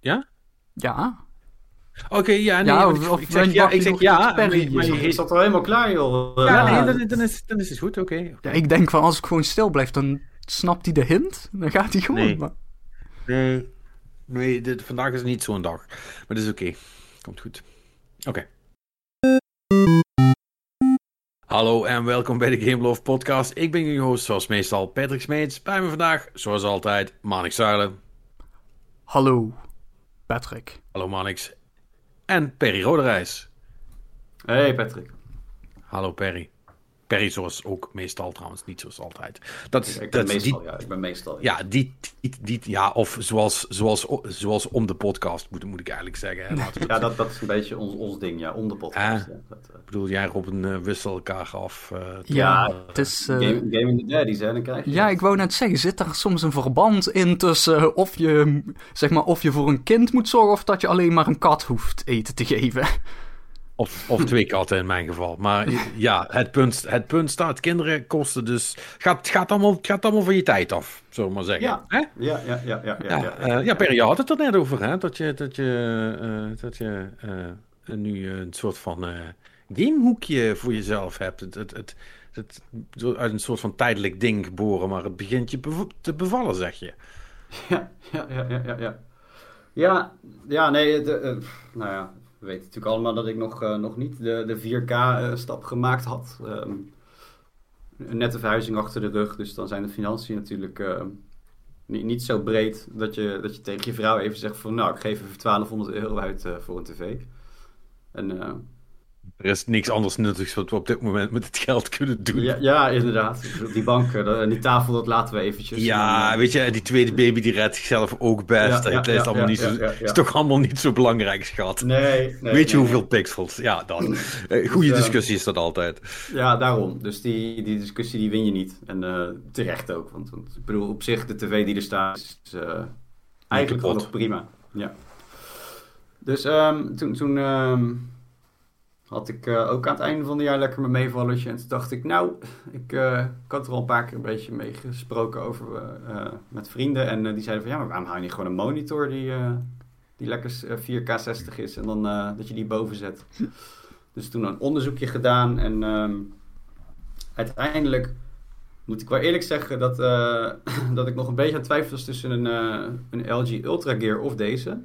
Ja? Ja. Oké, ja, nee. Ja, of- ik, of ik zeg, ja, ik zeg ja. maar- maar is? je heet- zat al helemaal klaar, joh. ja, Ja. nee, dan, dan, is, dan is het goed, oké. ja, ik denk van als ik gewoon stil blijf, dan snapt hij de hint. Dan gaat hij gewoon. Nee. maar- Nee, nee dit, vandaag is niet zo'n dag. Maar dat is oké. Komt goed. Oké. Hallo en welkom bij de Game Love Podcast. Ik ben jullie host, zoals meestal, Patrick Smeets. Bij me vandaag, zoals altijd, Manix Zuilen. Hallo, Patrick. Hallo Manix. En Perry Roderijs. Hey Patrick. Hallo Perry. Perry zoals ook meestal trouwens, niet zoals altijd. Dat is, Ik ben dat meestal, die, ja. Ik ben meestal. ja, die, die, die- ja, of zoals, zoals, zoals om de podcast, moet, moet ik eigenlijk zeggen. Hè. Laten we het- Ja, dat, dat is een beetje ons, ons ding, ja. Om de podcast. Ja. Dat, eh, Ik bedoel, jij Robin uh, wissel elkaar af. eh, Ja, het is... eh, game, game in the Daddies, hè. Dan krijg je ja, dat. ik wou net zeggen, zit er soms een verband in tussen of je, zeg maar, of je voor een kind moet zorgen of dat je alleen maar een kat hoeft eten te geven? Of, of twee katten in mijn geval. Maar ja, het punt, het punt staat: kinderen kosten dus. Gaat, gaat, allemaal, gaat allemaal van je tijd af, zullen we maar zeggen. Ja. Ja, ja, ja, ja. ja, Ja, ja, eh, ja, Perry, je had het er net over, hè? Dat je, dat je, eh, dat je eh, nu een soort van eh, gamehoekje voor jezelf hebt. Het, het, het, het, zo uit een soort van tijdelijk ding geboren, maar het begint je bev- te bevallen, zeg je. Ja, ja, ja, ja, ja. Ja, ja, nee, de, nou ja, we weten natuurlijk allemaal dat ik nog, eh, nog niet de, de 4K-stap gemaakt had. Ehm, een nette verhuizing achter de rug, dus dan zijn de financiën natuurlijk eh, niet, niet zo breed dat je, dat je tegen je vrouw even zegt van, nou, ik geef even 1200 euro uit eh, voor een tv. En eh, Er is niks anders nuttigs wat we op dit moment met het geld kunnen doen. ja, ja, inderdaad, die bank eh, en die tafel, dat laten we eventjes. Ja, En, eh, weet je, die tweede baby die redt zichzelf ook best. Ja, ja, het is, allemaal niet zo, is toch allemaal niet zo belangrijk, schat. Nee, nee, weet je nee, hoeveel pixels? Ja, dan. Eh, Goede Dus, discussie is dat altijd. Ja, daarom. Dus die, die discussie die win je niet. En terecht ook. Want, want ik bedoel, op zich, de tv die er staat, is eigenlijk nog prima. Ja. Dus ehm, toen, toen ehm, had ik eh, ook aan het einde van het jaar lekker mijn meevalletje. En toen dacht ik, nou, ik, eh, ik had er al een paar keer een beetje mee gesproken over eh, met vrienden. En die zeiden van, ja, maar waarom hou je niet gewoon een monitor die, die lekker eh, 4K 60 is. En dan dat je die boven zet. Dus toen een onderzoekje gedaan en ehm, uiteindelijk moet ik wel eerlijk zeggen dat, dat ik nog een beetje aan het twijfelen was tussen een, een LG Ultra Gear of deze.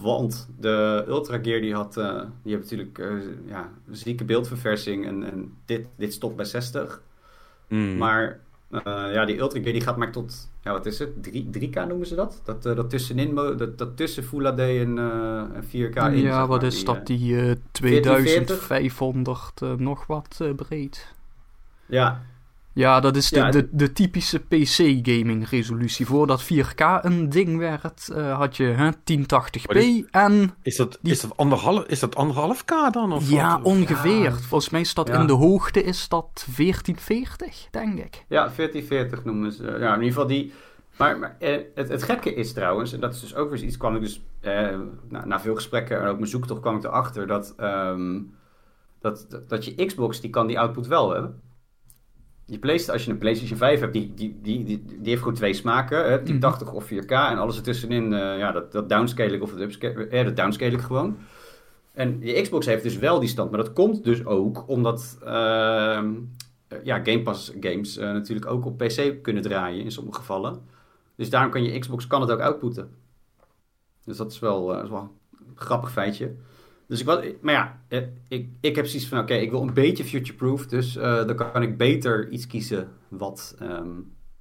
Want de Ultra Gear die had, eh, die heeft natuurlijk eh, ja, zieke beeldverversing en, en dit, dit stopt bij 60. Mm. Maar eh, ja, die Ultra Gear die gaat maar tot, ja wat is het, 3, 3K noemen ze dat? Dat, eh, dat tussenin, dat, dat tussen Full HD en, eh, en 4K in. ja, zeg wat maar, is die, dat? Die eh 2500 eh, nog wat eh, breed. Ja, Ja, dat is de, Ja, de, de typische PC-gaming resolutie. Voordat 4K een ding werd, eh, had je hè, 1080p Wat is- en... Is dat, Die- is, dat anderhalf, is dat anderhalf K dan? Of Ja, wat? ongeveer. Ja. Volgens mij is dat Ja. in de hoogte is dat 1440, denk ik. Ja, 1440 noemen ze. Ja, in ieder geval die. Maar, maar eh, het, het gekke is trouwens, en dat is dus ook weer iets, kwam ik dus eh, na, na veel gesprekken en ook mijn zoektocht kwam ik erachter dat, ehm, dat, dat, dat je Xbox, die kan die output wel hebben. Je PlayStation, als je een PlayStation 5 hebt, die, die, die, die, heeft gewoon twee smaken, hè, 1080 of 4K. En alles ertussenin, eh ja, dat, dat downscale ik of dat upscale, eh, dat downscale ik gewoon. En die Xbox heeft dus wel die stand, maar dat komt dus ook omdat ehm, eh, ja, Game Pass games eh, natuurlijk ook op PC kunnen draaien in sommige gevallen. Dus daarom kan je Xbox kan het ook outputten. Dus dat is wel, is wel een grappig feitje. Dus ik, wat, maar ja, eh, ik, ik heb zoiets van, oké, ik wil een beetje future-proof. Dus eh, dan kan ik beter iets kiezen wat ehm,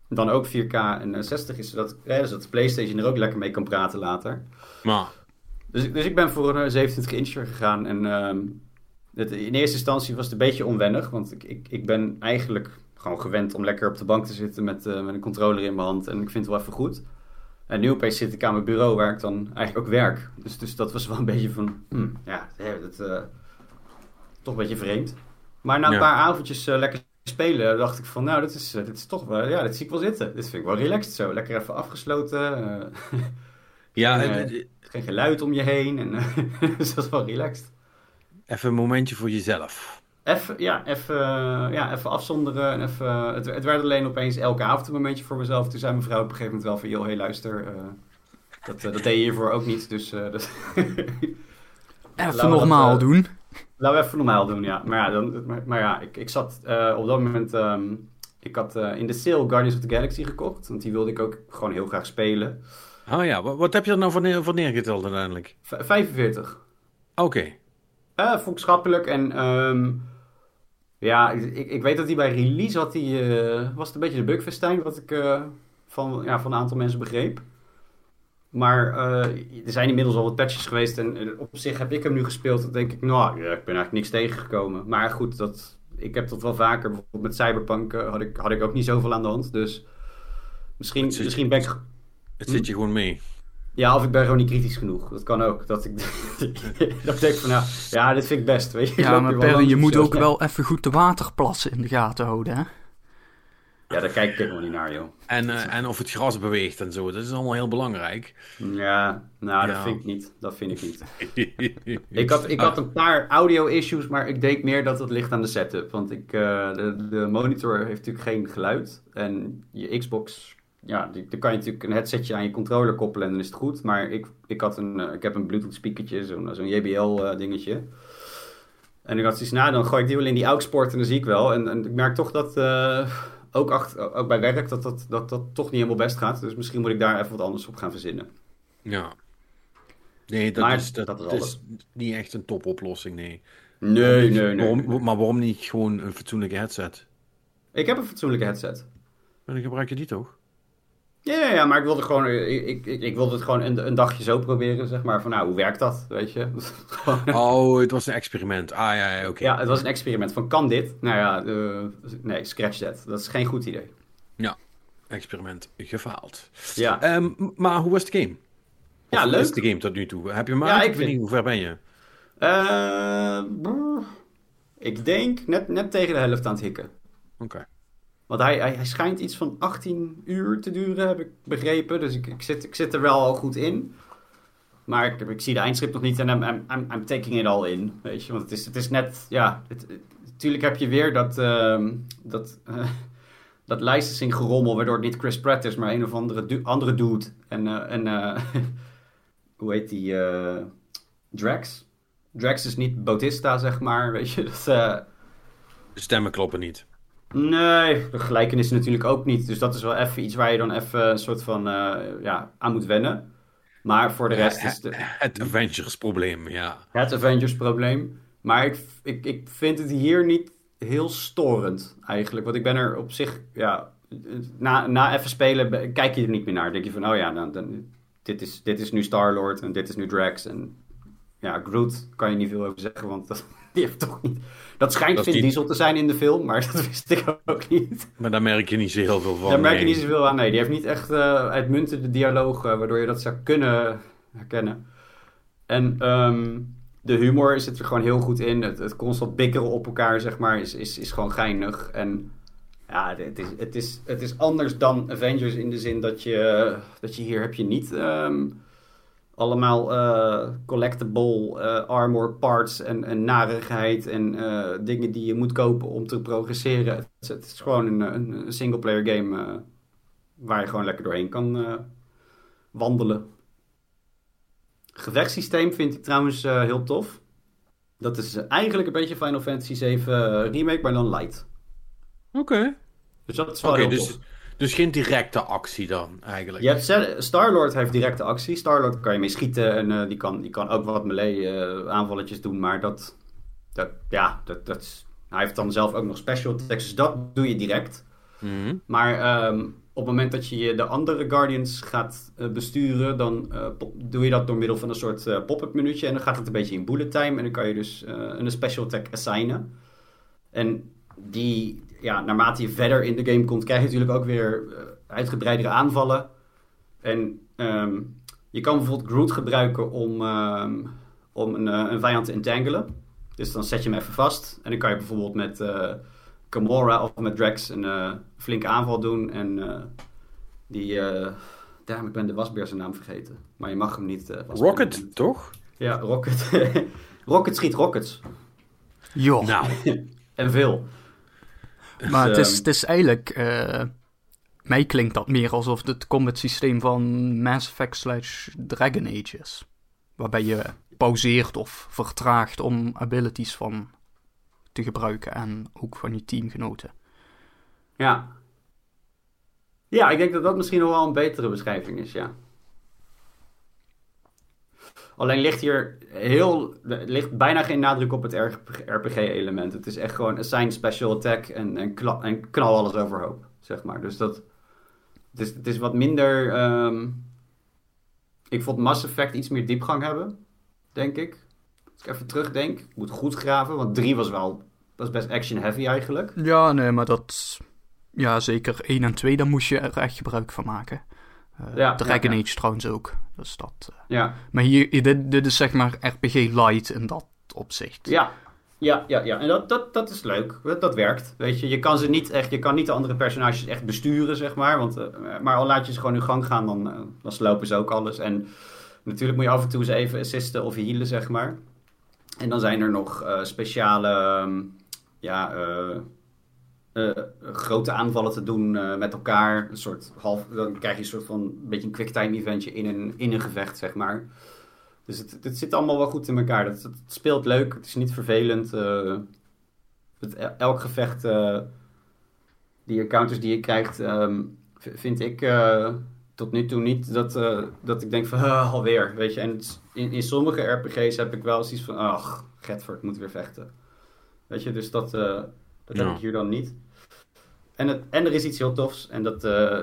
dan ook 4K en eh, 60 is. Zodat, eh, zodat de PlayStation er ook lekker mee kan praten later. Maar, Dus, ik- dus ik ben voor een eh, 27 incher gegaan. En ehm, het, in eerste instantie was het een beetje onwennig. Want ik, ik, ik ben eigenlijk gewoon gewend om lekker op de bank te zitten met, eh, met een controller in mijn hand. En ik vind het wel even goed. En nu opeens zit ik aan mijn bureau waar ik dan eigenlijk ook werk. Dus, dus dat was wel een beetje van, hmm, ja, dat, eh, toch een beetje vreemd. Maar na een Ja. paar avondjes eh, lekker spelen dacht ik van, nou, dit is, eh, dit is toch wel, ja, dit zie ik wel zitten. Dit vind ik wel relaxed zo. Lekker even afgesloten. ja, geen geluid om je heen. En, dus dat is wel relaxed. even een momentje voor jezelf. Even, ja, even, ja, even afzonderen. En even, het, het werd alleen opeens elke avond een momentje voor mezelf. Toen zei mijn vrouw op een gegeven moment wel van... joh, hey, luister. eh, Dat, eh, dat deed je hiervoor ook niet, dus... eh, dat- Even normaal dat, doen. Laten we even normaal doen, ja. Maar ja, dan, maar, maar ja ik, ik zat eh, op dat moment... ehm, ik had eh, in de sale Guardians of the Galaxy gekocht. Want die wilde ik ook gewoon heel graag spelen. Oh ja, wat, wat heb je er nou voor, neer, voor neergeteld uiteindelijk? V- 45. Oké. Eh, vond ik schappelijk. En ehm, ja, ik, ik weet dat hij bij release had hij, eh, was het een beetje de bugfestijn, wat ik eh, van, ja, van een aantal mensen begreep. Maar eh, er zijn inmiddels al wat patches geweest en op zich heb ik hem nu gespeeld. Dan denk ik, nou, ja, ik ben eigenlijk niks tegengekomen. Maar goed, dat, ik heb dat wel vaker. Bijvoorbeeld met Cyberpunk had, ik, had ik ook niet zoveel aan de hand. Dus misschien, Het misschien ben ik... Het zit je gewoon mee. Ja, of ik ben gewoon niet kritisch genoeg. Dat kan ook. Dat ik, dat ik denk van, nou, ja, dit vind ik best. Weet je, Ja, maar je moet ook wel even goed de waterplassen in de gaten houden, hè? Ja, daar kijk ik helemaal niet naar, joh. En, eh, en of het gras beweegt en zo. Dat is allemaal heel belangrijk. Ja, nou, dat Ja. vind ik niet. Dat vind ik niet. Ik had, ik had een paar audio-issues, maar ik denk meer dat het ligt aan de setup. Want ik, eh, de, de monitor heeft natuurlijk geen geluid. En je Xbox, ja, die, dan kan je natuurlijk een headsetje aan je controller koppelen en dan is het goed. Maar ik, ik, had een, eh, ik heb een Bluetooth speakertje, zo'n zo'n JBL-dingetje. en ik had zoiets, nou, dan gooi ik die wel in die AUX-poort en dan zie ik wel. En, en ik merk toch dat, eh, ook, achter, ook bij werk, dat dat, dat dat toch niet helemaal best gaat. Dus misschien moet ik daar even wat anders op gaan verzinnen. Ja. Nee, dat, Maar is, dat, dat is niet echt een topoplossing, nee. Nee, nee, nee. Waarom, maar waarom niet gewoon een fatsoenlijke headset? Ik heb een fatsoenlijke headset. Maar dan gebruik je die toch? Ja, ja, ja, maar ik wilde gewoon, ik, ik, ik, ik wilde het gewoon een, een dagje zo proberen, zeg maar. Van nou, hoe werkt dat, weet je? Oh, het was een experiment. Ah ja, ja oké. ja, het was een experiment van, kan dit? Nou ja, eh, nee, scratch that. Dat is geen goed idee. Experiment gefaald. Ja, Ehm, maar hoe was de game? Of Ja, hoe leuk. is de game tot nu toe? Heb je hem Ja, ik weet vind- niet, hoe ver ben je? Eh, ik denk net, net tegen de helft aan het hikken. Oké. Want hij, hij, hij schijnt iets van 18 uur te duren, heb ik begrepen. Dus ik, ik, zit, ik zit er wel al goed in. Maar ik, ik zie de eindstrip nog niet en I'm, I'm, taking it all in. Weet je, want het is, het is net, ja. Natuurlijk heb je weer dat, ehm, dat, dat licensing gerommel, waardoor het niet Chris Pratt is, maar een of andere, andere dude. En, eh, en eh, hoe heet die? eh, Drax. Drax is niet Bautista, zeg maar. Weet je, dat. eh, De stemmen kloppen niet. Nee, de gelijkenis natuurlijk ook niet. Dus dat is wel even iets waar je dan even een soort van eh, ja, aan moet wennen. Maar voor de rest is de, Het Avengers probleem, ja. het Avengers probleem. Maar ik, ik, ik vind het hier niet heel storend eigenlijk. Want ik ben er op zich, ja, na, na even spelen kijk je er niet meer naar. Dan denk je van, oh ja, dan, dan, dit, is, dit is nu Star-Lord en dit is nu Drax. En ja, Groot kan je niet veel over zeggen, want dat, die heeft toch niet... Dat schijnt Dat is Vin die- Diesel te zijn in de film, maar dat wist ik ook niet. Maar daar merk je niet zo heel veel van. Daar merk je niet zoveel aan. Nee, die heeft niet echt eh uitmuntende dialoog, eh, waardoor je dat zou kunnen herkennen. En ehm, de humor zit er gewoon heel goed in. Het, het constant bikkeren op elkaar, zeg maar, is, is, is gewoon geinig. En ja, het is, het, is, het is anders dan Avengers in de zin dat je, dat je hier heb je niet ehm, allemaal eh, collectible eh, armor parts en, en narigheid en eh, dingen die je moet kopen om te progresseren. Het, is- het is gewoon een, een, single-player game eh, waar je gewoon lekker doorheen kan eh, wandelen. Gevechtssysteem vind ik trouwens eh, heel tof. Dat is eigenlijk een beetje Final Fantasy 7 remake, maar dan light. Oké. Dus dat is wel Oké, heel dus, tof. Dus geen directe actie dan, eigenlijk. Je hebt Star-Lord heeft directe actie. Star-Lord kan je mee schieten en eh, die, kan, die kan ook wat melee eh, aanvalletjes doen. Maar dat, dat ja, dat, dat is, hij heeft dan zelf ook nog special attacks. Dus dat doe je direct. Mhm. Maar ehm, op het moment dat je de andere Guardians gaat eh, besturen, dan doe je dat door middel van een soort pop-up minuutje. En dan gaat het een beetje in bullet time. En dan kan je dus een special attack assignen. En die, ja, naarmate je verder in de game komt, krijg je natuurlijk ook weer eh, uitgebreidere aanvallen. En ehm, je kan bijvoorbeeld Groot gebruiken om, ehm, om een, eh, een vijand te entangelen. Dus dan zet je hem even vast. En dan kan je bijvoorbeeld met eh Gamora of met Drax een flinke aanval doen. En eh, die... eh Damn, ik ben de wasbeer zijn naam vergeten. Maar je mag hem niet... Rocket, toch? Ja, Rocket. Rocket schiet rockets. Joh. Nou, En veel. Maar het, is, ehm, het is eigenlijk... eh, mij klinkt dat meer alsof het combat systeem van Mass Effect slash Dragon Age is. Waarbij je pauzeert of vertraagt om abilities van te gebruiken en ook van je teamgenoten. Ja. Ja, ik denk dat dat misschien nog wel een betere beschrijving is, ja. Alleen ligt hier heel, ligt bijna geen nadruk op het RPG-element. Het is echt gewoon assign special attack en, knal, knal alles overhoop, zeg maar. Dus dat, het is, het is wat minder, ehm, ik vond Mass Effect iets meer diepgang hebben, denk ik. Als ik even terugdenk, ik moet goed graven, want 3 was wel, was best action-heavy eigenlijk. Ja, nee, maar dat, ja zeker 1 en 2, daar moest je er echt gebruik van maken. Uh, ja, Dragon ja, ja. Age trouwens ook. Dus dat, uh, ja. Maar hier, dit, dit is zeg maar RPG light in dat opzicht. Ja, ja, ja, ja. En dat, dat, dat is leuk. Dat, dat werkt. Weet je, je kan ze niet echt, je kan niet de andere personages echt besturen, zeg maar. Want, uh, maar al laat je ze gewoon in gang gaan, dan, uh, dan slopen ze ook alles. En natuurlijk moet je af en toe ze even assisten of healen, zeg maar. En dan zijn er nog uh, speciale, um, ja, uh, grote aanvallen te doen uh, met elkaar. Een soort half, dan krijg je een soort van een beetje een quicktime eventje in een, in een gevecht, zeg maar. Dus het, het zit allemaal wel goed in elkaar. Het, speelt leuk, het is niet vervelend. Elk gevecht, die encounters die je krijgt, um, vind ik tot nu toe niet dat, dat ik denk van alweer, weet je. En in, in sommige RPG's heb ik wel zoiets van, ach, Getford moet weer vechten. Weet je, dus dat... Dat heb ja. ik hier dan niet. En, het, en er is iets heel tofs. En dat, uh,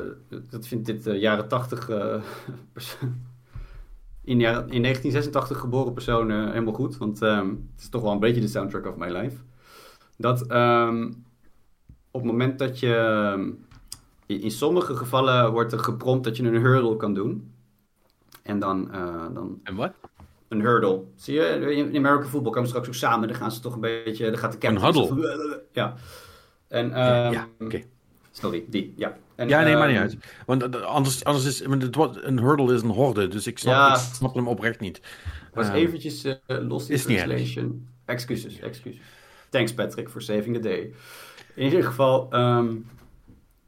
dat vindt dit uh, jaren 80 uh, in, in 1986 geboren persoon helemaal goed. Want um, het is toch wel een beetje de soundtrack of my life. Dat um, op het moment dat je... In, in, sommige gevallen wordt er geprompt dat je een hurdle kan doen. En dan... dan en wat? Een hurdle. Zie je, in American football komen ze straks ook samen. Dan gaan ze toch een beetje... Dan gaat de captain... Een huddle. Ja. En, ja, ja oké. Okay. Sorry, die, ja. En, ja, nee, maar niet uit. Want anders, anders is... Het wordt, een hurdle is een horde, dus ik snap, ja, ik snap hem oprecht niet. Was uh, eventjes uh, lost in translation. Excuses, excuses. Thanks Patrick for saving the day. In ieder geval, um,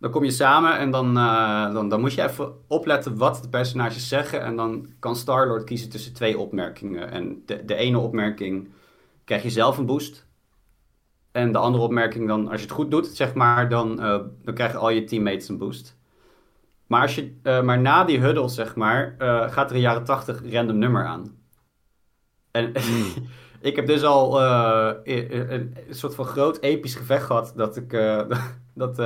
dan kom je samen en dan, uh, dan, dan moet je even opletten wat de personages zeggen. En dan kan Star-Lord kiezen tussen twee opmerkingen. En de, de ene opmerking krijg je zelf een boost. En de andere opmerking dan, als je het goed doet, zeg maar, dan, uh, dan krijgen al je teammates een boost. Maar, als je, uh, maar na die huddle, zeg maar, gaat er een jaren 80 random nummer aan. En mm. ik heb dus al een, een, soort van groot episch gevecht gehad dat ik dat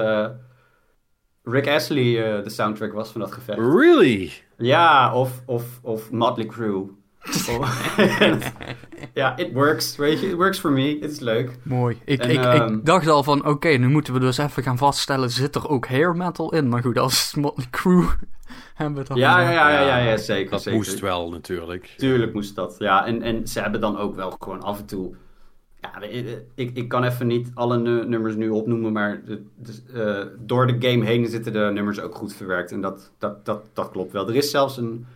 Rick Astley de soundtrack was van dat gevecht. Really? Ja, of, of, of Motley Crue. ja, it works, weet je. It works for me. Het is leuk. Mooi. Ik, en, ik, um, ik dacht al van, oké, okay, nu moeten we dus even gaan vaststellen, zit er ook hair metal in? Maar goed, als Motley Crue hebben we dan... Ja, ja, ja, ja, ja, zeker. Dat zeker. moest wel, natuurlijk. Tuurlijk moest dat, ja. En, en ze hebben dan ook wel gewoon af en toe... Ja, ik, ik kan even niet alle nummers nu opnoemen, maar uh, door de game heen zitten de nummers ook goed verwerkt. En dat, dat, dat, dat klopt wel. Er is zelfs een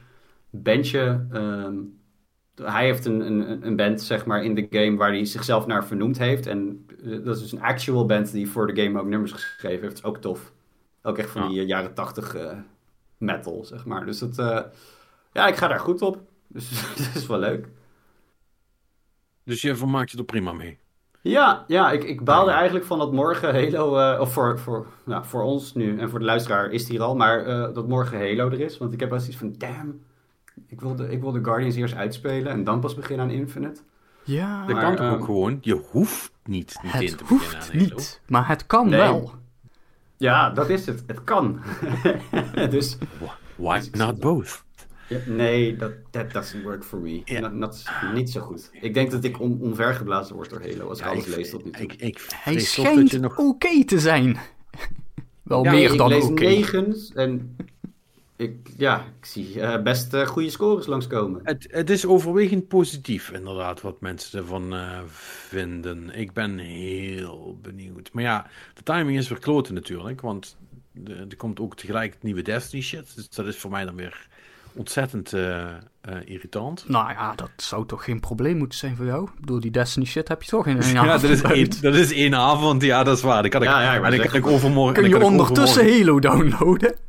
bandje... Um, hij heeft een, een, een band, zeg maar, in de game waar hij zichzelf naar vernoemd heeft. En uh, dat is dus een actual band die voor de game ook nummers geschreven heeft. Ook tof. Ook echt van die uh, jaren tachtig metal, zeg maar. Dus dat, ja, ik ga daar goed op. Dus dat is wel leuk. Dus je vermaakt je er prima mee? Ja, ja ik, ik baalde eigenlijk van dat morgen Halo, of voor, voor, nou, voor ons nu en voor de luisteraar is die er al, maar dat morgen Halo er is. Want ik heb wel zoiets van, damn, ik wil, de, ik wil de Guardians eerst uitspelen en dan pas beginnen aan Infinite. Ja, dat kan toch um, ook gewoon? Je hoeft niet meteen het te hoeft beginnen aan niet, maar het kan nee. wel. Ja, dat is het. Het kan. dus, Why not both? Ja, nee, dat that doesn't work for me. Dat, is niet zo goed. Ik denk dat ik on, onvergeblazen word door Halo als ja, ik alles lees tot nu toe. Ik, ik, Hij schijnt nog... oké okay te zijn. wel ja, meer dan oké. oké. Okay. negens en ik, ja, ik zie uh, best uh, goede scores langskomen. Het, het is overwegend positief, inderdaad, wat mensen ervan uh, vinden. Ik ben heel benieuwd. Maar ja, de timing is weer kloten natuurlijk, want er komt ook tegelijk het nieuwe Destiny shit. Dus dat is voor mij dan weer ontzettend eh, eh, irritant. Nou ja, dat zou toch geen probleem moeten zijn voor jou? Door die Destiny shit heb je toch in een Ja, dat is, één, dat is één avond. Ja, dat is waar. Die kan ik, Ja, ja, ik en die kan ik overmorgen. Kun en je kan ik ondertussen overmorgen- Halo downloaden?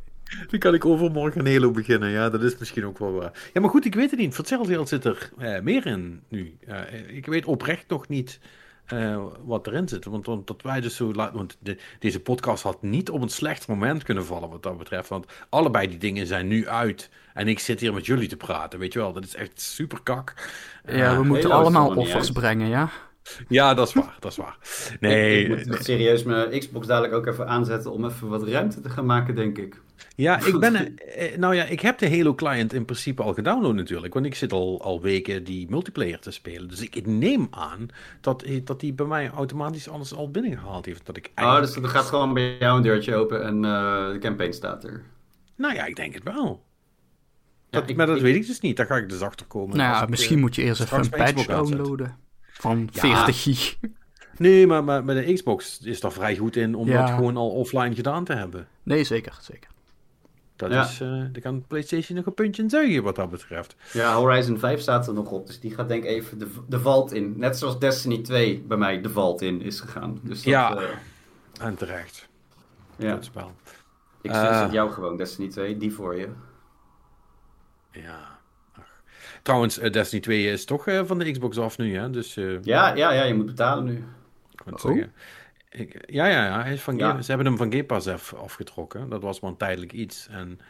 Die kan ik overmorgen een Halo beginnen. Ja, dat is misschien ook wel waar. Ja, maar goed, ik weet het niet. Vertel zit er eh, meer in nu. Eh, ik weet oprecht nog niet eh, wat erin zit. Want, want dat wij dus zo laat. Want de- deze podcast had niet op een slecht moment kunnen vallen, wat dat betreft. Want allebei die dingen zijn nu uit. En ik zit hier met jullie te praten. Weet je wel, dat is echt super kak. Ja, we Eh, moeten allemaal offers uit. brengen, ja? ja, dat is waar. Dat is waar. Nee, ik, ik moet serieus mijn Xbox dadelijk ook even aanzetten om even wat ruimte te gaan maken, denk ik. Ja, ik ben. eh, Nou ja, ik heb de Halo client in principe al gedownload natuurlijk. Want ik zit al, al weken die multiplayer te spelen. Dus ik neem aan dat, dat die bij mij automatisch alles al binnengehaald heeft. Dat ik Oh, eigenlijk... dus er gaat gewoon bij jou een deurtje open en eh, de campaign staat er. Nou ja, ik denk het wel. Ja, Dat, ik- maar dat ik- weet ik dus niet. Daar ga ik dus achter komen. Nou ja, misschien eh, moet je eerst even een patch downloaden. Van Ja. 40 gig. Nee, maar, maar met de Xbox is daar vrij goed in om Ja. dat gewoon al offline gedaan te hebben. Nee, zeker, zeker. Dat Ja. is, eh daar kan PlayStation nog een puntje in zuigen wat dat betreft. Ja, Horizon 5 staat er nog op, dus die gaat denk ik even de, de valt in. Net zoals Destiny 2 bij mij de valt in is gegaan. Dus dat, Ja. eh, En terecht. ja. Spel. Ik Eh. zet jou gewoon Destiny 2, die voor je. Ja. Ach. Trouwens, eh, Destiny 2 is toch eh, van de Xbox af nu, hè? Dus eh, Ja, ja, ja, je moet betalen nu. ik Oh. zeggen. Ik, ja, ja, ja. Hij is van Ja. Ze hebben hem van Game Pass af, afgetrokken. Dat was maar een tijdelijk iets. En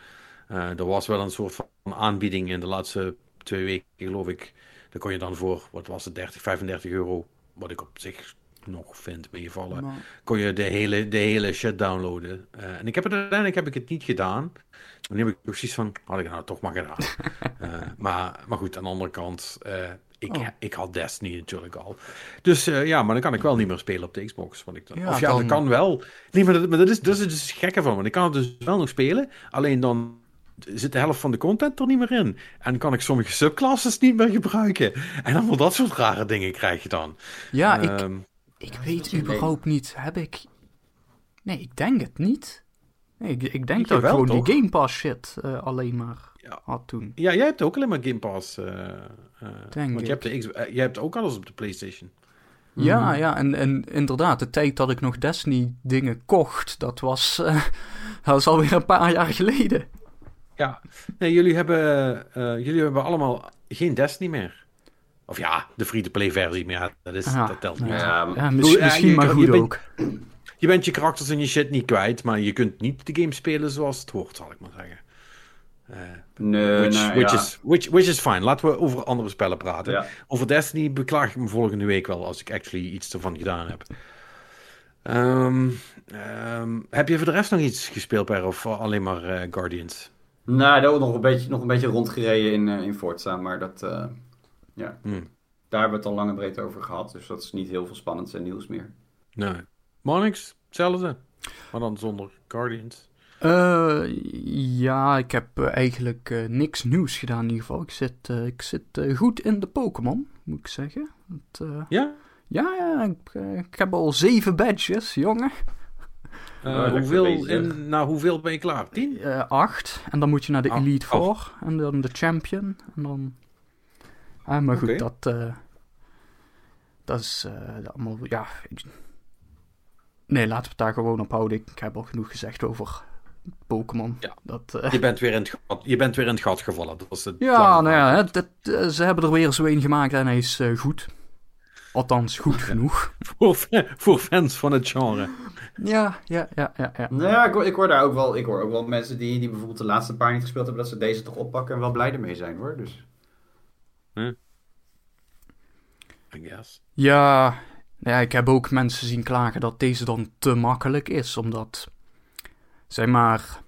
eh, er was wel een soort van aanbieding in de laatste twee weken, geloof ik. Daar kon je dan voor, wat was het, 30, 35 euro. Wat ik op zich nog vind meevallen. Maar- kon je de hele, de hele shit downloaden. Eh, en ik heb het uiteindelijk heb ik het niet gedaan. Dan heb ik zoiets van, had ik het nou toch maar gedaan. Eh, maar, maar goed, aan de andere kant, eh, ik, Oh. ik had Destiny natuurlijk al. Dus eh, ja, maar dan kan ik wel niet meer spelen op de Xbox. Want ik, Ja, of ja, dan- dat kan wel. Nee, maar dat, maar dat is, dat is dus het gekke van. Want ik kan het dus wel nog spelen. Alleen dan zit de helft van de content er niet meer in. En kan ik sommige subclasses niet meer gebruiken. En allemaal dat soort rare dingen krijg je dan. Ja, ik, Ehm, ik weet überhaupt niet. Heb ik... Nee, ik denk het niet. Nee, ik, ik denk Ik dat ik wel, gewoon toch? die Game Pass shit eh, alleen maar Ja. had toen. Ja, jij hebt ook alleen maar Game Pass. eh, eh, Denk want je hebt, de X, je hebt ook alles op de PlayStation. Ja, ja, en, en inderdaad, de tijd dat ik nog Destiny dingen kocht, dat was, eh, dat was alweer een paar jaar geleden. Ja, nee, jullie hebben, eh, jullie hebben allemaal geen Destiny meer. Of ja, de free-to-play versie, maar ja, dat, is, Ja, dat telt niet. Ja, misschien, Ja, misschien je maar goed je bent- ook. Je bent je karakters en je shit niet kwijt, maar je kunt niet de game spelen zoals het hoort, zal ik maar zeggen. Eh, nee, which, which, ja. is, which, which is fine. Laten we over andere spellen praten. Ja. Over Destiny beklaag ik me volgende week wel als ik actually iets ervan gedaan heb. Ehm, ehm, heb je voor de rest nog iets gespeeld, Per, of alleen maar eh, Guardians? Nou, daar nog een beetje, nog een beetje rondgereden in, eh, in Forza, maar dat, ja, Hmm. daar hebben we het al lang en breed over gehad. Dus dat is niet heel veel spannends en nieuws meer. Nee. Monix, hetzelfde. Maar dan zonder Guardians. Eh, ja, ik heb eh, eigenlijk eh, niks nieuws gedaan in ieder geval. Ik zit, ik zit goed in de Pokémon, moet ik zeggen. Het, eh, Ja? ja, ja ik, ik heb al zeven badges, jongen. Lekker hoeveel, in, nou, hoeveel ben je klaar? Tien? Eh, acht. En dan moet je naar de Ah, Elite. Four. En dan de Champion. En dan... Ah, maar goed, dat... eh, dat is eh, allemaal... Ja... Nee, laten we het daar gewoon op houden. Ik heb al genoeg gezegd over Pokémon. Ja. Dat, eh, Je bent weer in het gat, je bent weer in het gat gevallen. Dat was het ja, nou ja, het, het, eh, ze hebben er weer zo een gemaakt en hij is eh, goed. Althans, goed genoeg. Voor, voor fans van het genre. Ja, ja, ja, ja. ja. Nou ja, ik hoor, ik hoor daar ook wel, ik hoor ook wel mensen die, die bijvoorbeeld de laatste paar niet gespeeld hebben, dat ze deze toch oppakken en wel blij ermee zijn hoor. Dus. I guess. Ja, ja, ik heb ook mensen zien klagen dat deze dan te makkelijk is. Omdat, zeg maar,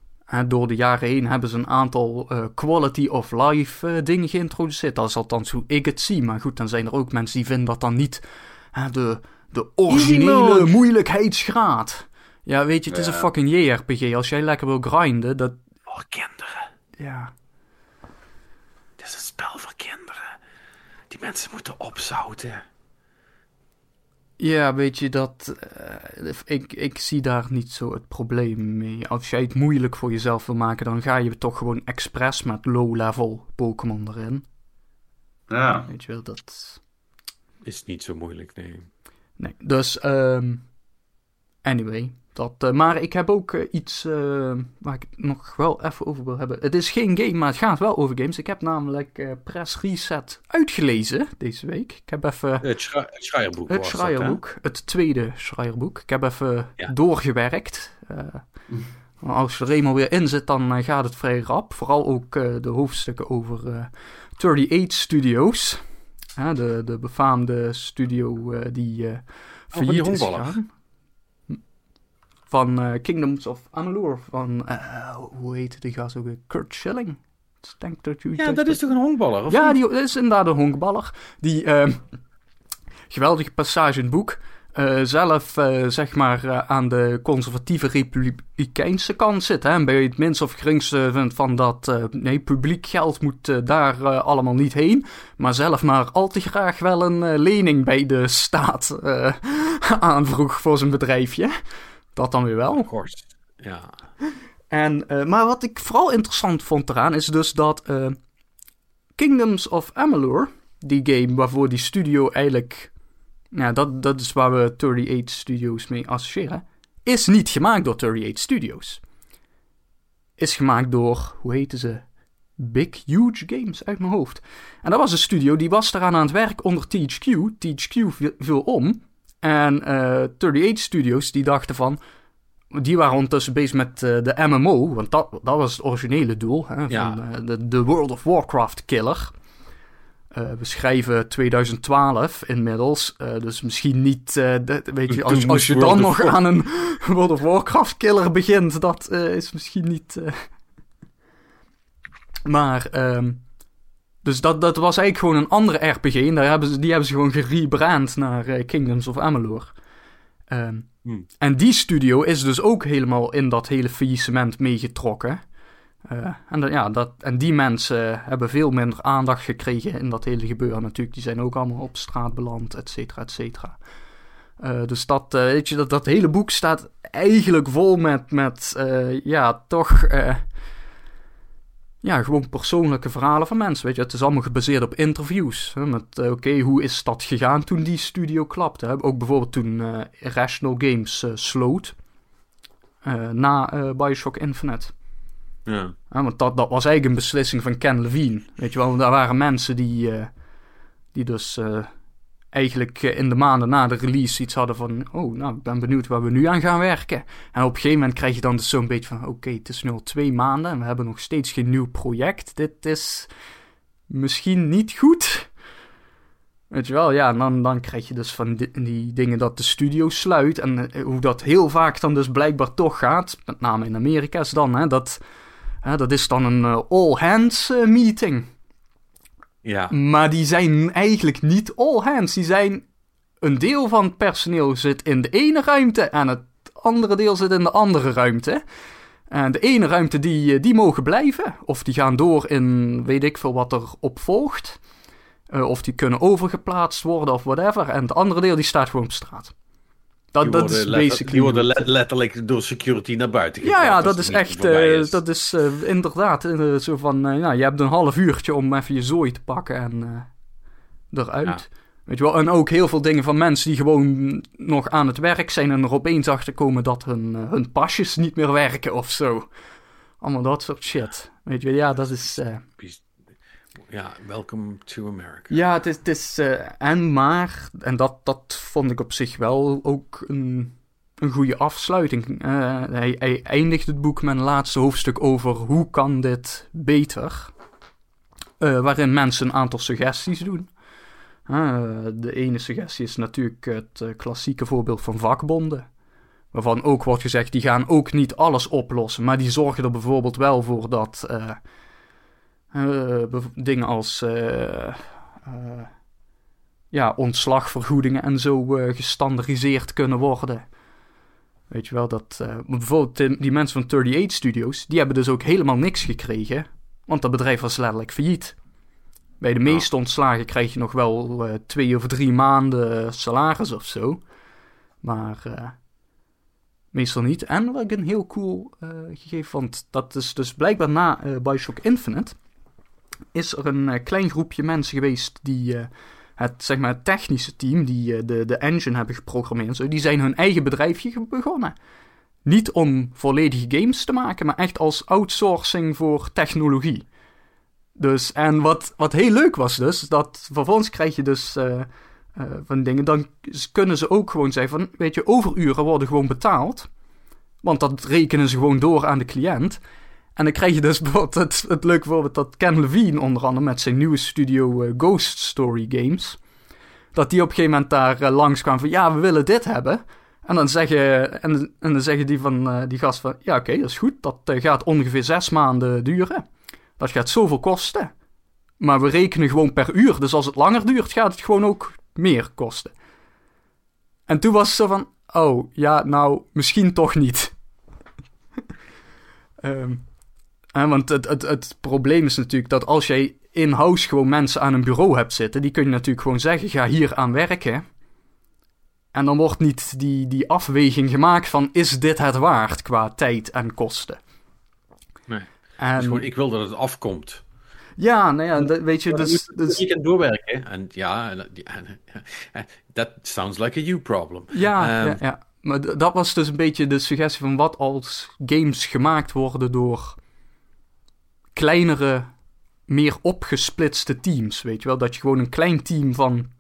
door de jaren heen hebben ze een aantal eh, quality of life eh, dingen geïntroduceerd. Dat is althans hoe ik het zie. Maar goed, dan zijn er ook mensen die vinden dat dan niet hè, de, de originele moeilijkheidsgraad. Ja, weet je, het is Ja. een fucking JRPG. Als jij lekker wil grinden, dat... Voor kinderen. Ja, Het is een spel voor kinderen. Die mensen moeten opzouten. Ja, weet je, dat, uh, ik, ik zie daar niet zo het probleem mee. Als jij het moeilijk voor jezelf wil maken, dan ga je toch gewoon expres met low-level Pokémon erin. Ja. Weet je wel, dat... Is niet zo moeilijk, nee. Nee, dus, um, anyway. Dat, uh, maar ik heb ook uh, iets uh, waar ik nog wel even over wil hebben. Het is geen game, maar het gaat wel over games. Ik heb namelijk Press Reset uitgelezen deze week. Ik heb even... Het, schra het Schreierboek Het Schreierboek, het tweede Schreierboek. Ik heb even ja. doorgewerkt. als je er eenmaal weer in zit, dan gaat het vrij rap. Vooral ook de hoofdstukken over 38 Studios. de, de befaamde studio die uh, failliet is gegaan. Van uh, Kingdoms of Amalur. Van, uh, hoe heet die gast ook? Kurt Schilling. Denk dat u ja, dat is toch een honkballer? Of ja, die, dat is inderdaad een honkballer. Die uh, geweldige passage in het boek. Uh, zelf uh, zeg maar uh, aan de conservatieve republikeinse kant zit. Hè? En bij het minst of geringste vindt van dat nee, publiek geld moet daar allemaal niet heen. Maar zelf maar al te graag wel een lening bij de staat aanvroeg voor zijn bedrijfje. Dat dan weer wel. Kort, ja. En, maar wat ik vooral interessant vond eraan is dus dat Kingdoms of Amalur, die game waarvoor die studio eigenlijk nou, dat, dat is waar we 38 Studios mee associëren. Is niet gemaakt door 38 Studios. Is gemaakt door, hoe heten ze? Big Huge Games uit mijn hoofd. En dat was een studio die was eraan aan het werk onder THQ. THQ viel om. En uh, 38 Studios die dachten van. Die waren ondertussen bezig met uh, de MMO. Want dat, dat was het originele doel. Hè, ja. van uh, de, de World of Warcraft killer. We schrijven 2012 inmiddels, dus misschien niet, de, weet je, als, als je dan nog aan een World of Warcraft killer begint, dat is misschien niet. Maar, um, dus dat, dat was eigenlijk gewoon een andere RPG en daar hebben ze, die hebben ze gewoon gerebrand naar Kingdoms of Amalur. Um, hmm. En die studio is dus ook helemaal in dat hele faillissement meegetrokken. Uh, en, ja, dat, en die mensen hebben veel minder aandacht gekregen in dat hele gebeuren natuurlijk. Die zijn ook allemaal op straat beland, et cetera, et cetera. Uh, dus dat, weet je, dat, dat hele boek staat eigenlijk vol met, met ja, toch, ja, gewoon persoonlijke verhalen van mensen. Weet je, het is allemaal gebaseerd op interviews. Hè, met, oké, okay, hoe is dat gegaan toen die studio klapte? Hè? Ook bijvoorbeeld toen Irrational Games sloot na Bioshock Infinite. Ja. want dat, dat was eigenlijk een beslissing van Ken Levine. Weet je wel, daar waren mensen die, uh, die dus uh, eigenlijk in de maanden na de release iets hadden van... Oh, nou, ik ben benieuwd waar we nu aan gaan werken. En op een gegeven moment krijg je dan dus zo'n beetje van... Oké, het is nu al twee maanden en we hebben nog steeds geen nieuw project. Dit is misschien niet goed. Weet je wel, ja, en dan, dan krijg je dus van die, dingen dat de studio sluit. En uh, hoe dat heel vaak dan dus blijkbaar toch gaat, met name in Amerika, is dan hè, dat Hè, dat is dan een uh, all-hands meeting. Ja. Maar die zijn eigenlijk niet all-hands. Die zijn... Een deel van het personeel zit in de ene ruimte en het andere deel zit in de andere ruimte. En de ene ruimte die, die mogen blijven. Of die gaan door in weet ik veel wat er op volgt. Uh, of die kunnen overgeplaatst worden of whatever. En het andere deel die staat gewoon op straat. Dat, dat is basically. Die worden letterlijk door security naar buiten Ja, ja, dat is echt. Uh, is. Dat is uh, inderdaad uh, zo van. nou, je hebt een half uurtje om even je zooi te pakken en eruit. Ja. Weet je wel, en ook heel veel dingen van mensen die gewoon nog aan het werk zijn en er opeens achter komen dat hun, hun pasjes niet meer werken of zo. Allemaal dat soort shit. Weet je wel, ja, dat is. Ja, welcome to America. Ja, het is, uh, en maar, en dat, dat vond ik op zich wel ook een, een goede afsluiting. Uh, hij, eindigt het boek met een laatste hoofdstuk over hoe kan dit beter. Uh, waarin mensen een aantal suggesties doen. de ene suggestie is natuurlijk het klassieke voorbeeld van vakbonden. Waarvan ook wordt gezegd, die gaan ook niet alles oplossen. Maar die zorgen er bijvoorbeeld wel voor dat dingen als uh, uh, ja, ontslagvergoedingen en zo gestandardiseerd kunnen worden. Weet je wel, dat bijvoorbeeld die mensen van 38 Studios, die hebben dus ook helemaal niks gekregen, want dat bedrijf was letterlijk failliet. Bij de meeste ontslagen krijg je nog wel eh, twee of drie maanden salaris of zo. Maar eh, meestal niet. En wat ik een heel cool eh, gegeven vond, dat is dus blijkbaar na eh Bioshock Infinite, is er een eh, klein groepje mensen geweest die eh, het, zeg maar, technische team, die eh, de, de engine hebben geprogrammeerd, zo, die zijn hun eigen bedrijfje begonnen. Niet om volledige games te maken, maar echt als outsourcing voor technologie. Dus, en wat, wat heel leuk was dus, dat vervolgens krijg je dus van dingen, dan kunnen ze ook gewoon zeggen van, weet je, overuren worden gewoon betaald. Want dat rekenen ze gewoon door aan de cliënt. En dan krijg je dus bijvoorbeeld het, het leuke voorbeeld dat Ken Levine onder andere met zijn nieuwe studio eh, Ghost Story Games, dat die op een gegeven moment daar eh, langs kwam van, ja, we willen dit hebben. En dan zeggen, en, en dan zeggen die van eh, die gast van, ja oké, dat is goed, dat gaat ongeveer zes maanden duren. Dat gaat zoveel kosten. Maar we rekenen gewoon per uur. Dus als het langer duurt, gaat het gewoon ook meer kosten. En toen was het zo van: oh ja, nou, misschien toch niet. Ehm, want het, het, het probleem is natuurlijk dat als jij in-house gewoon mensen aan een bureau hebt zitten, die kun je natuurlijk gewoon zeggen: ga hier aan werken. En dan wordt niet die, die afweging gemaakt van: is dit het waard qua tijd en kosten? Nee. En, Dus gewoon, ik wil dat het afkomt. ja, nou ja, dat, weet je, dus, dus Je kan doorwerken. En ja, that sounds like a you problem. Ja, Ehm, ja, ja. Maar dat was dus een beetje de suggestie van wat als games gemaakt worden door kleinere, meer opgesplitste teams. Weet je wel, dat je gewoon een klein team van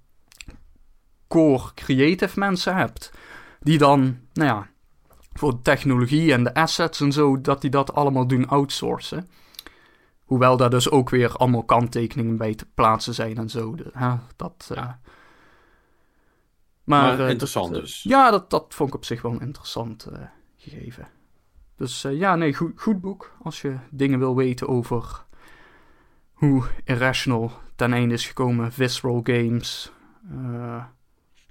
core creative mensen hebt. Die dan, nou ja, voor de technologie en de assets en zo, dat die dat allemaal doen outsourcen. Hoewel daar dus ook weer allemaal kanttekeningen bij te plaatsen zijn en zo. De, hè, dat, eh, Maar eh, interessant dat, eh, dus. Ja, dat, dat vond ik op zich wel een interessant gegeven. Dus eh, ja, nee, goed, goed boek. Als je dingen wil weten over hoe Irrational ten einde is gekomen. Visceral Games. eh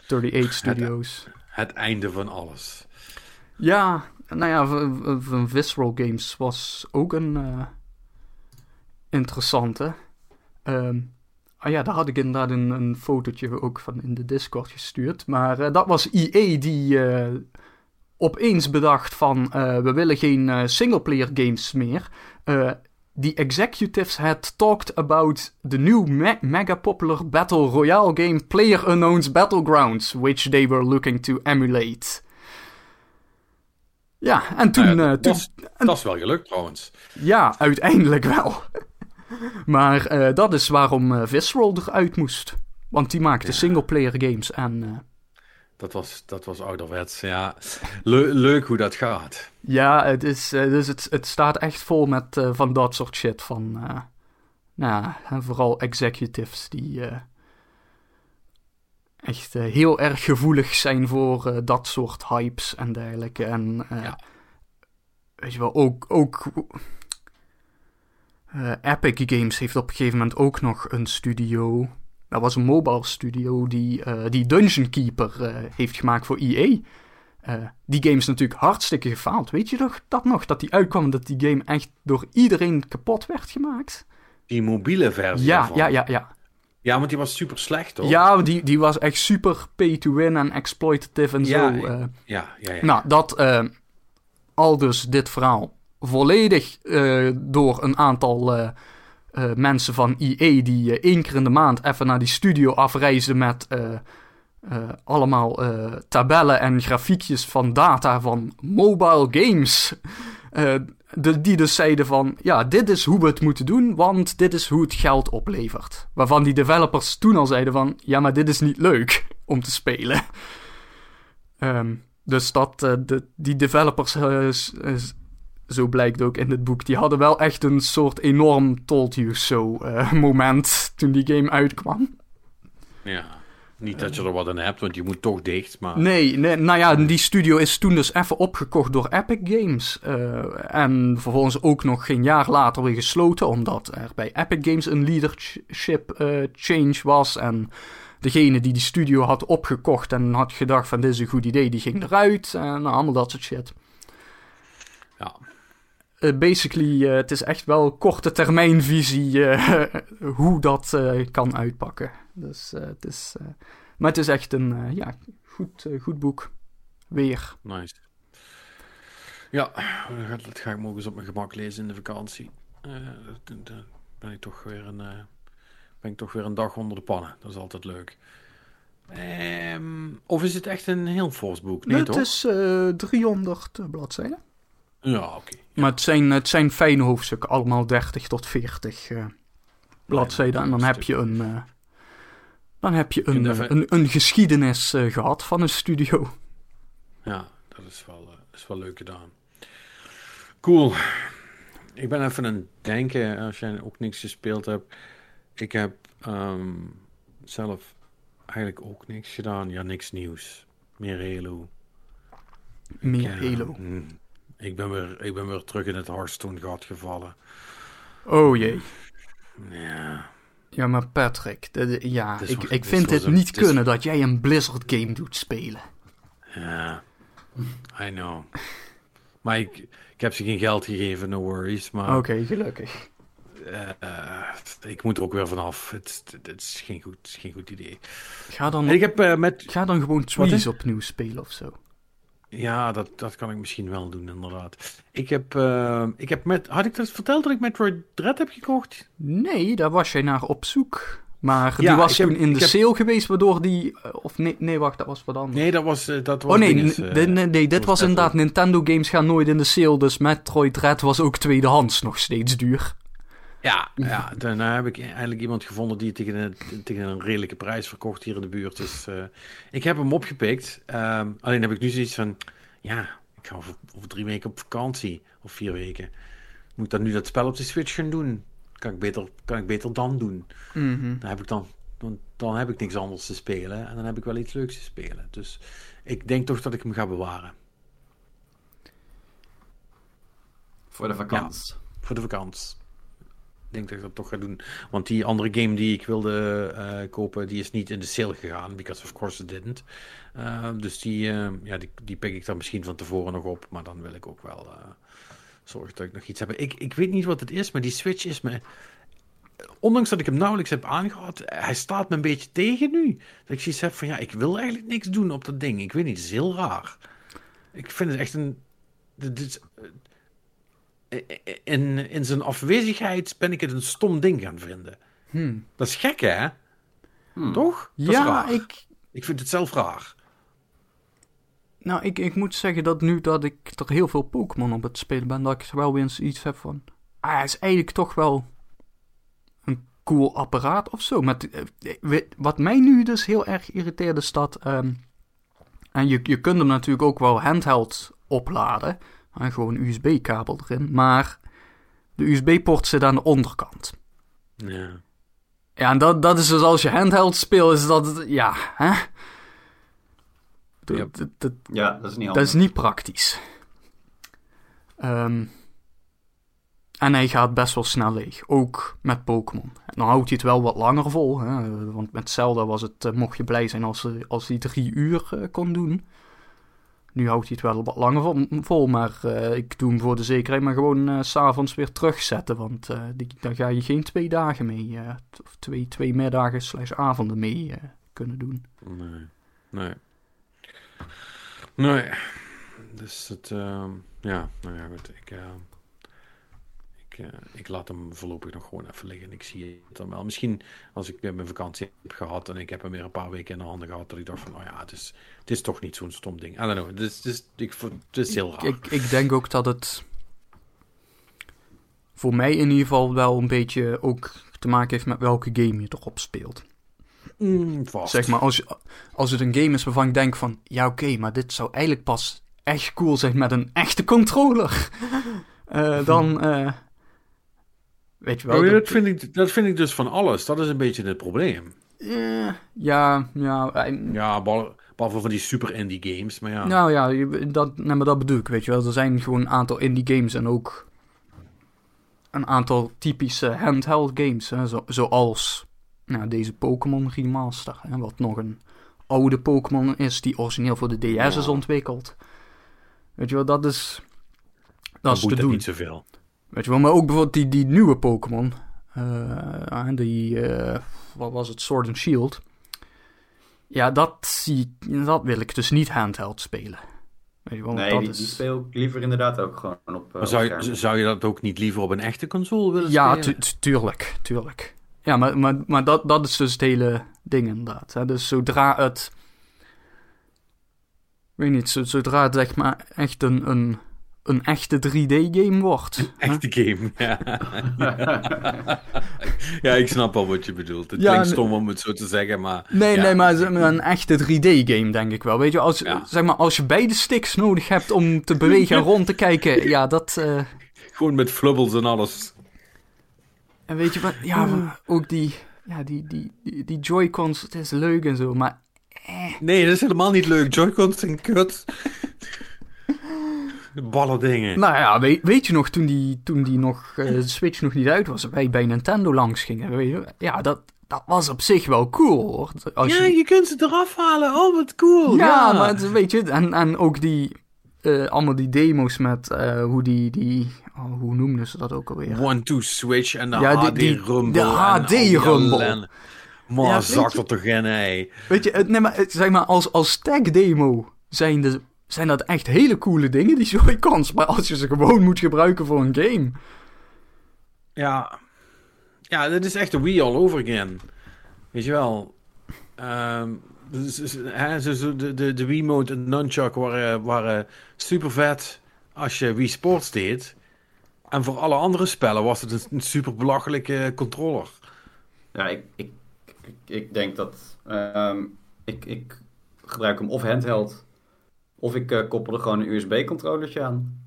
38 Studios. Het einde van alles. Ja, nou ja, van Visceral Games was ook een eh, interessante. Ehm, ah ja, daar had ik inderdaad een, een fotootje ook van in de Discord gestuurd. Maar dat was EA die opeens bedacht van... eh, we willen geen eh, singleplayer games meer. Eh the executives had talked about the new me- mega popular battle royale game PlayerUnknown's Battlegrounds, which they were looking to emulate. Ja, en toen... Nou eh, ja, dat, toen was- dat is wel gelukt trouwens. ja, uiteindelijk wel. maar eh, dat is waarom eh, Visceral eruit moest. Want die maakte Ja. singleplayer games en... Dat was, dat was ouderwets. Ja, Le- leuk hoe dat gaat. Ja, het, is, eh, dus het, het staat echt vol met eh, van dat soort shit. Van, eh, nou, en vooral executives die echt heel erg gevoelig zijn voor dat soort hypes en dergelijke. En Ja. weet je wel, ook, ook Epic Games heeft op een gegeven moment ook nog een studio. Dat was een mobile studio die, eh, die Dungeon Keeper eh, heeft gemaakt voor EA. Eh, die game is natuurlijk hartstikke gefaald. Weet je toch dat nog? Dat die uitkwam dat die game echt door iedereen kapot werd gemaakt? Die mobiele versie Ja, daarvan. ja, ja, ja. Ja, want die was super slecht, hoor. Ja, die, die was echt super pay to win en exploitative en Ja, zo. ja, ja. ja. Nou, dat al dus dit verhaal volledig door een aantal eh, mensen van EA die eh, één keer in de maand even naar die studio afreisden met eh, allemaal tabellen en grafiekjes van data van mobile games. De, die dus zeiden van, ja, dit is hoe we het moeten doen, want dit is hoe het geld oplevert. Waarvan die developers toen al zeiden van, ja, maar dit is niet leuk om te spelen. Ehm, dus dat, de, die developers, zo blijkt ook in het boek, die hadden wel echt een soort enorm told you so eh, moment toen die game uitkwam. ja. Niet dat je er wat aan hebt, want je moet toch dicht, maar... Nee, nee, nou ja, die studio is toen dus even opgekocht door Epic Games. Eh, en vervolgens ook nog geen jaar later weer gesloten, omdat er bij Epic Games een leadership eh, change was. En degene die die studio had opgekocht en had gedacht van dit is een goed idee, die ging eruit. En nou, allemaal dat soort shit. Eh, basically, eh, het is echt wel korte termijn visie eh, hoe dat kan uitpakken. Dus het is, maar het is echt een ja, goed, goed boek. Weer. Nice. Ja, dat ga, ik morgen eens op mijn gemak lezen in de vakantie. Dan ben ik toch weer een, ben ik toch weer een dag onder de pannen. Dat is altijd leuk. Ehm, of is het echt een heel fors boek? Nee, het toch? is eh 300 bladzijden. Ja, oké. Maar het zijn, het zijn fijne hoofdstukken, allemaal 30 tot 40 eh, bladzijden. En dan heb je een, eh, dan heb je een, eh, even- een, een geschiedenis eh, gehad van een studio. Ja, dat is wel, is wel leuk gedaan. Cool. Ik ben even aan het denken, als jij ook niks gespeeld hebt. Ik heb ehm, zelf eigenlijk ook niks gedaan. Ja, niks nieuws. Meer Halo. Meer Halo. mm, Ik ben, weer, ik ben weer terug in het Hearthstone gat gevallen. Oh jee. Ja, Ja, maar Patrick, de- de- ja, is ik, ik vind het niet is- kunnen dat jij een Blizzard game doet spelen. ja. I know. Maar ik, ik heb ze geen geld gegeven, no worries. Maar Oké, gelukkig. eh, ik moet er ook weer vanaf. Het, het, het is geen goed, geen goed idee. Ga dan, En ik heb eh, met... ga dan gewoon Trees opnieuw spelen of zo. Ja, dat, dat kan ik misschien wel doen, inderdaad. Ik heb, eh, ik heb met... Had ik dat verteld dat ik Metroid Dread heb gekocht? Nee, daar was jij naar op zoek. Maar Ja, die was heb- toen in de heb- sale geweest, waardoor die... eh, Of nee, nee, wacht, dat was wat anders. Nee, dat was... eh, dat was oh nee, dinges, nee, nee, dit was inderdaad... Nintendo games gaan nooit in de sale, dus Metroid Dread was ook tweedehands nog steeds duur. Ja, ja, daarna heb ik eigenlijk iemand gevonden die het tegen een, tegen een redelijke prijs verkocht hier in de buurt. Dus eh, ik heb hem opgepikt. Ehm, alleen heb ik nu zoiets van, ja, ik ga over, over drie weken op vakantie. Of vier weken. Moet ik dan nu dat spel op de Switch gaan doen? Kan ik beter, kan ik beter dan doen? Mhm. Dan heb ik dan, dan, dan heb ik niks anders te spelen. En dan heb ik wel iets leuks te spelen. Dus ik denk toch dat ik hem ga bewaren. Voor de vakantie. Voor de vakantie. Denk dat ik dat toch ga doen. Want die andere game die ik wilde eh, kopen, die is niet in de sale gegaan. Because of course it didn't. Eh, dus die, eh, ja, die, die pik ik dan misschien van tevoren nog op. Maar dan wil ik ook wel zorgen dat ik nog iets heb. Ik, ik weet niet wat het is, maar die Switch is me... Ondanks dat ik hem nauwelijks heb aangehad, hij staat me een beetje tegen nu. Dat ik zoiets heb van, ja, ik wil eigenlijk niks doen op dat ding. Ik weet niet, het is heel raar. Ik vind het echt een... Dit in, in zijn afwezigheid ben ik het een stom ding gaan vinden. Hm. Dat is gek, hè? Hmm. Toch? Dat is Ja, raar. ik, Ik vind het zelf raar. nou, ik, ik moet zeggen dat nu dat ik er heel veel Pokémon op het spelen ben, dat ik wel weer eens iets heb van... Ah, het is eigenlijk toch wel een cool apparaat of zo. Met, eh, wat mij nu dus heel erg irriteerde is dat... ehm, en je, je kunt hem natuurlijk ook wel handheld opladen. En gewoon een USB-kabel erin. Maar de USB-poort zit aan de onderkant. Ja. Ja, en dat, dat is dus als je handheld speelt, is dat... Ja, hè? Dat- Ja. dat- dat- Ja, dat is niet dat is niet praktisch. Ehm, en hij gaat best wel snel leeg. Ook met Pokémon. En dan houdt hij het wel wat langer vol. Hè? Want met Zelda was het, eh, mocht je blij zijn als, hij- als hij drie uur eh, kon doen. Nu houdt hij het wel wat langer vol, maar eh, ik doe hem voor de zekerheid maar gewoon eh, s s'avonds weer terugzetten. Want eh, die, daar ga je geen twee dagen mee, eh, of twee, twee middagen slash avonden mee eh, kunnen doen. Nee. Nee. Nee. Dus het... ehm, ja, nou ja, goed. Ik, ehm, ik, eh, ik laat hem voorlopig nog gewoon even liggen. Ik zie het dan wel. Misschien als ik weer mijn vakantie heb gehad en ik heb hem weer een paar weken in de handen gehad, dat ik dacht van, oh ja, het is, het is toch niet zo'n stom ding. I don't know. Het is, het is, ik, het is heel raar. Ik, ik denk ook dat het voor mij in ieder geval wel een beetje ook te maken heeft met welke game je erop speelt. Mm. Zeg maar, als, je- als het een game is waarvan ik denk van, ja oké, maar dit zou eigenlijk pas echt cool zijn met een echte controller. Eh, dan, eh, weet je wel. Oh, ja, dat- dat, vind ik, dat vind ik dus van alles. Dat is een beetje het probleem. ja, ja, Ja, behal- behalve van die super indie games. Maar ja, Nou ja, dat, nee, maar dat bedoel ik, weet je wel. Er zijn gewoon een aantal indie games en ook een aantal typische handheld games. Hè, zo, zoals nou, deze Pokémon Remaster. Hè, wat nog een oude Pokémon is die origineel voor de DS is Ja. ontwikkeld. Weet je wel, dat is... Dat is te doen. niet zoveel. Weet je wel, maar ook bijvoorbeeld die, die nieuwe Pokémon. eh, die, eh, wat was het, Sword and Shield. Ja, dat, zie, dat wil ik dus niet handheld spelen. Weet je wel, Nee, dat die, is... die speel ik liever inderdaad ook gewoon op. eh, Maar zou op je, zou je dat ook niet liever op een echte console willen Ja, spelen? tu- tuurlijk, tuurlijk. Ja, maar, maar, maar dat, dat is dus het hele ding inderdaad. Hè? Dus zodra het... Ik weet niet, zo- zodra het zeg maar echt een, een, een echte 3D-game wordt. Echte game, ja. ja, ik snap al wat je bedoelt. Het Ja, klinkt stom om het zo te zeggen, maar... Nee, ja. nee, maar een echte 3D-game, denk ik wel. Weet je, als, Ja. zeg maar, als je beide sticks nodig hebt om te bewegen en rond te kijken, ja, dat... eh, Gewoon met flubbels en alles. En weet je wat, ja, maar ook die, ja, die, die, die, die Joy-Cons, het is leuk en zo, maar... Nee, dat is helemaal niet leuk. Joy-Cons zijn kut. De ballen dingen. Nou ja, weet, weet je nog, toen die, toen die nog, eh, de Switch nog niet uit was, wij bij Nintendo langs gingen, weet je, ja, dat, dat was op zich wel cool, hoor. Als ja, je, je kunt ze eraf halen. Oh, wat cool. ja, Ja, maar het- weet je, en, en ook die, eh, allemaal die demo's met eh, hoe die, die oh, hoe noemden ze dat ook alweer? One-two switch en de Ja, HD die- Rumble. de HD Rumble. Maar Ja, er toch in, hé. Weet je, nee, maar, zeg maar, als, als tag demo zijn, de, zijn dat echt hele coole dingen, die Joy-Cons, maar als je ze gewoon moet gebruiken voor een game... Ja. Ja, dit is echt de Wii all over again. Weet je wel. Zo de, de, de Wiimote en Nunchuck waren, waren super vet als je Wii Sports deed. En voor alle andere spellen was het een, een super belachelijke controller. Ja, ik, ik, ik, ik denk dat. ehm, ik, ik gebruik hem of handheld. Of ik eh, koppel er gewoon een USB-controllertje aan.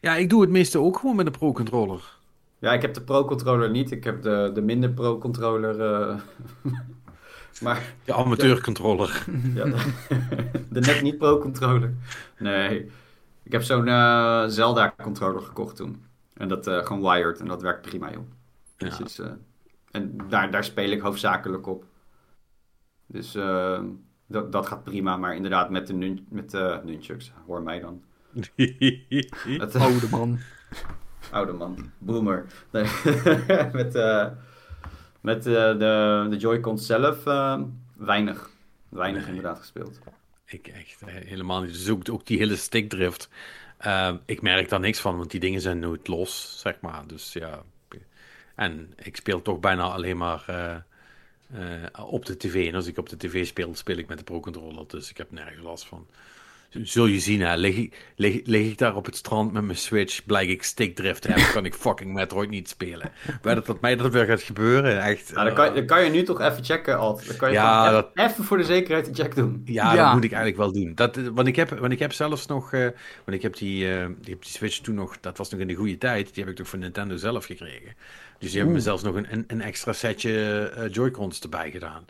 Ja, ik doe het meeste ook gewoon met een Pro-controller. Ja, ik heb de Pro-controller niet. Ik heb de, de minder Pro-controller. eh, maar De amateurcontroller. ja, de, de net niet Pro-controller. Nee. Ik heb zo'n eh, Zelda-controller gekocht toen. En dat gewoon wired. En dat werkt prima, joh. Dus Ja. het is, en daar, daar speel ik hoofdzakelijk op. Dus dat, dat gaat prima. Maar inderdaad, met de, nun, met de nunchucks, hoor mij dan. Het, Oude man. oude man, boomer. Nee. met eh, met eh, de, de Joy-Cons zelf eh, weinig. Weinig Nee. inderdaad gespeeld. Ik echt helemaal niet. Dus ook, die hele stickdrift. eh, ik merk daar niks van, want die dingen zijn nooit los, zeg maar. Dus ja. En ik speel toch bijna alleen maar eh, op de tv. En als ik op de tv speel, speel ik met de Pro-controller. Dus ik heb nergens last van. Zul je zien, hè. Lig, ik- lig, lig ik daar op het strand met mijn Switch, blijk ik stickdrift te hebben, kan ik fucking Metroid niet spelen. Weet dat dat mij dat weer gaat gebeuren, echt. Nou, dan, kan, dan kan je nu toch even checken, Alt. Dan kan je Ja, dat- even, voor de zekerheid een check doen. Ja, Ja. dat moet ik eigenlijk wel doen. Dat, eh, want, ik heb, want ik heb zelfs nog. eh, want ik heb die, eh, die, heb die Switch toen nog. Dat was nog in de goede tijd. Die heb ik toch van Nintendo zelf gekregen. Dus die hebben me zelfs nog een, een, extra setje eh, Joy-Cons erbij gedaan.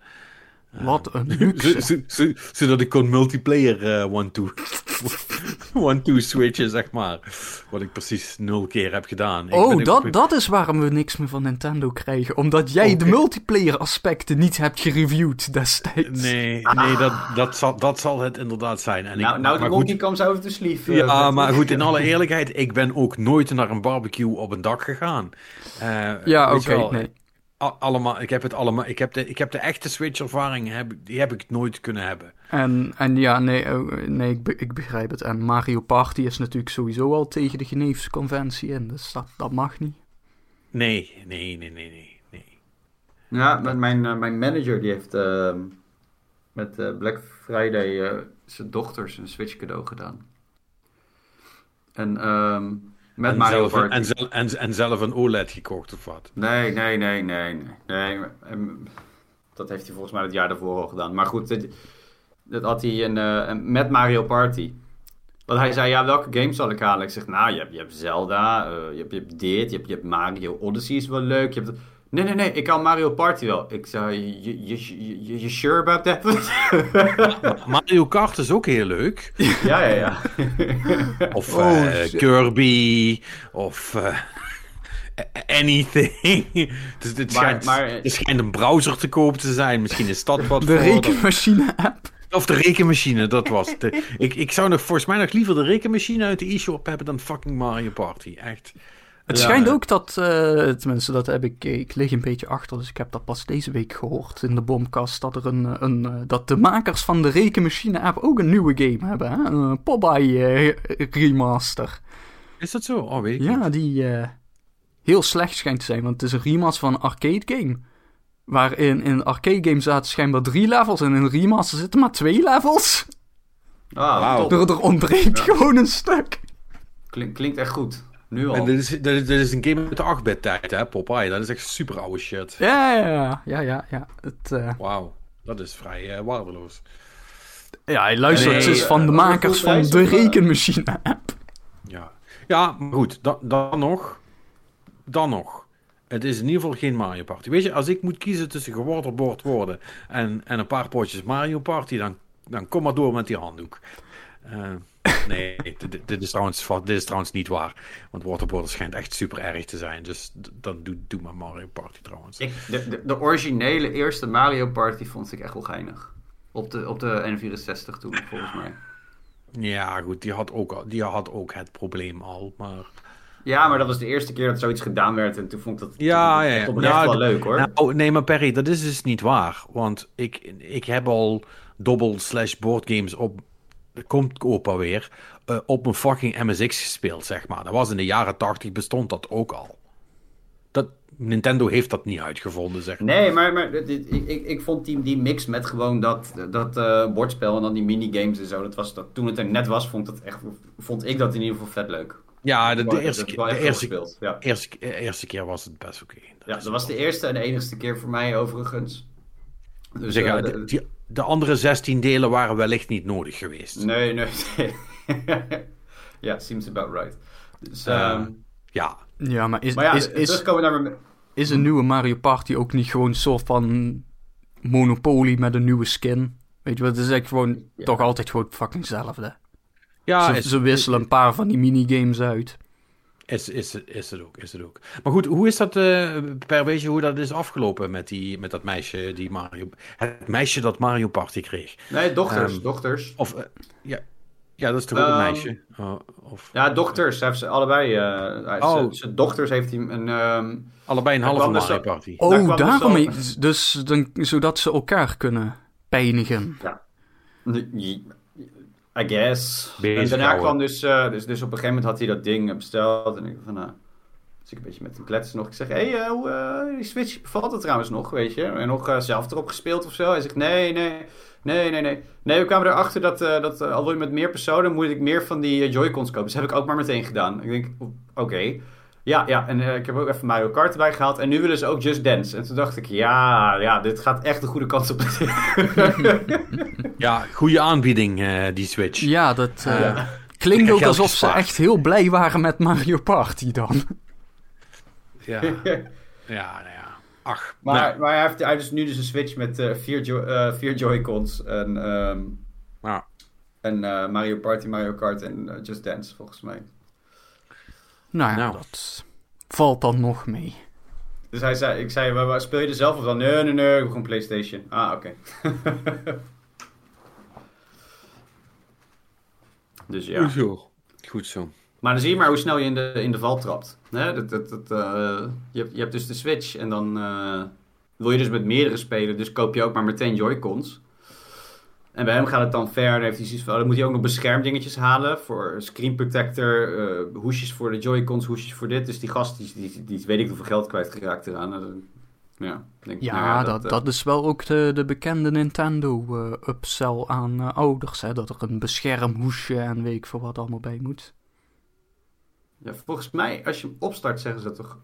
Wat een luxe. zo- zo- zodat ik kon multiplayer eh, one-two. one-two switchen, zeg maar. Wat ik precies nul keer heb gedaan. Ik Oh, ook- dat, dat is waarom we niks meer van Nintendo krijgen. Omdat jij de multiplayer aspecten niet hebt gereviewd destijds. Nee, nee dat, dat, zal, dat zal het inderdaad zijn. En ik, nou, nou, de maar goed, monkey comes over de sleeve. eh, Ja, maar goed, in alle eerlijkheid, ik ben ook nooit naar een barbecue op een dak gegaan. Eh, Ja, oké, nee. Allemaal, ik heb het allemaal, ik heb de, ik heb de echte Switch-ervaring, heb, die heb ik nooit kunnen hebben. En, en ja, nee, oh, nee ik, be- ik begrijp het. En Mario Party is natuurlijk sowieso al tegen de Geneefse conventie in. Dus dat, dat mag niet. Nee, nee, nee, nee, nee. nee. Ja, met mijn, eh, mijn manager die heeft ehm, met eh, Black Friday eh, zijn dochters een Switch cadeau gedaan. En ehm, met en, Mario zelf, een- Party. en, zel- en, en zelf een OLED gekocht of wat? Nee, nee, nee, nee, nee. nee ehm, dat heeft hij volgens mij het jaar daarvoor al gedaan. Maar goed, dat had hij een, eh, een- met Mario Party. Want hij zei, ja, welke game zal ik halen? Ik zeg, nou, je hebt, je hebt Zelda, eh, je, hebt, je hebt dit, je hebt, je hebt Mario Odyssey is wel leuk. Je hebt... Nee, nee, nee, ik kan Mario Party wel. Ik zei, je, je, je, je, you sure about that? Mario Kart is ook heel leuk. ja, ja, ja. Of Oh, eh. Kirby, of eh, anything. dus het, Maar- schijnt, maar- er schijnt een browser te koop te zijn. Misschien is dat wat De rekenmachine-app. Of de rekenmachine, dat was het. De- ik, ik zou nog volgens mij nog liever de rekenmachine uit de e-shop hebben dan fucking Mario Party. Echt. Het Ja, schijnt ja. ook dat, eh, tenminste dat heb ik, ik lig een beetje achter, dus ik heb dat pas deze week gehoord in de bomkast, dat, er een, een, eh, dat de makers van de rekenmachine-app ook een nieuwe game hebben, hè? een Popeye eh, remaster. Is dat zo? Oh, weet ik Ja, niet. die eh, heel slecht schijnt te zijn, want het is een remaster van een arcade game. Waarin in een arcade game zaten schijnbaar drie levels en in een remaster zitten maar twee levels. Ah, Wauw. top. Er, er ontbreekt Ja. gewoon een stuk. Klink- klinkt echt goed. Nu al. En dit is, dit, is, dit is een game uit de 8-bit tijd, hè, Popeye. Dat is echt super oude shit. Ja, ja, ja, ja, ja. ja. Het, eh, Wauw, dat is vrij eh, waardeloos. Ja, hij luistert Nee, dus van de makers van de rekenmachine-app. Ja, ja maar goed, dan, dan nog. Dan nog. Het is in ieder geval geen Mario Party. Weet je, als ik moet kiezen tussen gewaterboard worden en, en een paar potjes Mario Party, dan, dan kom maar door met die handdoek. Eh, nee, dit, dit is trouwens, va- dit is trouwens niet waar. Want waterboard schijnt echt super erg te zijn. Dus dan doe, doe maar Mario Party trouwens. Ik, de, de, de originele eerste Mario Party vond ik echt wel geinig. Op de, op de N64 toen, volgens mij. Ja, goed, die had, ook, die had ook het probleem al. Maar Ja, maar dat was de eerste keer dat zoiets gedaan werd. En toen vond ik dat Ja, ja, ja. oprecht Nou, wel leuk hoor. Nou, nee, maar Perry, dat is dus niet waar. Want ik, ik heb al dobbel slash boardgames op... Komt opa weer. eh, op een fucking MSX gespeeld, zeg maar. Dat was in de jaren 80 bestond dat ook al. Dat, Nintendo heeft dat niet uitgevonden, zeg maar. Nee, maar, maar dit- ik, ik, ik vond die, die mix met gewoon dat, dat eh, bordspel en dan die minigames en zo. Dat was, dat, toen het er net was, vond, dat echt, vond ik dat in ieder geval vet leuk. Ja, de, de eerste, keer- de, eerste. Ja. eerste, eerste keer was het best oké. ja, dat was de eerste en de enigste keer voor mij overigens. Dus, Zeg, de, die- de andere 16 delen waren wellicht niet nodig geweest. nee, nee, ja, seems about right. Dus, Eh, ehm, Ja, Ja, maar is, maar ja, is, is, naar is een nieuwe Mario Party ook niet gewoon een soort van Monopoly met een nieuwe skin? Weet je wat, het is echt gewoon Ja. toch altijd gewoon fucking hetzelfde. ja ze wisselen een paar van die minigames uit. Is, is, is het ook, is het ook. Maar goed, hoe is dat eh, per beetje hoe dat is afgelopen met, die, met dat meisje die Mario... Het meisje dat Mario Party kreeg. Nee, dochters, Ehm, dochters. Of, eh, ja, ja, dat is toch ook een Ehm, meisje? Oh, of, Ja, dochters. Heeft ze allebei. eh, Oh. zijn- Zijn dochters heeft hij een... ehm, allebei een halve dus Mario Party. Daar Oh, kwam dus daarom. is- Dus dan, zodat ze elkaar kunnen pijnigen. I guess. Bezig en daarna houden. kwam dus, eh, dus... Dus op een gegeven moment had hij dat ding besteld. En ik van, nou... Dus ik een beetje met hem kletsen nog. Ik zeg, hé, hey, hoe, eh, die Switch bevalt het trouwens nog, weet je? En nog zelf erop gespeeld of zo. Hij zegt, nee, nee, nee, nee, nee. Nee, we kwamen erachter dat, dat al wil je met meer personen, moet ik meer van die Joy-Cons kopen. Dus heb ik ook maar meteen gedaan. Ik denk, oké. Ja, ja, en eh, ik heb ook even Mario Kart erbij gehaald. En nu willen ze ook Just Dance. En toen dacht ik, ja, ja, dit gaat echt de goede kant op. Ja, goede aanbieding, eh, die Switch. Ja, dat eh, Ja. klinkt ook alsof ze echt heel blij waren met Mario Party dan. Ja, ja, nou ja. Ach, Maar, nou, maar hij heeft hij dus nu dus een Switch met eh, vier, jo eh, vier Joy-Cons en, ehm, ja. en eh, Mario Party, Mario Kart en Just Dance, volgens mij. Nou ja, Nou. dat valt dan nog mee. Dus hij zei, ik zei, "Waar- waar speel je er zelf of dan? Nee, nee, nee, gewoon PlayStation. Ah, oké. dus ja. Goed zo. Goed zo. Maar dan zie je maar hoe snel je in de, in de val trapt. Hè? Dat, dat, dat, eh, je, hebt, je hebt dus de Switch en dan eh, wil je dus met meerdere spelen. Dus koop je ook maar meteen Joy-Cons. En bij hem gaat het dan ver. Dan, heeft hij zoiets van, oh, dan moet hij ook nog beschermdingetjes halen. Voor screen protector, eh, hoesjes voor de Joy-Cons, hoesjes voor dit. Dus die gast, die, die, die, weet ik hoeveel geld kwijtgeraakt eraan. Nou, ja, denk ik, Ja, nou dat, eh, dat is wel ook de, de bekende Nintendo-upsell aan eh, ouders. Hè? Dat er een beschermhoesje en weet ik veel wat allemaal bij moet. Ja, volgens mij, als je hem opstart, zeggen ze dat toch...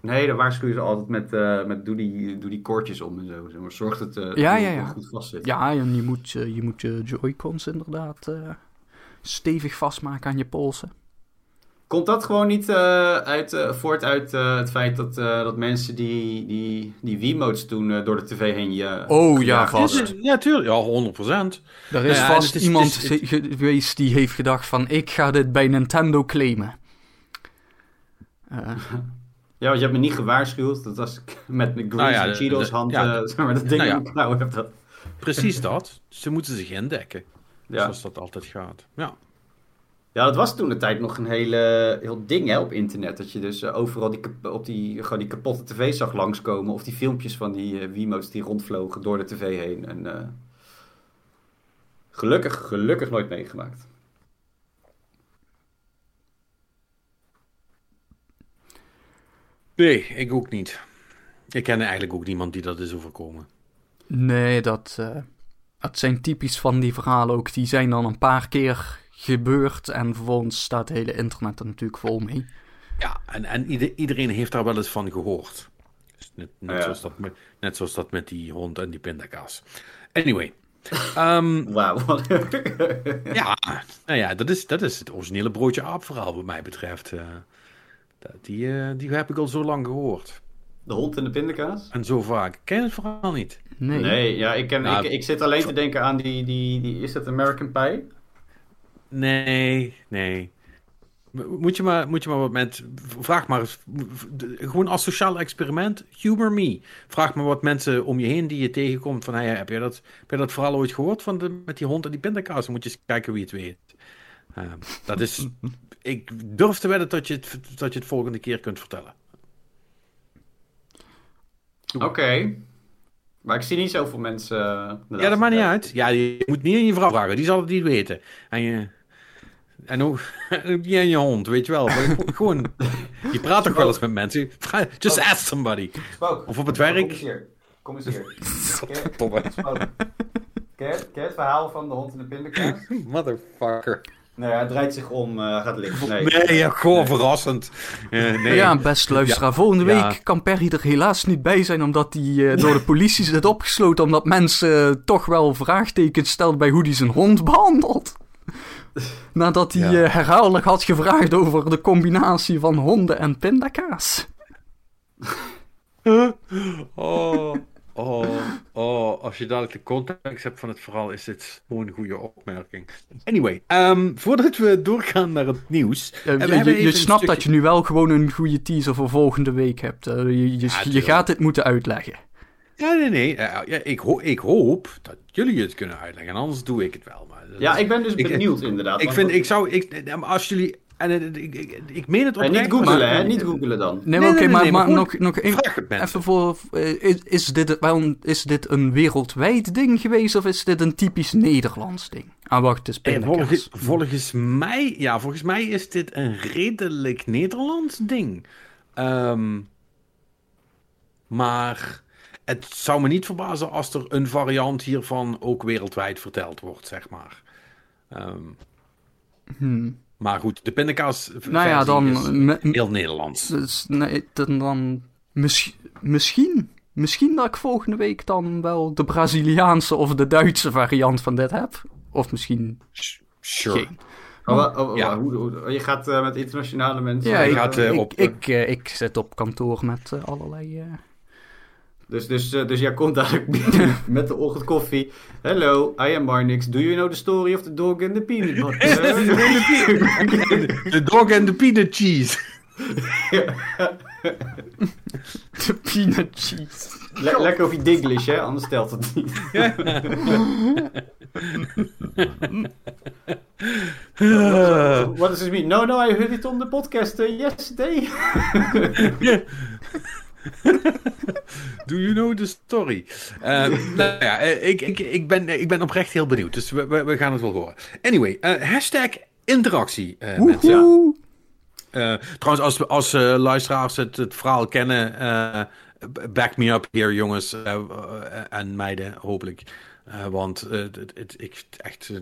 Nee, dan waarschuwen ze altijd met, eh, met doe, die, doe die koordjes om en zo. Maar zorg dat het Ja, ja, ja. goed vast zit. Ja, en je moet, eh, je moet je Joy-Cons inderdaad eh, stevig vastmaken aan je polsen. Komt dat gewoon niet eh, uit, voort uit eh, het feit dat, eh, dat mensen die, die, die Wiimotes toen door de tv heen je... Oh, ja, vast. Ja, tuurlijk. Ja, 100 procent. Er is Ja, en vast is- iemand is- het- geweest die heeft gedacht van... ik ga dit bij Nintendo claimen. Ja, want je hebt me niet gewaarschuwd. Dat was met mijn Nou ja, Grease en de- Cheetos de- hand, ja. eh, zeg maar, dat ding Nou ja. klauw heb dat. Precies dat. Ze moeten zich indekken. Ja. Zoals dat altijd gaat. Ja. Ja, dat was toen de tijd nog een hele, heel ding hè, op internet. Dat je dus eh, overal die, op die, gewoon die kapotte tv zag langskomen. Of die filmpjes van die Wiimo's die rondvlogen door de tv heen. En, gelukkig, gelukkig nooit meegemaakt. Nee, ik ook niet. Ik ken eigenlijk ook niemand die dat is overkomen. Nee, dat, eh, dat zijn typisch van die verhalen ook. Die zijn dan een paar keer gebeurd en vervolgens staat het hele internet er natuurlijk vol mee. Ja, en, en ieder- iedereen heeft daar wel eens van gehoord. Dus net, net, Ja. zoals dat met, net zoals dat met die hond en die pindakaas. Anyway. Ehm, Wauw. ja, nou ja, dat is, dat is het originele broodje aap verhaal wat mij betreft. eh. Dat- die, eh, die heb ik al zo lang gehoord. De hond en de pindakaas? En zo vaak. Ken je het verhaal niet? Nee. Nee, ja, ik, ken, Nou, ik, ik zit alleen te denken aan die, die, die is dat American Pie? Nee, nee. Moet je maar, moet je maar wat met. Vraag maar eens. Gewoon als sociaal experiment. Humor me. Vraag maar wat mensen om je heen die je tegenkomt. Van, hey, heb, je dat, heb je dat verhaal ooit gehoord van de, met die hond en die pindakaas? Dan moet je eens kijken wie het weet. Eh, dat is. Ik durf te wedden dat je, het, dat je het volgende keer kunt vertellen. Oké. Maar ik zie niet zoveel mensen. eh, Ja, dat maakt niet uit. Ja, je moet niet aan je vrouw vragen. Die zal het niet weten. En je. En ook niet aan je hond, weet je wel. Maar gewoon. Je praat toch wel eens met mensen. Just ask somebody. Spook. Of op het werk. Kom eens hier. Kom eens hier. Ken je- je het verhaal van de hond en de pindakaas? Motherfucker. Nee, hij draait zich om, eh, gaat liggen. Nee, Nee, ja, gewoon verrassend. Eh, nee. Ja, best luisteraar. Volgende Ja. week kan Perry er helaas niet bij zijn, omdat hij eh, door de politie zit opgesloten. Omdat mensen eh, toch wel vraagtekens stellen bij hoe hij zijn hond behandelt. Nadat hij Ja. herhaaldelijk had gevraagd over de combinatie van honden en pindakaas. Oh, oh, oh. Als je dadelijk de context hebt van het verhaal, is dit gewoon een goede opmerking. Anyway, ehm, voordat we doorgaan naar het nieuws. Je je, snapt dat je nu wel gewoon een goede teaser voor volgende week hebt. Eh, je, je, gaat dit moeten uitleggen. Ja, nee, nee. ja, ik, ho- ik hoop dat jullie het kunnen uitleggen. En anders doe ik het wel. Maar Ja, is- ik ben dus Ik- benieuwd inderdaad. Ik vind, ik zou, ik, als jullie, en ik, ik, ik meen het En oprecht. niet googelen, maar- hè? Niet googelen dan. Nee, maar Nee, oké, nee, nee, maar, nee, maar nog, nog één, Vraag het mensen. Even voor, eh, is, is, dit wel een, is dit een wereldwijd ding geweest of is dit een typisch Nederlands ding? Ah, wacht, het is Eh, pindakaas. volgens, volgens mij, ja, volgens mij is dit een redelijk Nederlands ding. Ehm, maar het zou me niet verbazen als er een variant hiervan ook wereldwijd verteld wordt, zeg maar. Ehm, Hmm. Maar goed, de pindakaas Nou ja, dan, me- heel Nederlands. dus, nee, dan, dan mis- misschien, misschien dat ik volgende week dan wel de Braziliaanse of de Duitse variant van dit heb. Of misschien Sh- Sure. geen. Oh, oh, oh, Ja. hoe, hoe- je gaat eh, met internationale mensen. Ja, ik, gaat, eh, ik, op- ik, eh, ik zit op kantoor met eh, allerlei... eh, Dus, dus, eh, dus jij komt dadelijk met de ochtend koffie. Hello, I am Marnix. Do you know the story of the dog and the peanut butter? De dog and the peanut cheese. de peanut cheese. Le- lekker of je Dinglish, hè? Anders telt het niet. What does this mean? No, no, I heard it on the podcast uh, yesterday. Do you know the story? Eh, nou ja, eh, ik, ik, ik, ben, ik ben oprecht heel benieuwd. Dus we, we, we gaan het wel horen. Anyway, eh, hashtag interactie, eh, mensen. Eh, trouwens, als, als eh, luisteraars het, het verhaal kennen, eh, back me up here, jongens eh, eh, en meiden, hopelijk. Eh, want eh, het, het, ik echt eh,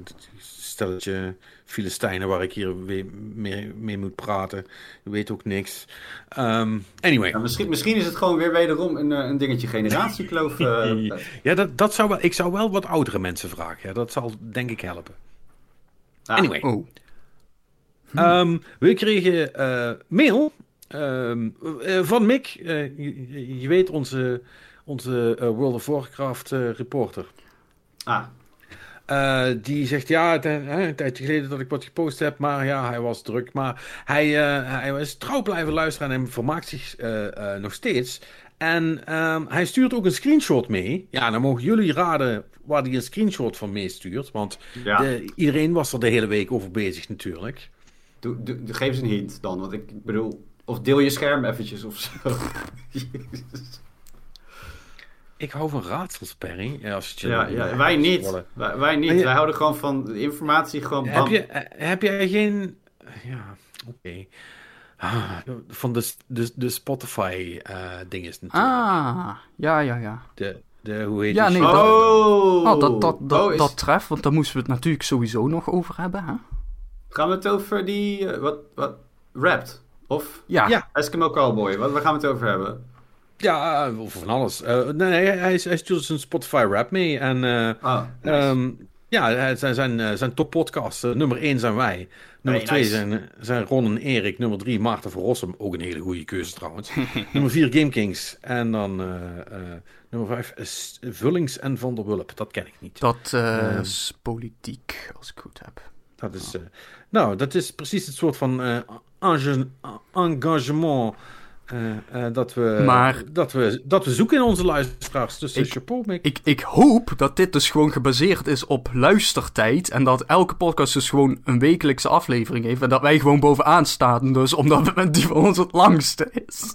stelletje Filistijnen waar ik hier weer mee, mee moet praten. Je weet ook niks. Ehm, anyway. Ja, misschien, misschien is het gewoon weer wederom een, eh, een dingetje generatiekloof. eh. Ja, dat, dat zou wel, ik zou wel wat oudere mensen vragen. Ja, dat zal denk ik helpen. Ah, Anyway, Oh. ehm, we kregen eh, mail ehm, eh, van Mick. Eh, je, je weet, onze, onze World of Warcraft eh, reporter. Ah, Eh, die zegt ja, eh, een tijdje geleden dat ik wat gepost heb, maar ja, hij was druk. Maar hij, eh, hij is trouw blijven luisteren en hij vermaakt zich nog steeds. En ehm, hij stuurt ook een screenshot mee. Ja, dan mogen jullie raden waar hij een screenshot van meestuurt. Want ja. de- iedereen was er de hele week over bezig natuurlijk. Doe, doe, doe- geef eens een hint dan, want ik, ik bedoel... Of deel je scherm eventjes of zo. Jezus. Ik hou van raadsels, Perry. Ja, als het je Ja, wij niet. Wij, wij niet. Je- Wij houden gewoon van de informatie gewoon Heb, je, eh, heb jij geen... Ja, oké. Ah, van de, de, de Spotify-ding is natuurlijk. Ah, ja, ja, ja. De, de, hoe heet Ja, nee, dat- Oh, Oh, dat, dat, dat, Oh, is- dat treft, want daar moesten we het natuurlijk sowieso nog over hebben, hè? Gaan we het over die... eh, wat, wat? Rapt? Of Ja, Ja. Eskimo Cowboy? Wat, waar gaan we het over hebben? Ja, of van alles. Eh, nee, hij, hij stuurt zijn Spotify rap mee. En eh, Ah, nice. ehm, ja, zijn, zijn, eh, zijn toppodcasts. Eh, nummer 1 zijn wij. Nummer Hey, 2 nice. zijn, zijn Ron en Erik. Nummer 3 Maarten van Rossum. Ook een hele goede keuze trouwens. nummer 4 Game Kings. En dan eh, eh, nummer 5 is Vullings en Van der Wulp. Dat ken ik niet. dat eh, Ehm. is politiek, als ik goed heb. Dat is, eh, nou, dat is precies het soort van eh, enga- engagement eh, dat, we, Maar- dat, we, dat we zoeken in onze luisteraars. Dus eh, Ik- chapeau, Mick. Ik, ik hoop dat dit dus gewoon gebaseerd is op luistertijd. En dat elke podcast dus gewoon een wekelijkse aflevering heeft. En dat wij gewoon bovenaan staan. Dus omdat we- die van ons het langste is.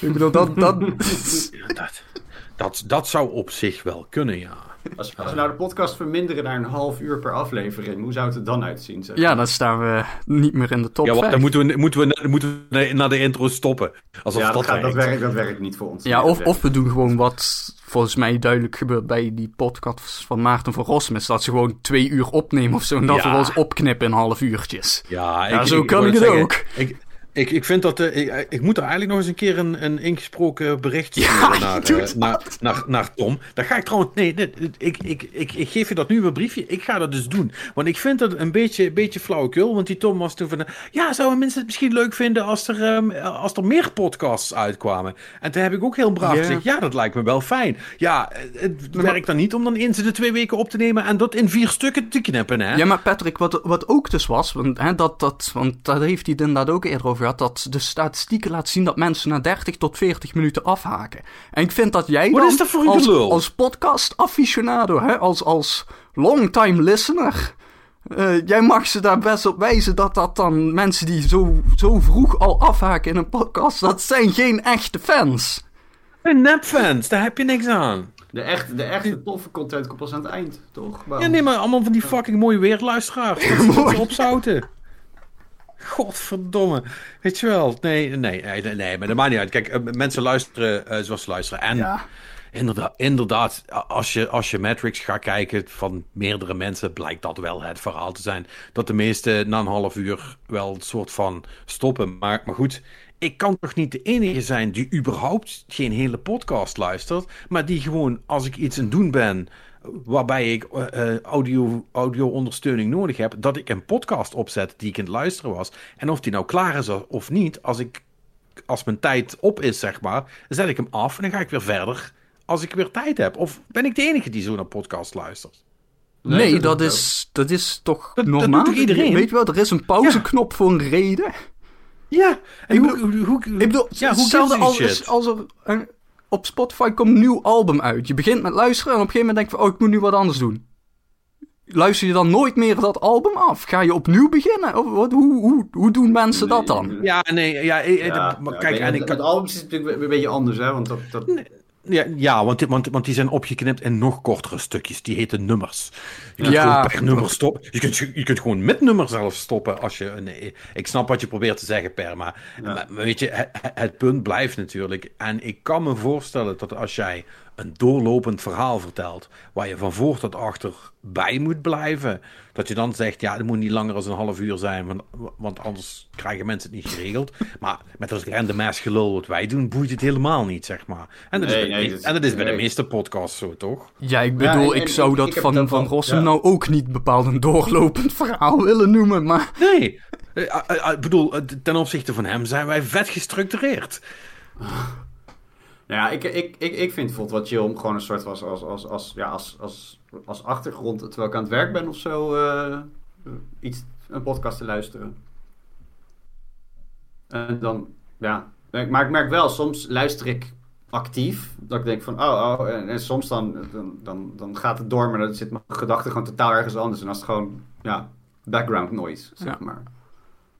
ik bedoel, dat... dat, dat, dat zou op zich wel kunnen, ja. Als, als we nou de podcast verminderen naar een half uur per aflevering, hoe zou het er dan uitzien? Zeg? ja, dan staan we niet meer in de top ja, want 5. dan moeten we, moeten we, moeten we naar de intro stoppen. Alsof Ja, dat, dat, gaat, dat, werkt. werkt, dat werkt niet voor ons. Ja, of, of we doen gewoon wat volgens mij duidelijk gebeurt bij die podcast van Maarten van Rossum. Dat ze gewoon twee uur opnemen of zo. En dat Ja. we ons opknippen in half uurtjes. Ja, Ja, zo kan ik het zeggen, ook. Ik, ik, ik vind dat... eh, ik, ik moet er eigenlijk nog eens een keer een, een ingesproken bericht Ja, sturen naar, eh, naar, naar, naar Tom. Dat ga ik trouwens... Nee, nee, ik, ik, ik, ik geef je dat nu een briefje. Ik ga dat dus doen. Want ik vind dat een beetje, een beetje flauwekul. Want die Tom was toen van... Ja, zouden mensen het misschien leuk vinden als er, ehm, als er meer podcasts uitkwamen? En toen heb ik ook heel braaf gezegd... Ja, dat lijkt me wel fijn. Ja, het maar- werkt dan niet om dan eens in de twee weken op te nemen... en dat in vier stukken te knippen, hè? Ja, maar Patrick, wat, wat ook dus was, want, hè, dat, dat, want daar heeft hij het inderdaad ook eerder over gehad, dat de statistieken laten zien dat mensen na 30 tot 40 minuten afhaken. En ik vind dat jij dan dat een als, als podcast aficionado, hè, als, als longtime listener, eh, jij mag ze daar best op wijzen dat dat dan mensen die zo, zo vroeg al afhaken in een podcast, dat zijn geen echte fans. En nepfans, daar heb je niks aan. De, echt, de echte toffe content komt pas aan het eind, toch? Ja, nee, maar allemaal van die fucking mooie weerluisteraars. Dat ze dat opzouten. Godverdomme. Weet je wel? Nee, nee, nee, nee, maar dat maakt niet uit. Kijk, eh, mensen luisteren eh, zoals ze luisteren. En Ja. inderdaad, inderdaad als, je, als je Matrix gaat kijken van meerdere mensen, blijkt dat wel het verhaal te zijn. Dat de meeste na een half uur wel een soort van stoppen. Maar, maar goed, ik kan toch niet de enige zijn die überhaupt geen hele podcast luistert, maar die gewoon als ik iets aan het doen ben waarbij ik eh, eh, audio, audio-ondersteuning nodig heb, dat ik een podcast opzet die ik aan het luisteren was. En of die nou klaar is of niet, als, ik, als mijn tijd op is, zeg maar, dan zet ik hem af en dan ga ik weer verder als ik weer tijd heb. Of ben ik de enige die zo naar podcast luistert? Nee, dat, is, dat is toch Dat- dat normaal? doet toch iedereen? Weet je wel, er is een pauzeknop voor een reden. Ja, en Ik hoe, hoe, hoe, Ik bedoel, ja, hoe hetzelfde als, als er een- op Spotify komt een nieuw album uit. Je begint met luisteren en op een gegeven moment denk je van, oh, ik moet nu wat anders doen. Luister je dan nooit meer dat album af? Ga je opnieuw beginnen? Of wat, hoe, hoe, hoe doen mensen dat dan? Ja, nee, ja, eh, eh, Ja, maar ja, kijk, en het, ik het album is natuurlijk weer een beetje anders, hè? Want dat, dat, Ja, ja want, die- want, want die zijn opgeknipt in nog kortere stukjes. Die heten nummers. Je kunt Ja. gewoon per nummer stoppen. Je kunt, je kunt gewoon met nummer zelf stoppen. Als je, nee, ik snap wat je probeert te zeggen, Per. Maar, Ja. maar, maar weet je, het, het punt blijft natuurlijk. En ik kan me voorstellen dat als jij een doorlopend verhaal vertelt. waar je van voor tot achter bij moet blijven. dat je dan zegt: ja, het moet niet langer dan een half uur zijn. Want, want anders krijgen mensen het niet geregeld. Maar met dat random ass gelul wat wij doen, boeit het helemaal niet, zeg maar. En dat Nee, is bij, nee, de, dat- en dat is bij de meeste podcasts zo, toch? Ja, ik Ja, bedoel, en- ik en zou dat ik van ook Van al- Rossum. Nou ook niet bepaald een doorlopend verhaal willen noemen. Maar Nee. Eh, eh, eh, Ik bedoel, ten opzichte van hem zijn wij vet gestructureerd. Ja, ik, ik, ik, ik vind bijvoorbeeld wat chill om gewoon een soort als, als, als, als, ja, als, als, als achtergrond, terwijl ik aan het werk ben of zo, eh, iets, een podcast te luisteren. En dan, ja. Maar ik merk wel, soms luister ik actief, dat ik denk van, oh, oh, en, en soms dan, dan, dan, dan gaat het door, maar dan zit mijn gedachte gewoon totaal ergens anders. En als het gewoon, ja, background noise, zeg Ja. maar.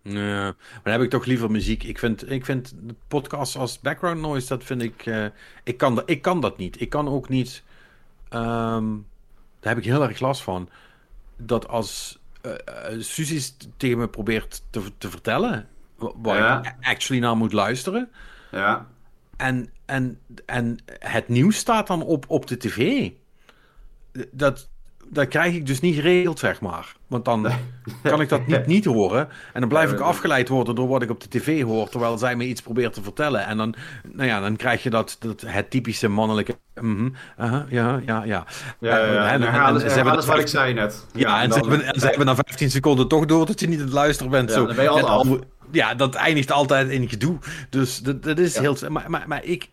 Ja, maar dan heb ik toch liever muziek. Ik vind, ik vind de podcast als background noise, dat vind ik... eh, ik, kan dat, ik kan dat niet. Ik kan ook niet... ehm, daar heb ik heel erg last van. Dat als Suzy s- tegen me probeert te, te vertellen... wa- waar Ja. ik actually naar moet luisteren... Ja. En, en, en het nieuws staat dan op, op de tv. Dat, dat krijg ik dus niet geregeld, zeg maar. Want dan kan ik dat niet, niet horen. En dan blijf ik afgeleid worden door wat ik op de tv hoor... terwijl zij me iets probeert te vertellen. En dan, nou ja, dan krijg je dat, dat het typische mannelijke... mhm, aha, ja, ja, ja. Ja, ja, En- en ze hebben wat ik zei net. Ja, en, dan- ze hebben, en ze hebben na 15 seconden toch door dat je niet aan het luisteren bent. Ja, zo. dan ben je al Ja, dat eindigt altijd in gedoe. Dus dat, dat is heel... Maar, maar, maar ik...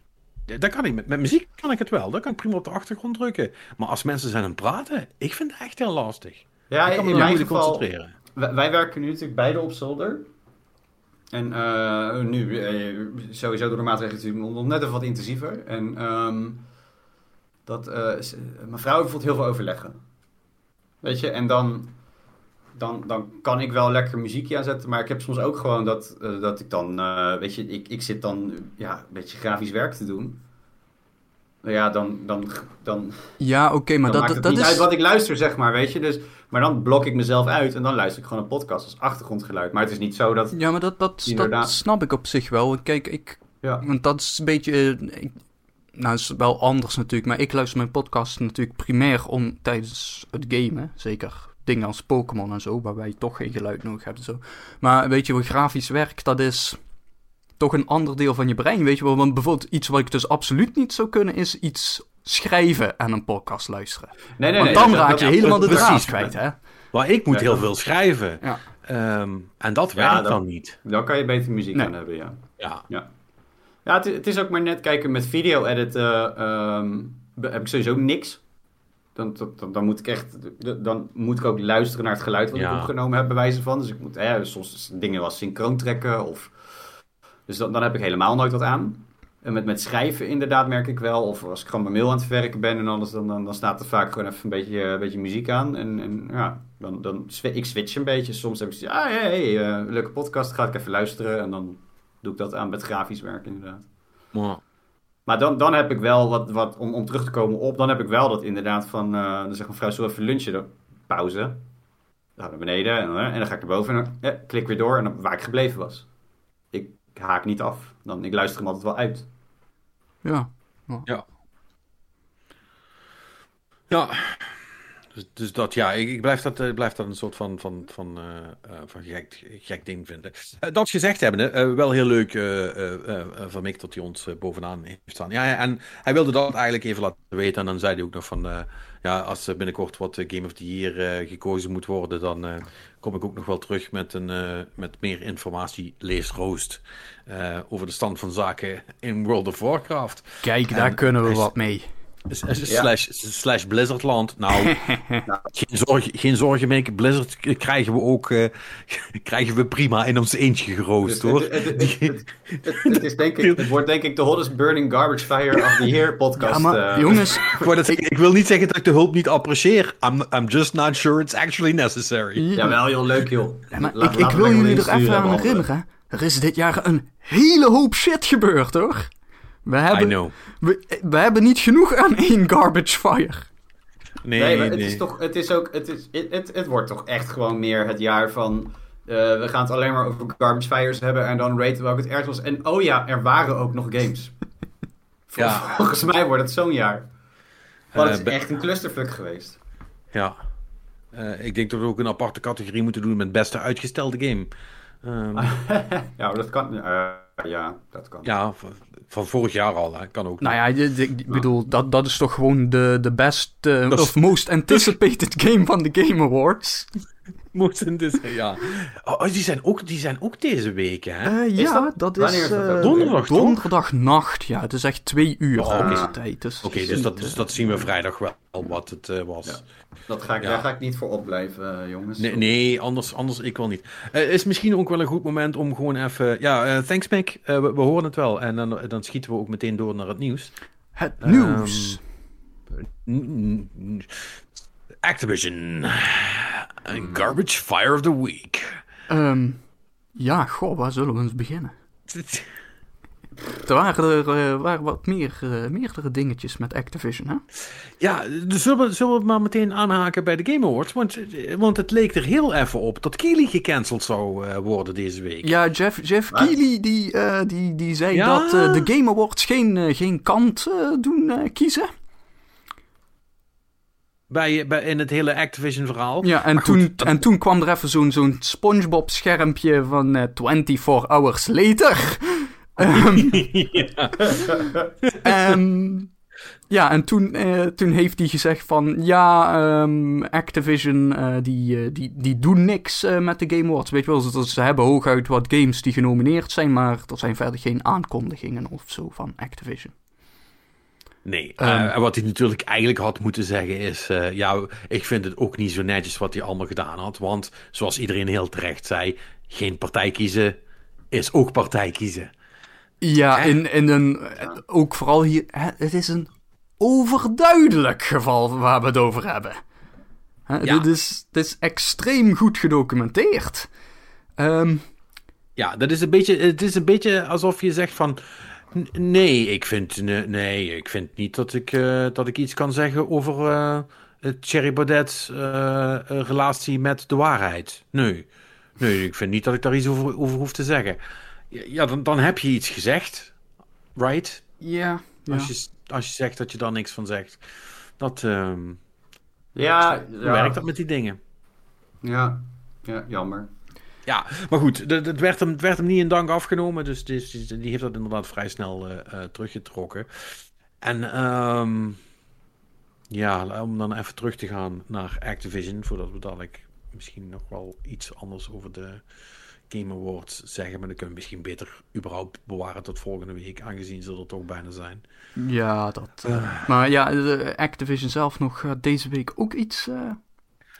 Dat kan ik. Met, met muziek kan ik het wel. Dat kan ik prima op de achtergrond drukken. Maar als mensen zijn aan het praten, ik vind het echt heel lastig. Ja, ik kan me in mijn geval... concentreren. Wij, wij werken nu natuurlijk beide op zolder. En eh, nu, eh, sowieso door de maatregelen natuurlijk nog net even wat intensiever. En ehm, dat, s- mijn vrouw voelt heel veel overleggen. Weet je, en dan, dan, dan kan ik wel lekker muziekje aanzetten. Maar ik heb soms ook gewoon dat, eh, dat ik dan, eh, weet je, ik, ik zit dan ja, een beetje grafisch werk te doen. Nou ja, dan, dan, dan, Ja, oké, maar dat, maakt het dat niet is... uit wat ik luister, zeg maar, weet je. Dus, maar dan blok ik mezelf uit en dan luister ik gewoon een podcast als achtergrondgeluid. Maar het is niet zo dat... Ja, maar dat, dat, dat snap ik op zich wel. Kijk, ik, Ja, want dat is een beetje... eh, Ik, nou, het is wel anders natuurlijk, maar ik luister mijn podcast natuurlijk primair om tijdens het gamen. Zeker dingen als Pokémon en zo, waarbij je toch geen geluid nodig hebt en zo. Maar weet je, wat grafisch werk, dat is toch een ander deel van je brein, weet je wel. Want bijvoorbeeld iets wat ik dus absoluut niet zou kunnen, is iets schrijven en een podcast luisteren. nee, nee, Want nee. dan raak dat- je helemaal de draad kwijt, hè. Maar ik moet Ja. heel veel schrijven. Ja. Ehm, en dat Ja, werkt dat- dan niet. Dan kan je beter muziek Nee. aan hebben, ja. Ja. Ja, het, is- het is ook maar net kijken met video editen. ehm, heb ik sowieso niks. Dan, dan, dan, moet ik echt, dan moet ik ook luisteren naar het geluid wat Ja. ik opgenomen heb, bij wijze van. Dus ik moet hè, soms dingen als synchroon trekken. Of, dus dan, dan heb ik helemaal nooit wat aan. En met, met schrijven inderdaad merk ik wel. Of als ik gewoon mijn mail aan het verwerken ben en alles, dan, dan, dan staat er vaak gewoon even een beetje, een beetje muziek aan. En, en ja, dan, dan ik switch een beetje. Soms heb ik zoiets, ah, hey, hey, eh, leuke podcast, ga ik even luisteren. En dan doe ik dat aan met grafisch werk inderdaad. Maar, Maar dan, dan heb ik wel wat, wat om, om terug te komen op, dan heb ik wel dat inderdaad van, eh, dan zegt mijn vrouw, zo even lunchen, pauze. Dan ga ik naar beneden en, dan- en dan ga ik naar boven en dan, ja, klik weer door en dan waar ik gebleven was. Ik haak niet af. Dan, ik luister hem altijd wel uit. Ja. ja. Dus, dus dat, ja, ik, ik blijf, dat, eh, blijf dat een soort van, van, van, eh, eh, van gek, gek ding vinden. Dat gezegd hebbende, eh, wel heel leuk van Mick dat hij ons bovenaan heeft staan. Ja, ja, en hij wilde dat eigenlijk even laten weten. En dan zei hij ook nog van, ja, als er binnenkort wat Game of the Year gekozen moet worden, dan kom ik ook nog wel terug met, een, met meer informatie, lees Roost, over de stand van zaken in World of Warcraft. Kijk, daar En kunnen we wat mee. Slash, slash Blizzardland. Nou, geen zorgen, geen zorgen Mick. Blizzard krijgen we ook eh, krijgen we prima in ons eentje geroost, hoor. Het, het, het, het, het- het is denk ik, het wordt denk ik de hottest burning garbage fire of the year podcast. Ja, maar eh. jongens, Ik, wil niet zeggen dat ik de hulp niet apprecieer. I'm, I'm just not sure it's actually necessary. Jawel, heel leuk joh. Ja, maar Laat- ik, ik wil jullie er even en aan herinneren. Er is dit jaar een hele hoop shit gebeurd, hoor. We I hebben, know. we, we hebben niet genoeg aan één garbage fire. Nee, Nee, maar nee. het is toch, het is ook, het, is, het, het, het wordt toch echt gewoon meer het jaar van, eh, we gaan het alleen maar over garbage fires hebben en dan raten we ook het ergst was. En oh ja, er waren ook nog games. Vol- Ja. Volgens mij wordt het zo'n jaar. Want het Eh, is be- echt een clusterfuck geweest. Ja. Eh, ik denk dat we ook een aparte categorie moeten doen met beste uitgestelde game. Ehm, ja, dat kan. Ja, dat kan. ja, van vorig jaar al. Hè. Kan ook. Nou ja, ik, bedoel, dat, dat is toch gewoon de, de best eh, of most anticipated game van de Game Awards. Moesten dus, ja. Oh, die, zijn ook, die zijn ook deze week, hè? Eh, ja, dat- is is dat eh? Donderdag, toch? donderdagnacht. Ja, het is echt twee uur Oh, tijd. Dus Oké, dus, dat, dus eh, dat zien we vrijdag wel wat het eh, was. Ja. Dat ga ik, Ja. Daar ga ik niet voor opblijven, jongens. Nee, nee anders, anders ik wel niet. Het is misschien ook wel een goed moment om gewoon even... Ja, thanks Mick. We, we horen het wel. En dan, dan schieten we ook meteen door naar het nieuws. Het Ehm, nieuws. N- n- Activision. Garbage Fire of the Week. Ehm, Ja, goh, waar zullen we eens beginnen? Er waren er eh, waren wat meer, eh, meerdere dingetjes met Activision, hè? Ja, dus zullen we, zullen we maar meteen aanhaken bij de Game Awards? Want, eh, want het leek er heel even op dat Keely gecanceld zou eh, worden deze week. Ja, Jeff, Jeff? Keighley die, eh, die, die zei Ja. dat de Game Awards geen, geen kant eh, doen eh, kiezen. Bij, bij, in het hele Activision-verhaal. Ja, en, Maar goed, toen, dat- en toen kwam er even zo'n zo'n SpongeBob-schermpje van eh 24 hours later. Ehm, ja. Ehm, ja, en toen, eh, toen heeft hij gezegd van... Ja, ehm, Activision, eh, die, eh, die, die doen niks eh, met de Game Awards. Weet je wel, ze, ze hebben hooguit wat games die genomineerd zijn... maar er zijn verder geen aankondigingen of zo van Activision. Nee, Ehm. eh, en wat hij natuurlijk eigenlijk had moeten zeggen is... eh, ja, ik vind het ook niet zo netjes wat hij allemaal gedaan had. Want, zoals iedereen heel terecht zei... geen partij kiezen is ook partij kiezen. Ja, Hè? in, in een... Ook vooral hier... het is een overduidelijk geval waar we het over hebben. Hè, Ja. dit, is, dit is extreem goed gedocumenteerd. Ehm Ja, dat is een beetje, het is een beetje alsof je zegt van... "N- Nee, ik vind, nee, nee, ik vind niet dat ik, eh, dat ik iets kan zeggen over het Thierry Baudet eh, relatie met de waarheid. Nee. nee, ik vind niet dat ik daar iets over, over hoef te zeggen. Ja, dan, dan heb je iets gezegd, right? ja, ja. Als, je, als je zegt dat je daar niks van zegt. Dat, ehm, Ja, ja. werkt dat met die dingen? Ja, ja jammer. Ja, maar goed, het werd hem, het werd hem niet in dank afgenomen. Dus die, heeft dat inderdaad vrij snel eh, eh, teruggetrokken. En ehm, ja, om dan even terug te gaan naar Activision. Voordat we dadelijk misschien nog wel iets anders over de Game Awards zeggen. Maar dan kunnen we misschien beter überhaupt bewaren tot volgende week. Aangezien ze er toch bijna zijn. Ja, dat. eh, Maar ja, Activision zelf nog deze week ook iets eh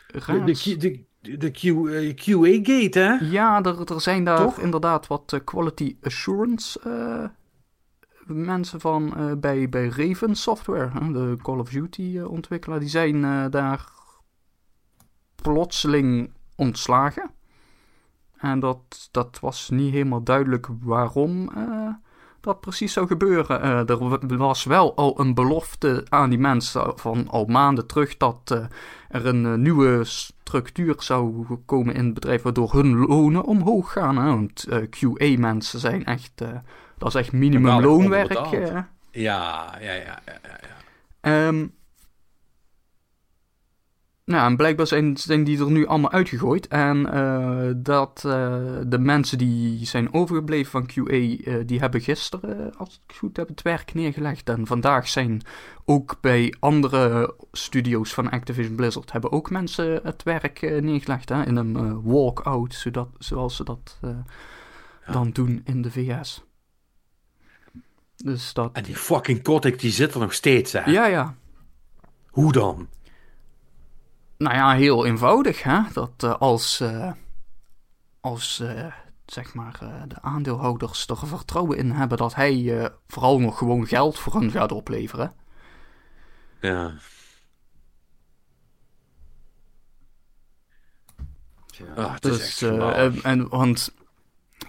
raars. de, de, de Q, eh, QA-gate, hè? Ja, er, er zijn daar Toch? inderdaad wat eh, quality assurance eh, mensen van eh, bij, bij Raven Software, hè, de Call of Duty eh, ontwikkelaar, die zijn eh, daar plotseling ontslagen. En dat, dat was niet helemaal duidelijk waarom eh, dat precies zou gebeuren. Eh, er was wel al een belofte aan die mensen van al maanden terug dat eh, er een eh, nieuwe structuur zou komen in het bedrijf waardoor hun lonen omhoog gaan. Want QA-mensen zijn echt, dat is echt minimumloonwerk. Ja, ja, ja, ja, ja. Nou, en blijkbaar zijn, zijn die er nu allemaal uitgegooid. En eh, dat eh, de mensen die zijn overgebleven van QA, eh, die hebben gisteren, als ik het goed heb, het werk neergelegd. En vandaag zijn ook bij andere studio's van Activision Blizzard, hebben ook mensen het werk neergelegd. Hè, in een walk-out, zodat, zoals ze dat Ja. dan doen in de VS. Dus dat... En die fucking Kotick, die zit er nog steeds, hè? Ja, ja. Hoe dan? Nou ja, heel eenvoudig, hè? Dat eh, als, eh, als eh, zeg maar, eh, de aandeelhouders er vertrouwen in hebben dat hij eh, vooral nog gewoon geld voor hun gaat opleveren. Ja. Tja. Ah, het is Dus, eh, en, en- want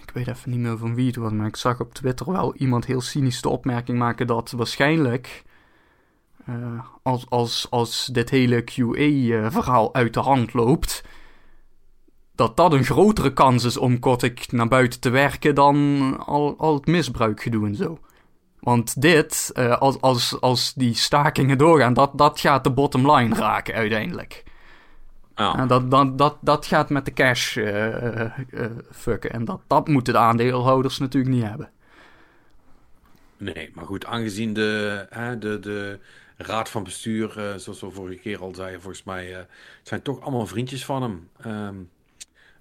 ik weet even niet meer van wie het was, maar ik zag op Twitter wel iemand heel cynisch de opmerking maken dat waarschijnlijk eh, als, als, als dit hele QA-verhaal uit de hand loopt, dat dat een grotere kans is om Kotick naar buiten te werken dan al, al het misbruikgedoe en zo. Want dit, eh, als, als, als die stakingen doorgaan, dat, dat gaat de bottom line raken uiteindelijk. En dat, dat, dat, dat gaat met de cash eh, eh, eh, fucken. En dat, dat moeten de aandeelhouders natuurlijk niet hebben. Nee, maar goed, aangezien de, hè, de, de raad van bestuur, eh, zoals we vorige keer al zeiden, volgens mij, eh, het zijn toch allemaal vriendjes van hem. ehm,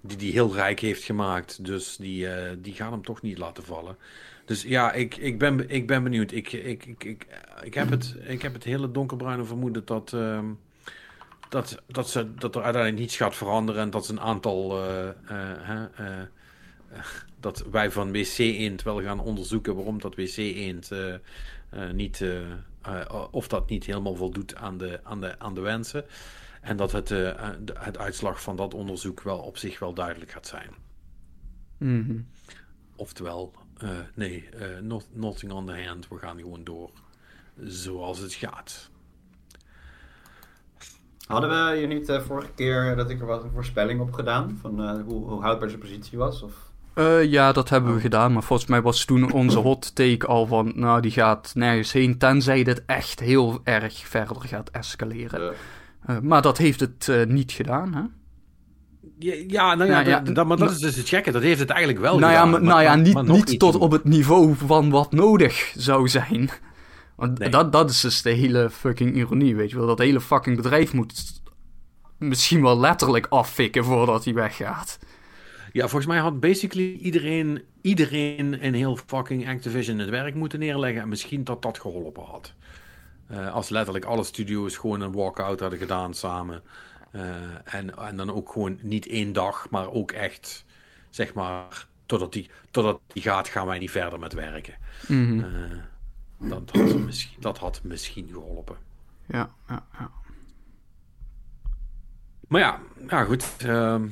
die die heel rijk heeft gemaakt. Dus die, eh, die gaan hem toch niet laten vallen. Dus ja, ik, ik, ben, ik ben benieuwd. Ik, ik, ik, ik, ik, heb het, ik heb het hele donkerbruine vermoeden dat, ehm, dat, dat, ze, dat er uiteindelijk niets gaat veranderen. En dat ze een aantal. eh, eh, eh, eh, dat wij van WC Eend wel gaan onderzoeken waarom dat WC Eend eh, eh, niet. Eh, eh, of dat niet helemaal voldoet aan de, aan de, aan de wensen. En dat het, eh, de- het uitslag van dat onderzoek wel op zich wel duidelijk gaat zijn. Mhm. Oftewel, eh, nee, eh, not, nothing on the hand. We gaan gewoon door zoals het gaat. Hadden we hier niet de vorige keer dat ik er wat een voorspelling op gedaan? Van eh, hoe, hoe houdbaar zijn positie was? Of... Eh, ja, dat hebben we gedaan. Maar volgens mij was toen onze hot take al van... Nou, die gaat nergens heen. Tenzij dit echt heel erg verder gaat escaleren. eh, maar dat heeft het eh, niet gedaan, hè? Ja, ja, nou ja, Nou ja, dat, dat- maar dat is dus het checken. Dat heeft het eigenlijk wel nou ja, gedaan. maar- maar- nou ja, niet, maar nog niet tot op het niveau van wat nodig zou zijn. Want Nee. dat, dat is dus de hele fucking ironie, weet je wel. Dat hele fucking bedrijf moet misschien wel letterlijk affikken voordat hij weggaat. Ja, volgens mij had basically iedereen, iedereen in heel fucking Activision het werk moeten neerleggen. En misschien dat dat geholpen had. Eh, als letterlijk alle studio's gewoon een walkout hadden gedaan samen. Eh, en, en dan ook gewoon niet één dag, maar ook echt, zeg maar, totdat die, totdat die gaat, gaan wij niet verder met werken. Mhm. Eh, dat, had misschien, dat had misschien geholpen. Ja, ja, ja. Maar ja, ja goed. ehm,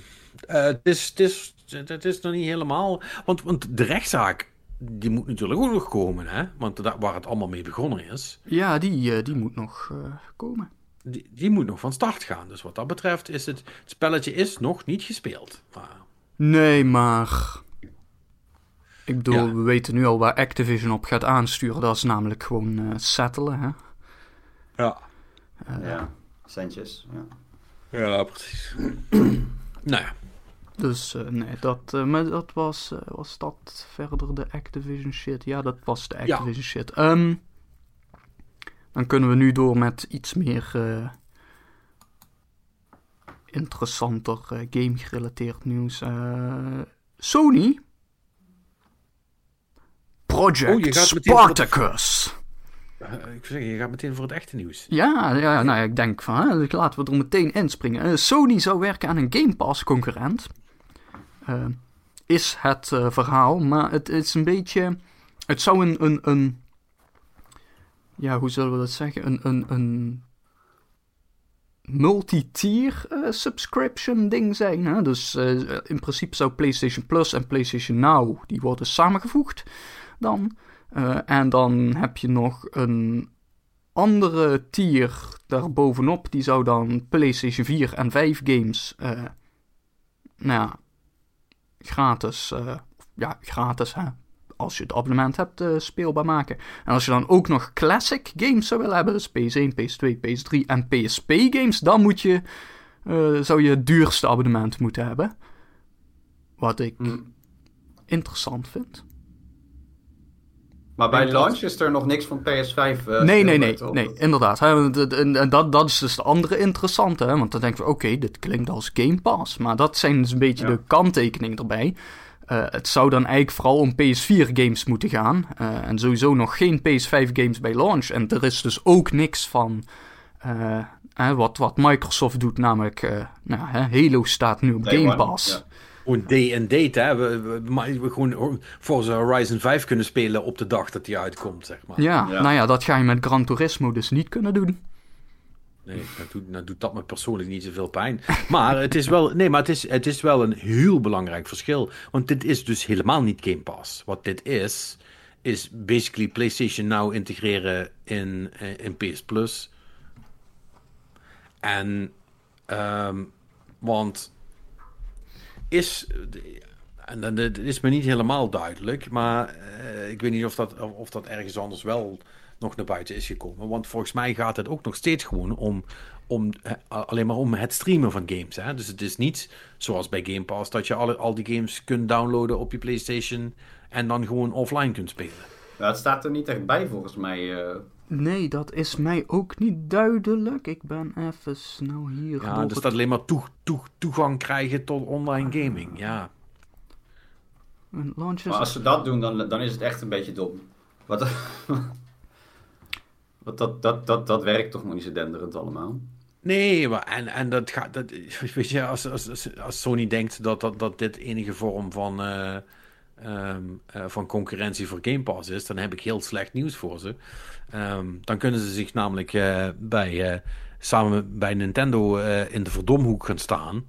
eh, het, is, het, is, het is nog niet helemaal. Want, want de rechtszaak, die moet natuurlijk ook nog komen, hè? Want daar, waar het allemaal mee begonnen is, Ja, die, eh, die moet nog eh, komen. die, die moet nog van start gaan. Dus wat dat betreft is het, het spelletje is nog niet gespeeld. Maar, Nee, maar... Ik bedoel, Ja. we weten nu al waar Activision op gaat aansturen. Dat is namelijk gewoon eh settelen, hè? ja. ja, centjes. Ja. ja, precies. nou ja, Dus eh, nee, dat, eh, maar dat was, eh, was dat verder de Activision shit? Ja, dat was de Ja. Activision shit. Ehm, dan kunnen we nu door met iets meer interessanter game-gerelateerd nieuws. Sony. Project Oh, Spartacus. Eh, ik zeggen, je gaat meteen voor het echte nieuws. Ja, ja nou ik denk van, hè, laten we er meteen inspringen. Eh, Sony zou werken aan een Game Pass concurrent. Eh, is het verhaal, maar het is een beetje... Het zou een, een, een... Ja, hoe zullen we dat zeggen? Een, een, een multi-tier subscription ding zijn. Hè? Dus in principe zou PlayStation Plus en PlayStation Now, die worden samengevoegd dan. Eh, en dan heb je nog een andere tier daarbovenop, die zou dan PlayStation 4 en 5 games, eh, nou ja, gratis, eh, ja, gratis hè, als je het abonnement hebt, speelbaar maken. En als je dan ook nog classic games zou willen hebben, dus PS1, PS2, PS3 en PSP games, dan moet je, zou je het duurste abonnement moeten hebben. Wat ik Hm. interessant vind. Maar bij dat- launch is er nog niks van PS5. eh, nee, nee, nee, nee, inderdaad. Het- En, en dat, dat is dus de andere interessante. Hè, want dan denken we, oké, dit klinkt als Game Pass. Maar dat zijn dus een beetje Ja. de kanttekeningen erbij. Eh, het zou dan eigenlijk vooral om PS4 games moeten gaan. Eh, en sowieso nog geen PS5 games bij launch. En er is dus ook niks van eh, wat, wat Microsoft doet. Namelijk, eh, nou, hè, Halo staat nu op Day Game one, Pass. ja. Gewoon day and date, hè. We, we, maar we gewoon Forza Horizon 5 kunnen spelen op de dag dat die uitkomt, zeg maar. Ja, Ja. nou ja, dat ga je met Gran Turismo dus niet kunnen doen. Nee, dat doet, dat doet dat me persoonlijk niet zoveel pijn. Maar het is wel, nee, maar het is, het is wel een heel belangrijk verschil. Want dit is dus helemaal niet Game Pass. Wat dit is, is basically PlayStation Now integreren in, eh, in PS Plus. En, ehm, want is, en het is me niet helemaal duidelijk, maar eh, ik weet niet of dat, of, dat ergens anders wel nog naar buiten is gekomen. Want volgens mij gaat het ook nog steeds gewoon om, om eh, alleen maar om het streamen van games. Hè? Dus het is niet zoals bij Game Pass dat je alle, al die games kunt downloaden op je PlayStation en dan gewoon offline kunt spelen. Het staat er niet echt bij volgens mij. eh. Nee, dat is mij ook niet duidelijk. Ik ben even snel hier. Ja, dus dat alleen maar toe, toe, toegang krijgen tot online gaming. Ja. een launch Maar als ze dat doen, dan, dan is het echt een beetje dom. Wat, wat dat, dat, dat, dat werkt toch nog niet zo denderend allemaal. Nee, maar en, en dat gaat. Dat, weet je, als, als, als- als Sony denkt dat, dat, dat dit enige vorm van, eh, ehm, eh, van concurrentie voor Game Pass is, dan heb ik heel slecht nieuws voor ze. Ehm, dan kunnen ze zich namelijk eh, bij, eh, samen bij Nintendo eh, in de verdomhoek gaan staan.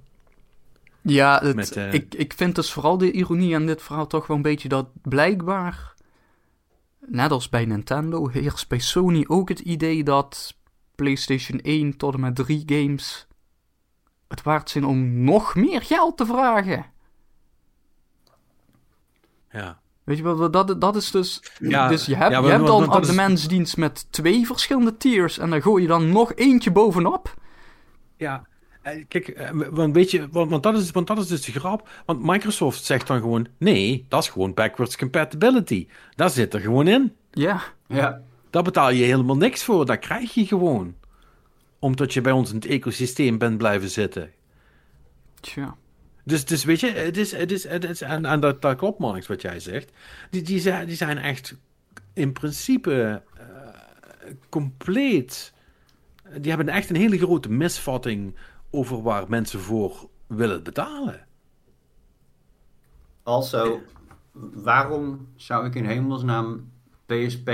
Ja, het, Met, ik, ik vind dus vooral de ironie aan dit verhaal toch wel een beetje dat blijkbaar, net als bij Nintendo, heerst bij Sony ook het idee dat PlayStation 1 tot en met 3 games het waard zijn om nog meer geld te vragen. Ja. Weet je wel, dat, dat is dus... Ja, dus je hebt, ja, je hebt al een dat is- abonnementsdienst met twee verschillende tiers en dan gooi je dan nog eentje bovenop. Ja, eh, kijk, eh, want weet je, want, want, dat is, want dat is dus de grap. Want Microsoft zegt dan gewoon, nee, dat is gewoon backwards compatibility. Daar zit er gewoon in. Ja, Ja. Daar betaal je helemaal niks voor, dat krijg je gewoon. Omdat je bij ons in het ecosysteem bent blijven zitten. tja. Dus, dus weet je, het is, het is, het is, en, en dat, dat klopt, Marnix, wat jij zegt. Die, die, zijn, die zijn echt in principe eh, compleet. Die hebben echt een hele grote misvatting over waar mensen voor willen betalen. Also, waarom zou ik in hemelsnaam PSP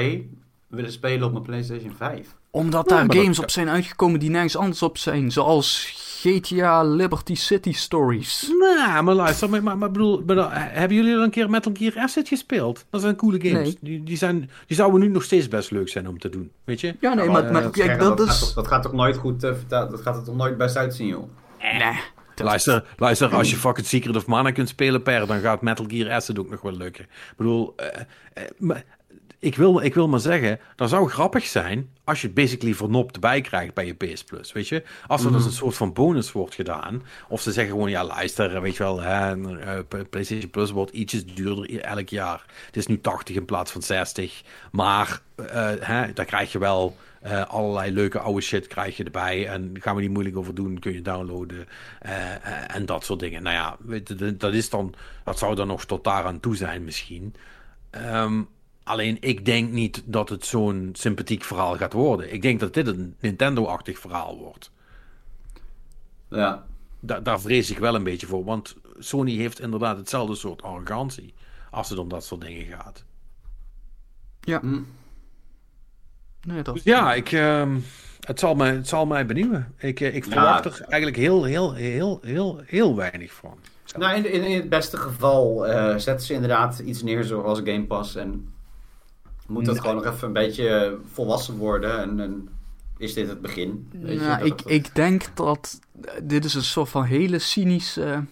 willen spelen op mijn PlayStation 5? Omdat Ja, daar dat- games op zijn uitgekomen die nergens anders op zijn. Zoals GTA Liberty City Stories. Nou, maar luister, maar, maar, maar bedoel, maar dan- hebben jullie al een keer Metal Gear Acid gespeeld? Dat zijn coole games. Nee. Die, die, zijn, die zouden nu nog steeds best leuk zijn om te doen, weet je? Ja, nee, Oh, maar, eh, maar dat kijk, dat gaat is... toch- dat gaat toch nooit goed eh, verteld, dat gaat er toch nooit best uitzien, joh? Nee. dat- Luister, luister, als je fucking Secret of Mana kunt spelen per, dan gaat Metal Gear Acid ook nog wel lukken. Ik bedoel, eh, eh, maar, ik, wil, ik wil maar zeggen, dat zou grappig zijn als je het basically vernopt bij krijgt bij je PS Plus, weet je? Als er dus een soort van bonus wordt gedaan, of ze zeggen gewoon, ja luister, weet je wel, hè, eh, PlayStation Plus wordt ietsjes duurder elk jaar. Het is nu 80 in plaats van 60, maar eh, hè, daar krijg je wel... eh, allerlei leuke oude shit krijg je erbij. En gaan we niet moeilijk over doen. Kun je downloaden. en dat soort dingen. Nou ja, dat is dan. Dat zou dan nog tot daar aan toe zijn, misschien. Ehm, alleen ik denk niet dat het zo'n sympathiek verhaal gaat worden. Ik denk dat dit een Nintendo-achtig verhaal wordt. Ja. Da- daar vrees ik wel een beetje voor. Want Sony heeft inderdaad hetzelfde soort arrogantie. Als het om dat soort dingen gaat. Ja. Hm. Nee, dat... Dus ja, ik, ehm, het, zal mij, het zal mij benieuwen. Ik, eh, ik Ja. verwacht er eigenlijk heel, heel, heel, heel, heel weinig van. Nou, in, in, in het beste geval eh, zetten ze inderdaad iets neer zoals Game Pass en moet dat gewoon nog even een beetje volwassen worden en, en is dit het begin? Weet je, Nou, ik, ik denk dat eh, dit is een soort van hele cynische...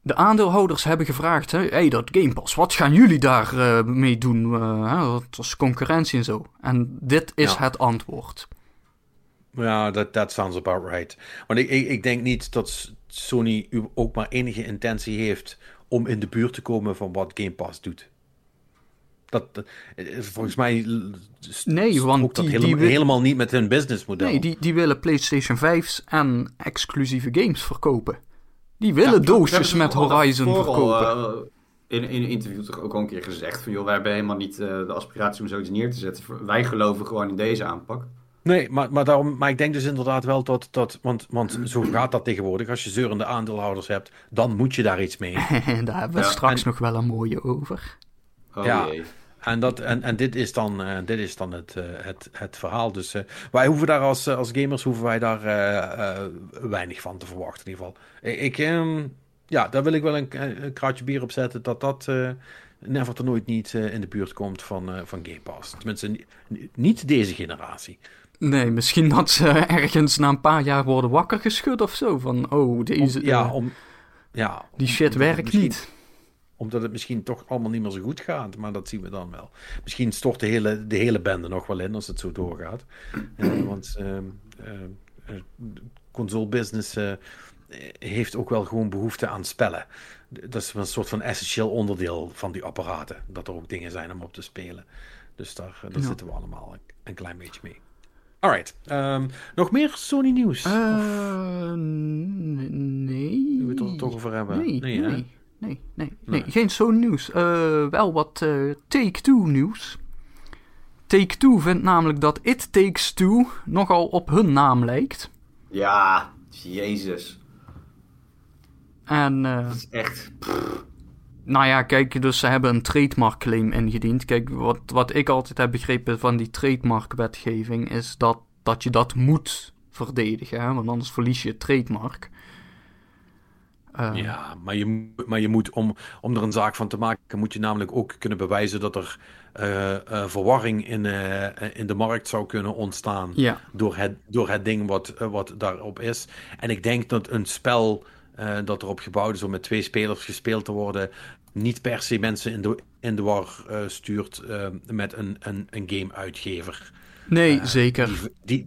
De aandeelhouders hebben gevraagd, hé, hey, dat Game Pass, wat gaan jullie daar eh, mee doen? Eh, hè, dat is concurrentie en zo. En dit is Ja. het antwoord. Ja, dat that sounds about right. Want ik, ik, ik denk niet dat Sony u- ook maar enige intentie heeft om in de buurt te komen van wat Game Pass doet. Dat, dat- eh, volgens mij Nee, want strookt dat die- helemaal, die helemaal niet met hun businessmodel. Nee, die, die willen PlayStation 5's en exclusieve games verkopen. Die willen Ja, doosjes met Horizon al, verkopen. eh, in, in een interview toch ook al een keer gezegd van joh, wij hebben helemaal niet eh, de aspiratie om zoiets neer te zetten. Wij geloven gewoon in deze aanpak. Nee, maar, maar, daarom, maar ik denk dus inderdaad wel dat... dat want, want zo gaat dat tegenwoordig. Als je zeurende aandeelhouders hebt, dan moet je daar iets mee. Daar hebben we Ja, straks en- nog wel een mooie over. Oh Ja. jee. En, dat, en, en dit is dan, eh, dit is dan het, eh, het, het verhaal. Dus eh, wij hoeven daar als, als gamers hoeven wij daar eh, eh, weinig van te verwachten in ieder geval. Ik, ik, ehm, ja, daar wil ik wel een, een kraatje bier op zetten dat dat eh, never te nooit niet eh, in de buurt komt van, eh, van Game Pass. Tenminste, ni- ni- niet deze generatie. Nee, misschien dat ze ergens na een paar jaar worden wakker geschud of zo. Van, oh, deze, Om- ja, eh, om, ja, die shit werkt niet. Omdat het misschien toch allemaal niet meer zo goed gaat. Maar dat zien we dan wel. Misschien stort de hele, de hele bende nog wel in als het zo doorgaat. Want ehm, ehm, eh, de console business eh, heeft ook wel gewoon behoefte aan spellen. Dat is een soort van essentieel onderdeel van die apparaten. Dat er ook dingen zijn om op te spelen. Dus daar, daar Ja. zitten we allemaal een, een klein beetje mee. Alright. ehm, nog meer Sony nieuws? Eh, n- nee. moeten we het er toch over hebben? Nee, nee, nee, nee, nee, Nee. Geen zo'n nieuws. Eh, wel wat eh, Take-Two nieuws. Take-Two vindt namelijk dat It Takes Two nogal op hun naam lijkt. Ja, jezus. En eh, Dat is echt... Nou ja, kijk, dus ze hebben een trademark claim ingediend. Kijk, wat, wat ik altijd heb begrepen van die trademarkwetgeving is dat, dat je dat moet verdedigen, hè? want anders verlies je het trademark. Uh, ja, maar je, maar je moet, om, om er een zaak van te maken, moet je namelijk ook kunnen bewijzen dat er uh, uh, verwarring in, in de markt zou kunnen ontstaan door, het, door het ding wat, wat daarop is. En ik denk dat een spel dat erop gebouwd is om met twee spelers gespeeld te worden, niet per se mensen in de, in de war stuurt met een, een, een game-uitgever. Nee, zeker. Die,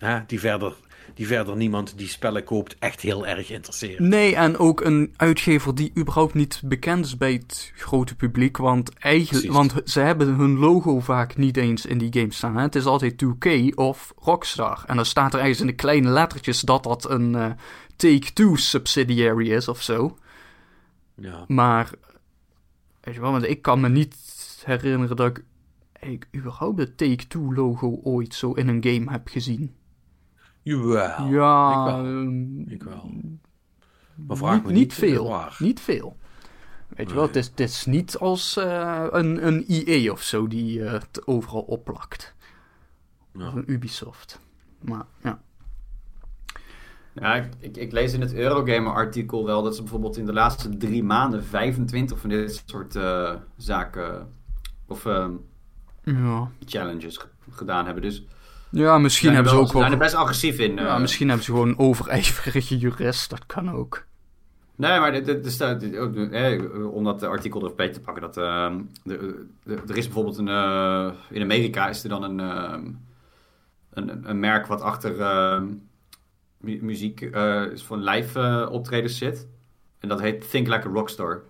die, die verder die verder niemand die spellen koopt echt heel erg interesseert. Nee, en ook een uitgever die überhaupt niet bekend is bij het grote publiek. Want, eigenlijk, want ze hebben hun logo vaak niet eens in die game staan. Hè? Het is altijd 2K of Rockstar. En dan staat er ergens in de kleine lettertjes dat dat een uh, Take-Two subsidiary is of zo. Ja. Maar, weet je wel, want ik kan me niet herinneren dat ik, ik überhaupt het Take-Two logo ooit zo in een game heb gezien. Jawel. Ja. Ik wel. Ik wel. Maar vraag niet, me niet, niet veel. waar. Niet veel. Weet je wel, het is, het is niet als uh, een, een EA of zo die uh, het overal opplakt. Ja. Of een Ubisoft. Maar ja. Ja, ik, ik, ik, lees in het Eurogamer-artikel wel dat ze bijvoorbeeld in de laatste drie maanden 25 van dit soort uh, zaken of ja. challenges gedaan hebben. Dus ja, misschien zijn hebben wel, ze ook wel... zijn er best agressief in. Ja, uh, misschien hebben ze gewoon een overijverige jurist. Dat kan ook. Nee, maar er staat eh, om dat artikel er beter te pakken. Dat, uh, de, de, er is bijvoorbeeld een. Uh, in Amerika is er dan een, een, een, merk wat achter mu muziek is van live optredens zit. En dat heet Think Like a Rockstar.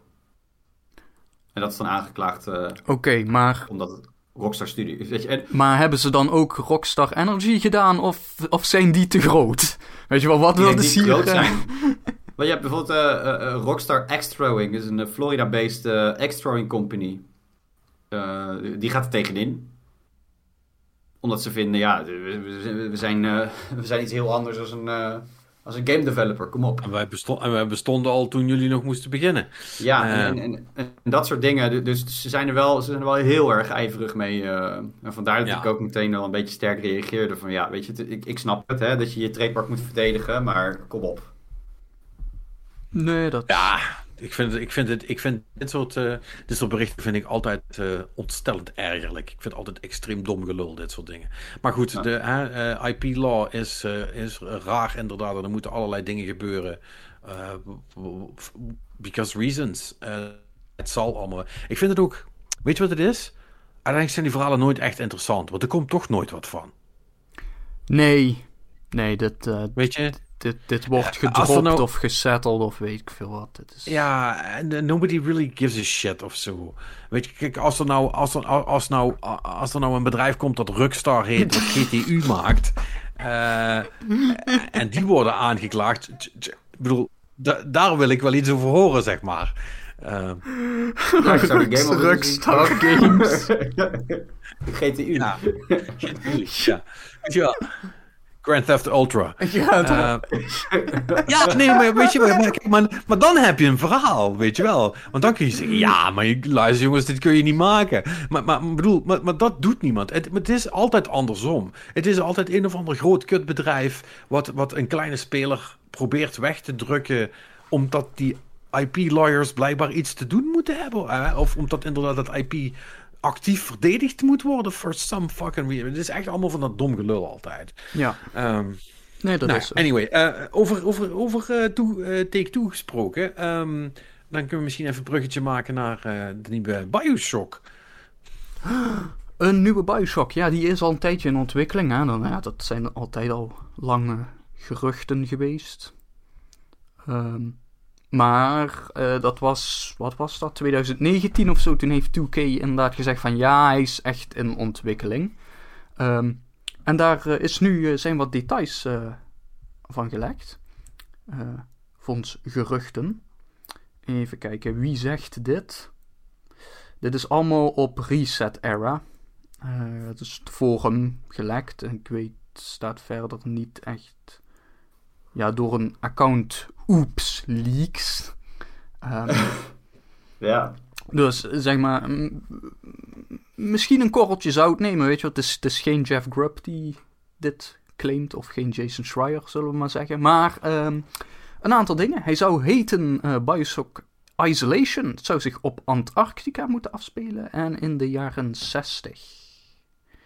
En dat is dan aangeklaagd. Oké, okay, maar. Omdat het Rockstar Studio is. Weet je, en, maar hebben ze dan ook Rockstar Energy gedaan? Of, of zijn die te groot? Weet je wel, wat wil de hier... groot zijn. Maar je hebt bijvoorbeeld uh, uh, Rockstar X-Throwing. Dat is een Florida-based uh, X-Throwing company. die gaat er tegenin. Omdat ze vinden, ja, we, we zijn, we zijn iets heel anders als een, als een game developer. Kom op. En wij, bestond, en wij bestonden al toen jullie nog moesten beginnen. Ja, en, en, en, en, dat soort dingen. Dus ze zijn er wel, ze zijn er wel heel erg ijverig mee. en vandaar dat Ja. ik ook meteen wel een beetje sterk reageerde. Van ja, weet je, ik, ik snap het, hè, dat je je trademark moet verdedigen. Maar kom op. Nee, dat... Ja, ik vind, ik vind, het, ik vind dit, soort, uh, dit soort berichten vind ik altijd uh, ontstellend ergerlijk. Ik vind het altijd extreem dom gelul, dit soort dingen. Maar goed, Ja. de uh, IP-law is, is raar inderdaad. En er moeten allerlei dingen gebeuren. because reasons. het zal allemaal... Ik vind het ook... Weet je wat het is? Uiteindelijk zijn die verhalen nooit echt interessant. Want er komt toch nooit wat van. Nee. Nee, uh, Weet je? Dit, dit wordt er gedropt nou- of gesetteld of weet ik veel wat. Het is... Ja, en nobody really gives a shit of zo. Weet je, kijk, als er nou, als er, als nou, als er nou een bedrijf komt dat Rockstar heet, dat GTU maakt, eh, en die worden aangeklaagd, ik bedoel, da- daar wil ik wel iets over horen, zeg maar. Eh, Ja, ik zou game zien. Rockstar Games. GTU. ja. ja. Wel. Grand Theft Ultra. ja, Eh, ja, nee, maar weet je wel, maar, maar, maar dan heb je een verhaal, weet je wel. Want dan kun je zeggen, ja, maar je- luister jongens, dit kun je niet maken. Maar, maar, bedoel, maar, maar dat doet niemand. Het, het is altijd andersom. Het is altijd een of ander groot kutbedrijf wat, wat een kleine speler probeert weg te drukken, omdat die IP-lawyers blijkbaar iets te doen moeten hebben. hè? Of omdat inderdaad dat IP actief verdedigd moet worden for some fucking reason. Het is echt allemaal van dat dom gelul altijd. ja. Ehm Nee, dat nou, is anyway, eh, over, over, over eh, toe, eh, Take-Two gesproken. ehm, dan kunnen we misschien even een bruggetje maken naar de nieuwe Bioshock. Een nieuwe Bioshock, ja, die is al een tijdje in ontwikkeling. Hè? Dan, ja, dat zijn altijd al lange geruchten geweest. Ehm, maar eh, dat was, wat was dat, 2019 of zo. Toen heeft 2K inderdaad gezegd van ja, hij is echt in ontwikkeling. Ehm, en daar eh, is nu, eh, zijn wat details van gelekt. Eh volgens geruchten. Even kijken, wie zegt dit? Dit is allemaal op Reset Era. Het is het forum gelekt. En ik weet, staat verder niet echt. Ja, door een account Oops Leaks. Ehm, Ja. dus zeg maar. misschien een korreltje zout nemen, weet je wat? Het is, het is geen Jeff Grubb die dit claimt. Of geen Jason Schreier, zullen we maar zeggen. Maar ehm, een aantal dingen. Hij zou heten uh, Bioshock Isolation. Het zou zich op Antarctica moeten afspelen. En in de jaren 60.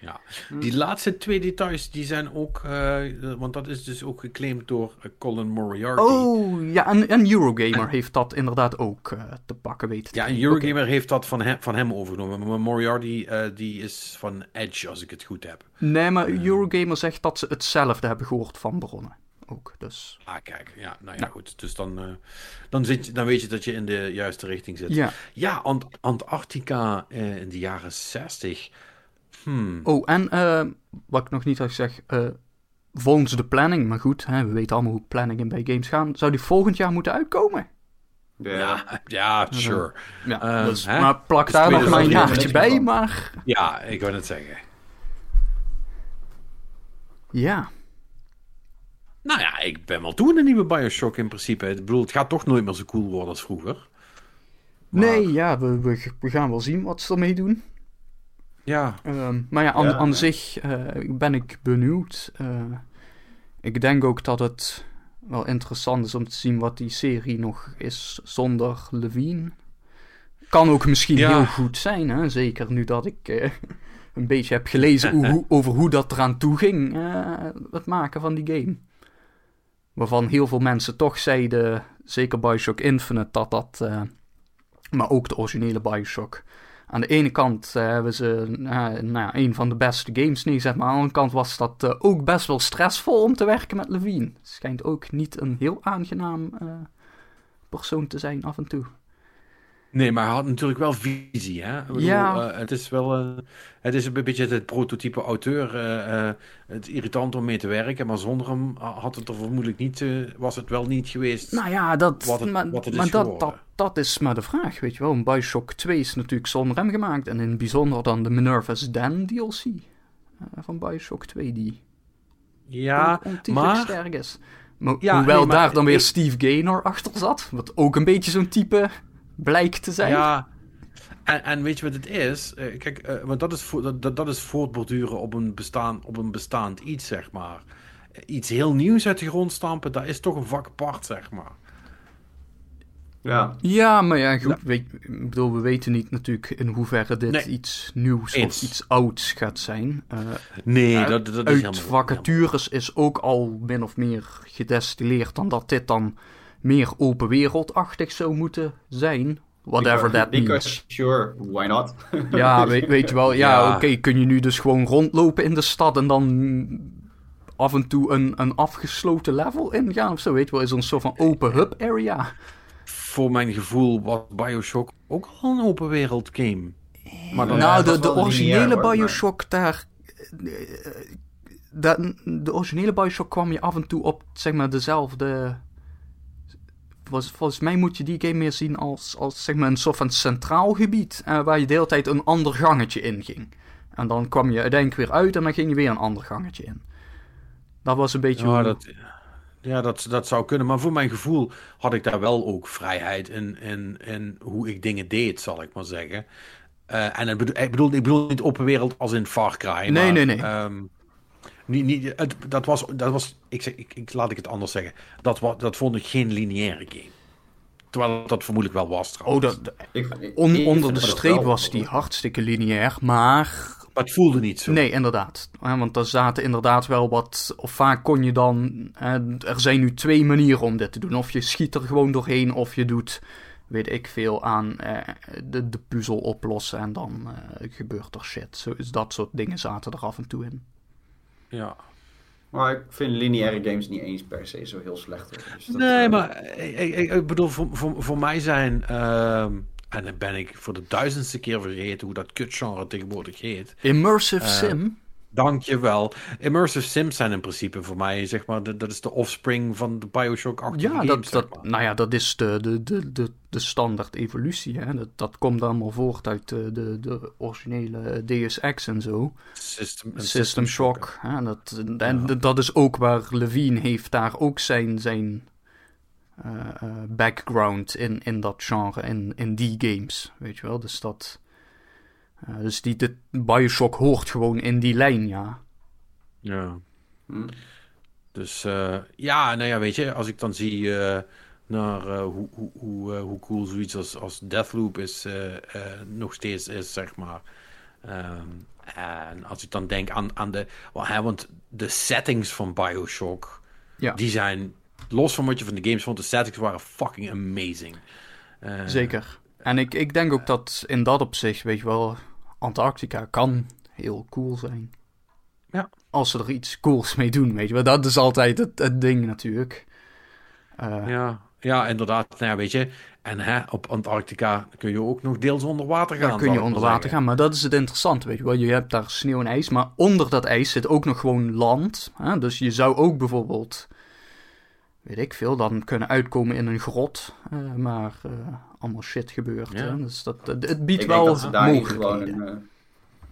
Ja, die laatste twee details die zijn ook, uh, want dat is dus ook geclaimd door uh, Colin Moriarty. Oh ja, en, en Eurogamer heeft dat inderdaad ook uh, te pakken weten. Ja, en Eurogamer okay. heeft dat van hem, van hem overgenomen. Maar Moriarty die is van Edge, als ik het goed heb. Nee, maar Eurogamer zegt dat ze hetzelfde hebben gehoord van bronnen. Ook, dus. Ah, kijk, ja, nou ja, ja. goed. Dus dan, dan, zit dan weet je dat je in de juiste richting zit. Ja, ja Ant Antarctica in de jaren 60. Hmm. Oh, en uh, wat ik nog niet had gezegd, uh, volgens de planning, maar goed, hè, we weten allemaal hoe planningen bij games gaan, zou die volgend jaar moeten uitkomen. Ja, ja, sure. Ja, uh, dus, maar plak daar nog maar een jaartje bij, maar... Ja, ik wil het zeggen. Ja. Nou ja, ik ben wel toe in een nieuwe Bioshock in principe. Ik bedoel, het gaat toch nooit meer zo cool worden als vroeger. Maar... Nee, ja, we, we, we gaan wel zien wat ze ermee doen. Ja. Um, maar ja, aan, ja, aan zich uh, ben ik benieuwd. Uh, ik denk ook dat het wel interessant is om te zien wat die serie nog is zonder Levine. Kan ook misschien ja. heel goed zijn, hè? zeker nu dat ik uh, een beetje heb gelezen hoe, over hoe dat eraan toe ging, het maken van die game. Waarvan heel veel mensen toch zeiden, zeker Bioshock Infinite, dat dat, maar ook de originele Bioshock, aan de ene kant uh, hebben ze uh, nou ja, een van de beste games neergezet, maar aan de andere kant was dat uh, ook best wel stressvol om te werken met Levine. Schijnt ook niet een heel aangenaam persoon te zijn af en toe. Nee, maar hij had natuurlijk wel visie, hè? Bedoel, ja. het is wel, het is een beetje het prototype auteur. het irritant om mee te werken, maar zonder hem had het er vermoedelijk niet, was het wel niet geweest. Nou ja, dat, wat het, maar, wat het maar is dat, dat, dat is maar de vraag, weet je wel. Een Bioshock 2 is natuurlijk zonder hem gemaakt. En in het bijzonder dan de Minerva's Den DLC van Bioshock 2, die ja, maar... sterk is. Ja, hoewel nee, maar, daar dan weer. Steve Gaynor achter zat, wat ook een beetje zo'n type blijkt te zijn. Ja, en, en weet je wat het is? Uh, kijk, uh, want dat is, vo dat, dat is voortborduren op een, bestaan, op een bestaand iets, zeg maar. Iets heel nieuws uit de grond stampen, dat is toch een vak apart, zeg maar. Ja. ja, maar ja, goed. Ja. Weet, ik bedoel, we weten niet natuurlijk in hoeverre dit nee. iets nieuws Eens. of iets ouds gaat zijn. Uh, nee, dat, dat is Uit vacatures is ook al min of meer gedestilleerd dan dat dit dan meer open wereldachtig zou moeten zijn. Whatever that because, means. Sure, why not? ja, weet, weet, je wel. Ja, ja. oké, okay, kun je nu dus gewoon rondlopen in de stad en dan af en toe een, een afgesloten level ingaan of zo, weet je wel. Is een soort van open hub area voor mijn gevoel was Bioshock ook al een open wereld game. Maar dan nou, de, de originele Bioshock maar... daar... De, de originele Bioshock kwam je af en toe op, zeg maar, dezelfde... Volgens, volgens mij moet je die game meer zien als, als zeg maar, een soort van centraal gebied... Uh, waar je de hele tijd een ander gangetje in ging. En dan kwam je uiteindelijk weer uit en dan ging je weer een ander gangetje in. Dat was een beetje... Ja, hoe... dat... Ja, dat, dat zou kunnen. Maar voor mijn gevoel had ik daar wel ook vrijheid in, in, in hoe ik dingen deed, zal ik maar zeggen. Uh, en ik bedoel, ik bedoel, ik bedoel niet open wereld als in Far Cry. Nee, maar, nee, nee. Um, niet, niet, het, dat was, dat was ik, zeg, ik, ik, laat ik het anders zeggen. Dat, was, dat vond ik geen lineaire game. Terwijl dat vermoedelijk wel was trouwens. Oh, dat, ik, on, onder de streep was die hartstikke lineair, maar maar het voelde niet zo. Nee, inderdaad. Want er zaten inderdaad wel wat. Of vaak kon je dan. Er zijn nu twee manieren om dit te doen. Of je schiet er gewoon doorheen, of je doet. Weet ik veel aan eh, de, de puzzel oplossen en dan eh, gebeurt er shit. Zo is dat soort dingen zaten er af en toe in. Ja. Maar ik vind lineaire games niet eens per se zo heel slecht. Dus dat, nee, uh... maar ik, ik, ik, bedoel, voor, voor, voor mij zijn. Uh, en dan ben ik voor de duizendste keer vergeten hoe dat kutgenre tegenwoordig heet. Immersive uh, sim? Dankjewel. Immersive sims zijn in principe voor mij, zeg maar, de, dat is de offspring van de bioshock 8 Ja, games, dat, dat, nou ja, dat is de, de, de, de, de standaard evolutie. Hè? Dat, dat komt allemaal voort uit de, de, de originele Deus Ex en zo. System, System, System Shock. shock hè? Dat, en ja. dat is ook waar Levine heeft daar ook zijn... zijn uh, uh, background in, in dat genre, in, in die games, weet je wel. Dus dat... Uh, dus die, de Bioshock hoort gewoon in die lijn, ja. Ja. Hm. Dus eh, ja, nou ja, weet je, als ik dan zie eh, naar eh, hoe, hoe, hoe, eh, hoe cool zoiets als, als Deathloop is, eh, eh, nog steeds is, zeg maar. Ehm, en als ik dan denk aan, aan de. hè, want de settings van Bioshock, Ja. die zijn, los van wat je van de games vond, de settings waren fucking amazing. Eh, Zeker. En ik, ik denk ook dat in dat opzicht, weet je wel, Antarctica kan heel cool zijn. Ja. Als ze er iets cools mee doen, weet je wel. Dat is altijd het, het ding natuurlijk. Eh, Ja, ja, inderdaad. Nou ja, weet je. En hè, op Antarctica kun je ook nog deels onder water gaan. Daar kun je onder water zeggen. gaan, maar dat is het interessante, weet je wel. Je hebt daar sneeuw en ijs, maar onder dat ijs zit ook nog gewoon land. Hè? Dus je zou ook bijvoorbeeld, weet ik veel, dan kunnen uitkomen in een grot. eh, maar eh, allemaal shit gebeurt. Ja. Hè? Dus dat, het, het biedt Ik wel denk dat ze daar gewoon een, eh,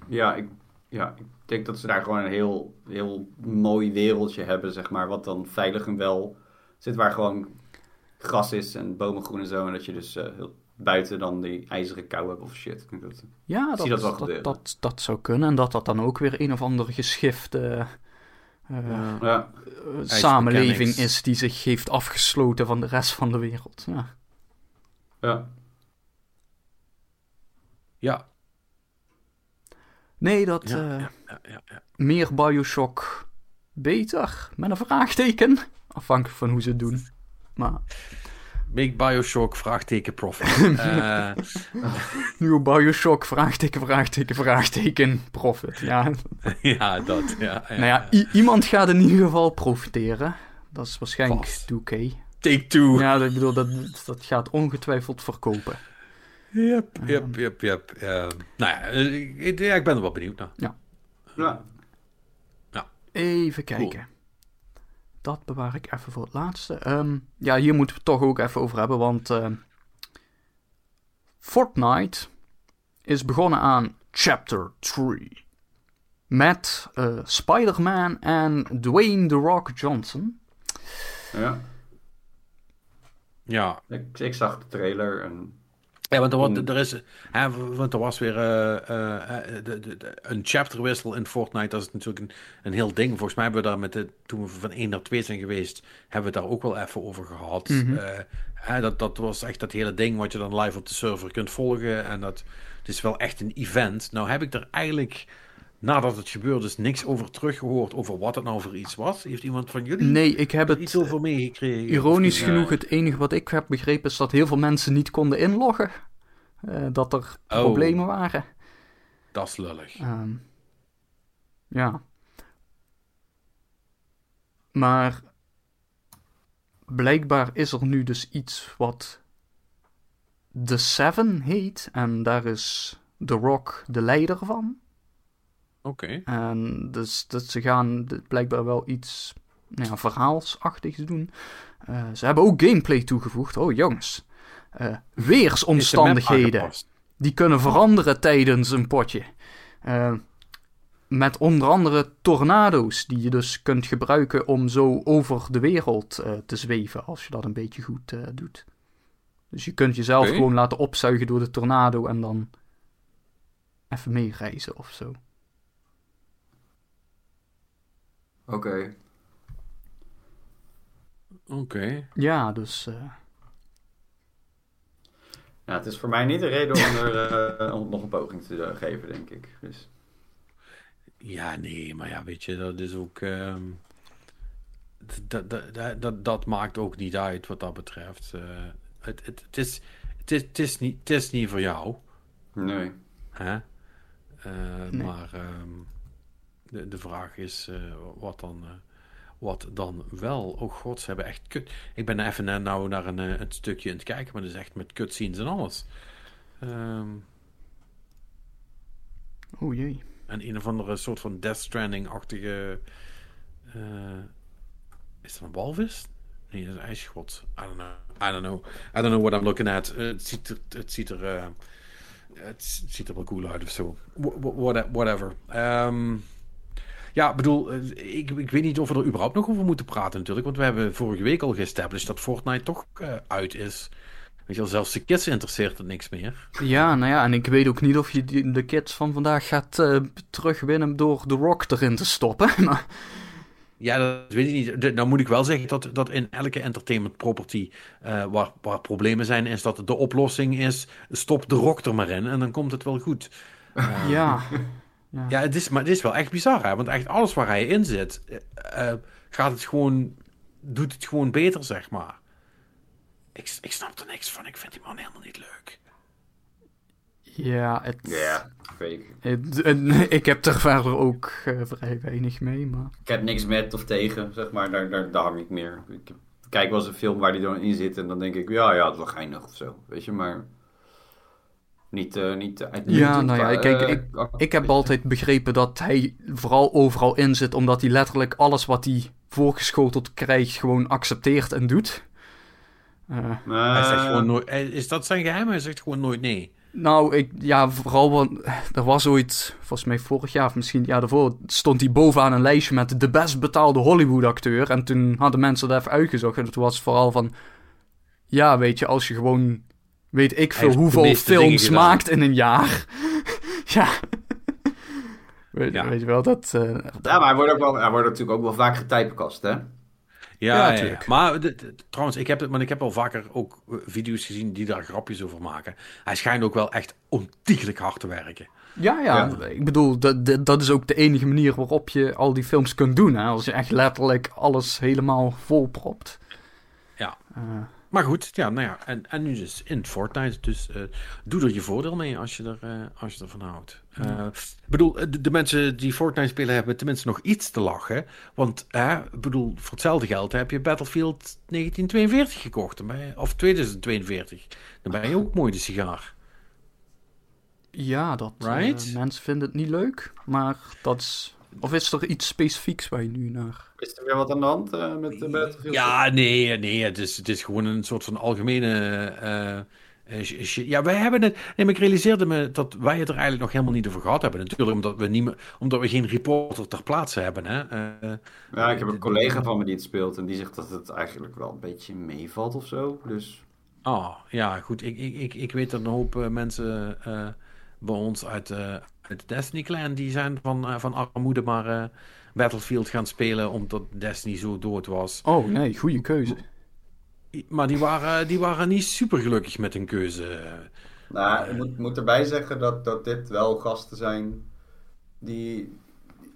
ja, ik, ja, ik denk dat ze daar gewoon een heel, heel mooi wereldje hebben, zeg maar. Wat dan veilig en wel zit waar gewoon gras is en bomen groen en zo. En dat je dus eh, buiten dan die ijzeren kou hebt of shit. Dat, Ja, zie dat, dat wel dat, dat, dat zou kunnen. En dat dat dan ook weer een of andere geschifte eh, Ja. ja, samenleving is die zich heeft afgesloten van de rest van de wereld. Ja. Ja. Ja, Nee, dat ja, eh, ja, ja, ja, meer Bioshock beter? Met een vraagteken. Afhankelijk van hoe ze het doen. Maar Make Bioshock, vraagteken, profit. Eh, nieuwe Bioshock, vraagteken, vraagteken, vraagteken, profit. Ja, ja, dat. Ja, ja. nou ja, iemand gaat in ieder geval profiteren. Dat is waarschijnlijk Vast. 2K. Take two. Ja, ik bedoel, dat, dat gaat ongetwijfeld verkopen. Yep, yep, yep, yep. Eh, nou ja, eh, ik, ja, ik ben er wel benieuwd naar. ja. Even kijken. Dat bewaar ik even voor het laatste. Ehm, ja, hier moeten we het toch ook even over hebben, want ehm, Fortnite is begonnen aan Chapter 3. Met eh, Spider-Man en Dwayne The Rock Johnson. ja. Ja, Ik, ik zag de trailer en Ja, want er, Mm. er is, hè, want er was weer eh, eh, eh, de, de, de- een chapterwissel in Fortnite. Dat is natuurlijk een, een heel ding. Volgens mij hebben we daar met de, toen we van 1 naar 2 zijn geweest, hebben we het daar ook wel even over gehad. Mhm. Eh, hè, dat, dat was echt dat hele ding wat je dan live op de server kunt volgen. En dat het is wel echt een event. Nou heb ik er eigenlijk, nadat het gebeurd is, niks over teruggehoord over wat het nou voor iets was. Heeft iemand van jullie Nee, ik heb het iets over meegekregen? ironisch Of, genoeg, het enige wat ik heb begrepen is dat heel veel mensen niet konden inloggen. Eh, dat er Oh. problemen waren. Dat is lullig. Ehm, ja. Maar blijkbaar is er nu dus iets wat The Seven heet. En daar is The Rock de leider van. Oké. En dus dat ze gaan blijkbaar wel iets nou ja, verhaalsachtigs doen. Eh, ze hebben ook gameplay toegevoegd. Oh jongens. Eh, weersomstandigheden. Die kunnen veranderen tijdens een potje. Eh, met onder andere tornado's, die je dus kunt gebruiken om zo over de wereld te zweven, als je dat een beetje goed doet. Dus je kunt jezelf gewoon laten opzuigen door de tornado en dan even meereizen of zo. Oké. Oké. Ja, dus eh, Ja, het is voor mij niet een reden om er eh, om nog een poging te eh, geven, denk ik. Dus, Ja, nee, maar ja, weet je, dat is ook. ehm, dat, dat, dat, dat, dat maakt ook niet uit wat dat betreft. Eh, het, het, het, is, het, is, het, is niet, het is niet voor jou. nee. Hè? Eh, Nee. Maar ehm, de, de vraag is eh, wat dan. eh, wat dan wel. Oh god, ze hebben echt kut. Ik ben even na- nou naar een, eh, een stukje aan het kijken, maar dat is echt met cutscenes en alles. Ehm oh jee. En een of andere soort van Death Stranding-achtige. eh, is dat een walvis? Nee, dat is een ijsschot. I don't know. I don't know. I don't know what I'm looking at. Eh, het ziet er. Het ziet er, eh, het ziet er wel cool uit of zo. Wha- wha- what- Whatever. Ehm, ja, ik bedoel, eh, ik, ik weet niet of we er überhaupt nog over moeten praten natuurlijk. Want we hebben vorige week al geestablished dat Fortnite toch eh, uit is. Weet je wel, zelfs de kids interesseert het niks meer. Ja, nou ja, en ik weet ook niet of je die- de kids van vandaag gaat eh, terugwinnen door The Rock erin te stoppen. Maar Ja, dat weet ik niet. De- Nou moet ik wel zeggen dat, dat in elke entertainment property waar, waar problemen zijn, is dat de oplossing is, stop de rock er maar in en dan komt het wel goed. Ja. ja. Ja, het is, maar het is wel echt bizar, hè? want echt alles waar hij in zit, eh, eh, gaat het gewoon, doet het gewoon beter, zeg maar. Ik, ik snap er niks van, ik vind die man helemaal niet leuk. Ja, het, Ja, weet ik. het- het- ik heb er verder ook eh, vrij weinig mee, maar... Ik heb niks met of tegen, zeg maar. Daar, daar, daar hang ik meer. Ik kijk wel eens een film waar die dan in zit en dan denk ik, ja, ja, het is wel geinig of zo. Weet je, maar niet, eh niet uitmuntend Ja, nou ja, kijk, eh, ik- Ik heb altijd begrepen dat hij vooral overal in zit, omdat hij letterlijk alles wat hij voorgeschoteld krijgt gewoon accepteert en doet. Eh, Hij zegt gewoon nooit, is dat zijn geheim? Hij zegt gewoon nooit nee. nou, ik, ja, vooral, want er was ooit, volgens mij vorig jaar of misschien het jaar daarvoor, stond hij bovenaan een lijstje met de best betaalde Hollywood-acteur. En toen hadden mensen dat even uitgezocht. En het was vooral van, ja, weet je, als je gewoon, weet ik veel, hoeveel films maakt in een jaar. ja. Weet, Ja. weet je wel, dat... eh, Ja, maar hij wordt, ook wel, hij wordt natuurlijk ook wel vaak getypecast, hè? Ja, Ja, ja, tuurlijk. maar de- de- trouwens, ik heb, het, maar ik heb al vaker ook eh, video's gezien die daar grapjes over maken. Hij schijnt ook wel echt ontiegelijk hard te werken. Ja, ja, ik bedoel, dat, dat, dat is ook de enige manier waarop je al die films kunt doen. Hè? Als je echt letterlijk alles helemaal volpropt. Ja. Eh, Maar goed, ja, nou ja, en, en nu dus in Fortnite. Dus eh, doe er je voordeel mee als je, er, eh, als je ervan houdt. Eh, ik bedoel, de, de mensen die Fortnite spelen hebben tenminste nog iets te lachen. Want, ik bedoel, voor hetzelfde geld heb je Battlefield 1942 gekocht. Of 2042. Dan ben je ook mooi de sigaar. ja, dat Right? mensen vinden het niet leuk. Maar dat is... Of is er iets specifieks waar je nu naar... Is er weer wat aan de hand eh, met de Battlefield? Ja, nee, nee het, is, het is gewoon een soort van algemene. eh, eh, ja, wij hebben het. Nee, maar ik realiseerde me dat wij het er eigenlijk nog helemaal niet over gehad hebben. Natuurlijk, omdat we, niet meer, omdat we geen reporter ter plaatse hebben. Hè? Eh, Ja, ik heb een collega van me die het speelt en die zegt dat het eigenlijk wel een beetje meevalt of zo. Dus oh, ja, goed. Ik, ik, ik, ik weet dat een hoop mensen eh, bij ons uit, eh, uit de Destiny Clan. die zijn van, eh, van armoede maar eh, Battlefield gaan spelen. omdat Destiny zo dood was. Oh, nee, goede keuze. Maar die waren, die waren niet super gelukkig met hun keuze. Nou, ik moet, moet erbij zeggen dat, dat dit wel gasten zijn die,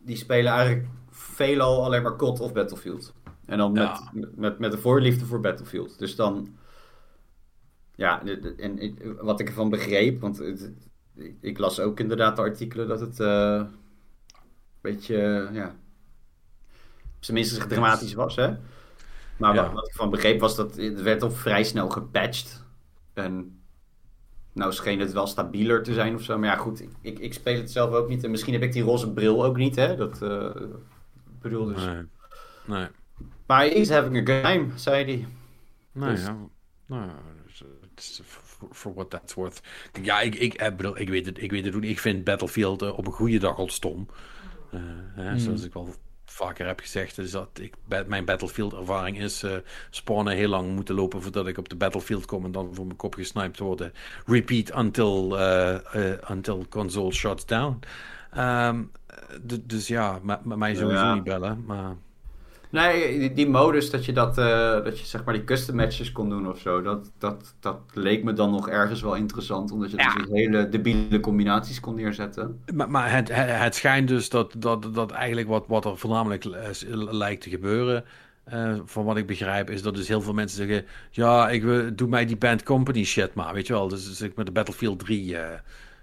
die spelen eigenlijk veelal alleen maar COD of Battlefield. En dan met, Ja. met, met de voorliefde voor Battlefield. Dus dan, ja, en ik- wat ik ervan begreep, want het- ik, las ook inderdaad de artikelen dat het eh, een beetje, eh, ja, op zijn minst dramatisch was, hè? Maar Ja. wat, wat ik van begreep was dat het werd al vrij snel gepatcht. En nou scheen het wel stabieler te zijn of zo. Maar ja, goed, ik, ik, ik speel het zelf ook niet. En misschien heb ik die roze bril ook niet, hè. Dat eh, ik bedoel dus. Nee. Nee. Maar he's having a game, zei hij. Nou Dus- ja, nou, ja, eh, het is for, for what that's worth. Ja, ik, ik, eh, bedoel, ik weet het, ik weet het ook niet. Ik vind Battlefield eh, op een goede dag al stom. Eh, hè, Zoals ik wel vaker heb gezegd, is dat ik, mijn Battlefield-ervaring is eh spawnen heel lang moeten lopen voordat ik op de Battlefield kom en dan voor mijn kop gesniped worden. Repeat until, eh, eh, until console shuts down. Ehm, dus ja, mij sowieso Ja. niet bellen, maar... Nee, die, die modus dat je dat, eh, dat je zeg maar die custom matches kon doen of zo, dat, dat, dat leek me dan nog ergens wel interessant. Omdat je Ja. dus hele debiele combinaties kon neerzetten. Maar, maar het, het, het schijnt dus dat, dat, dat eigenlijk wat, wat er voornamelijk eh, lijkt te gebeuren, eh, van wat ik begrijp, is dat dus heel veel mensen zeggen: Ja, ik wil, doe mij die Band Company shit maar, weet je wel. Dus zeg met de Battlefield 3. eh,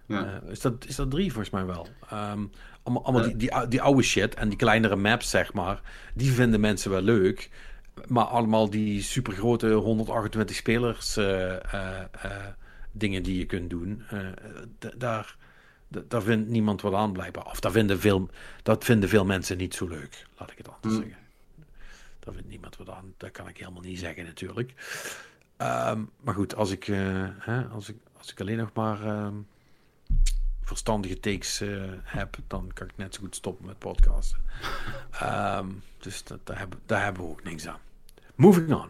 Ja. eh, is, dat, is dat 3 volgens mij wel? Ehm, allemaal allemaal Ja. die, die, ou- die oude shit en die kleinere maps, zeg maar, die vinden mensen wel leuk. Maar allemaal die supergrote 128 spelers eh, eh, eh, dingen die je kunt doen, eh, daar, daar vindt niemand wat aan blijkbaar. Of daar vinden veel, dat vinden veel mensen niet zo leuk, laat ik het anders Hmm. zeggen. Daar vindt niemand wat aan. Dat kan ik helemaal niet zeggen natuurlijk. Ehm, maar goed, als ik, eh, hè, als ik, als ik alleen nog maar ehm, verstandige takes eh, heb, dan kan ik net zo goed stoppen met podcasten. Ehm, dus dat, daar, hebben, daar hebben we ook niks aan. Moving on.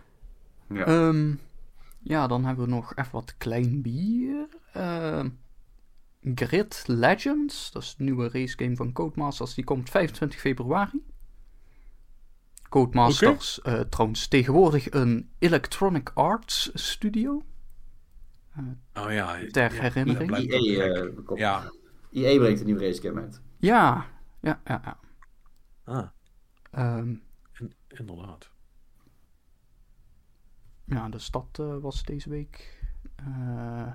Ja. Ehm, ja, dan hebben we nog even wat klein bier. Ehm, Grid Legends, dat is de nieuwe racegame van Codemasters. Die komt 25 februari. Codemasters, eh, trouwens tegenwoordig een Electronic Arts studio. Oh ja. Ter ja, herinnering. EA, wel gek. eh, Ja. Brengt een nieuwe uit. Ja, ja, ja. ja. Ah, Ehm, in- inderdaad. ja, dus dat eh, was deze week. Eh,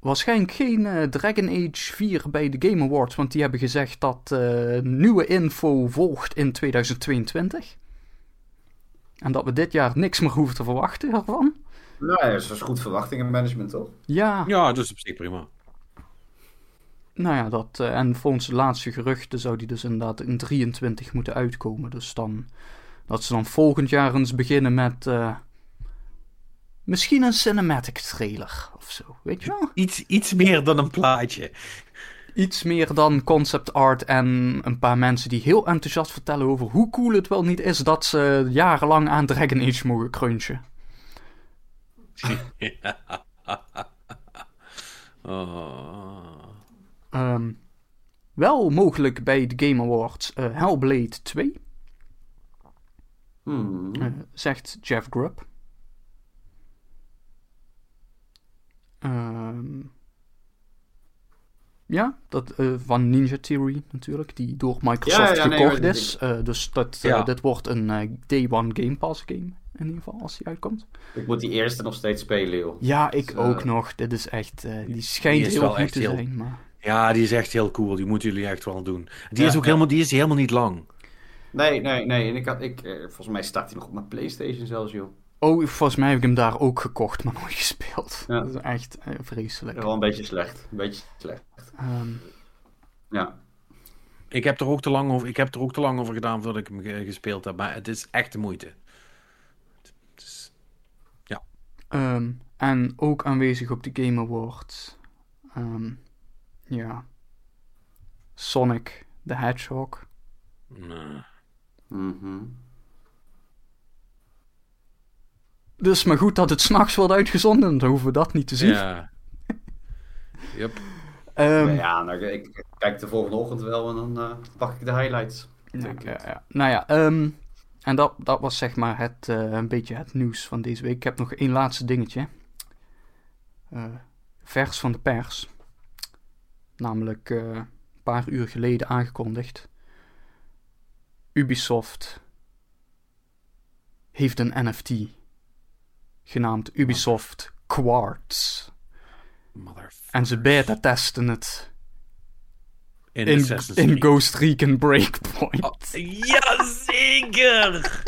waarschijnlijk geen eh, Dragon Age 4 bij de Game Awards, want die hebben gezegd dat eh, nieuwe info volgt in 2022. En dat we dit jaar niks meer hoeven te verwachten ervan. Nou ja, dat is goed verwachtingenmanagement, toch? Ja, Ja, dus op zich prima. nou ja, dat, eh, en volgens de laatste geruchten zou die dus inderdaad in 23 moeten uitkomen. Dus dan, dat ze dan volgend jaar eens beginnen met eh, misschien een cinematic trailer of zo, weet je wel? Iets, iets meer dan een plaatje. Iets meer dan concept art en een paar mensen die heel enthousiast vertellen over hoe cool het wel niet is dat ze jarenlang aan Dragon Age mogen crunchen. Oh. Ehm, wel mogelijk bij de Game Awards eh, Hellblade 2, Hmm. eh, zegt Jeff Grubb. Ehm, ja, dat, eh, van Ninja Theory natuurlijk, die door Microsoft Ja, ja, nee, gekocht is. Eh, dus dat, Ja. dit wordt een eh, Day One Game Pass game, in ieder geval, als die uitkomt. Ik moet die eerste nog steeds spelen, joh. Ja, ik Dus, ook eh, nog. Dit is echt, eh, die schijnt Die is heel wel goed echt te heel- zijn, maar... Ja, die is echt heel cool. Die moeten jullie echt wel doen. Die, Ja, is ook ja. helemaal, die is helemaal niet lang. Nee, nee, nee. En ik had, ik, eh, volgens mij staat hij nog op mijn PlayStation zelfs, joh. Oh, volgens mij heb ik hem daar ook gekocht, maar nooit gespeeld. Ja. Dat is echt eh, vreselijk. Wel een beetje slecht. Een beetje slecht. Ehm, Ja. Ik heb er ook te lang over, ik heb er ook te lang over gedaan voordat ik hem ge- gespeeld heb. Maar het is echt de moeite. Het is- ehm, en ook aanwezig op de Game Awards. Ehm, ja. Sonic the Hedgehog. nee. Mhm. Dus maar goed dat het s'nachts wordt uitgezonden, dan hoeven we dat niet te zien. Ja. Yep. Ehm, ja, nou, ik, ik kijk de volgende ochtend wel en dan eh, pak ik de highlights. Ja, denk ja, ik. ja. Nou ja, ehm, en dat, dat was zeg maar het, eh, een beetje het nieuws van deze week. Ik heb nog één laatste dingetje. Eh, vers van de pers. Namelijk eh, een paar uur geleden aangekondigd. Ubisoft heeft een NFT genaamd Ubisoft Quartz. En ze beta testen het In. Ghost Recon Breakpoint. Oh, Jazeker!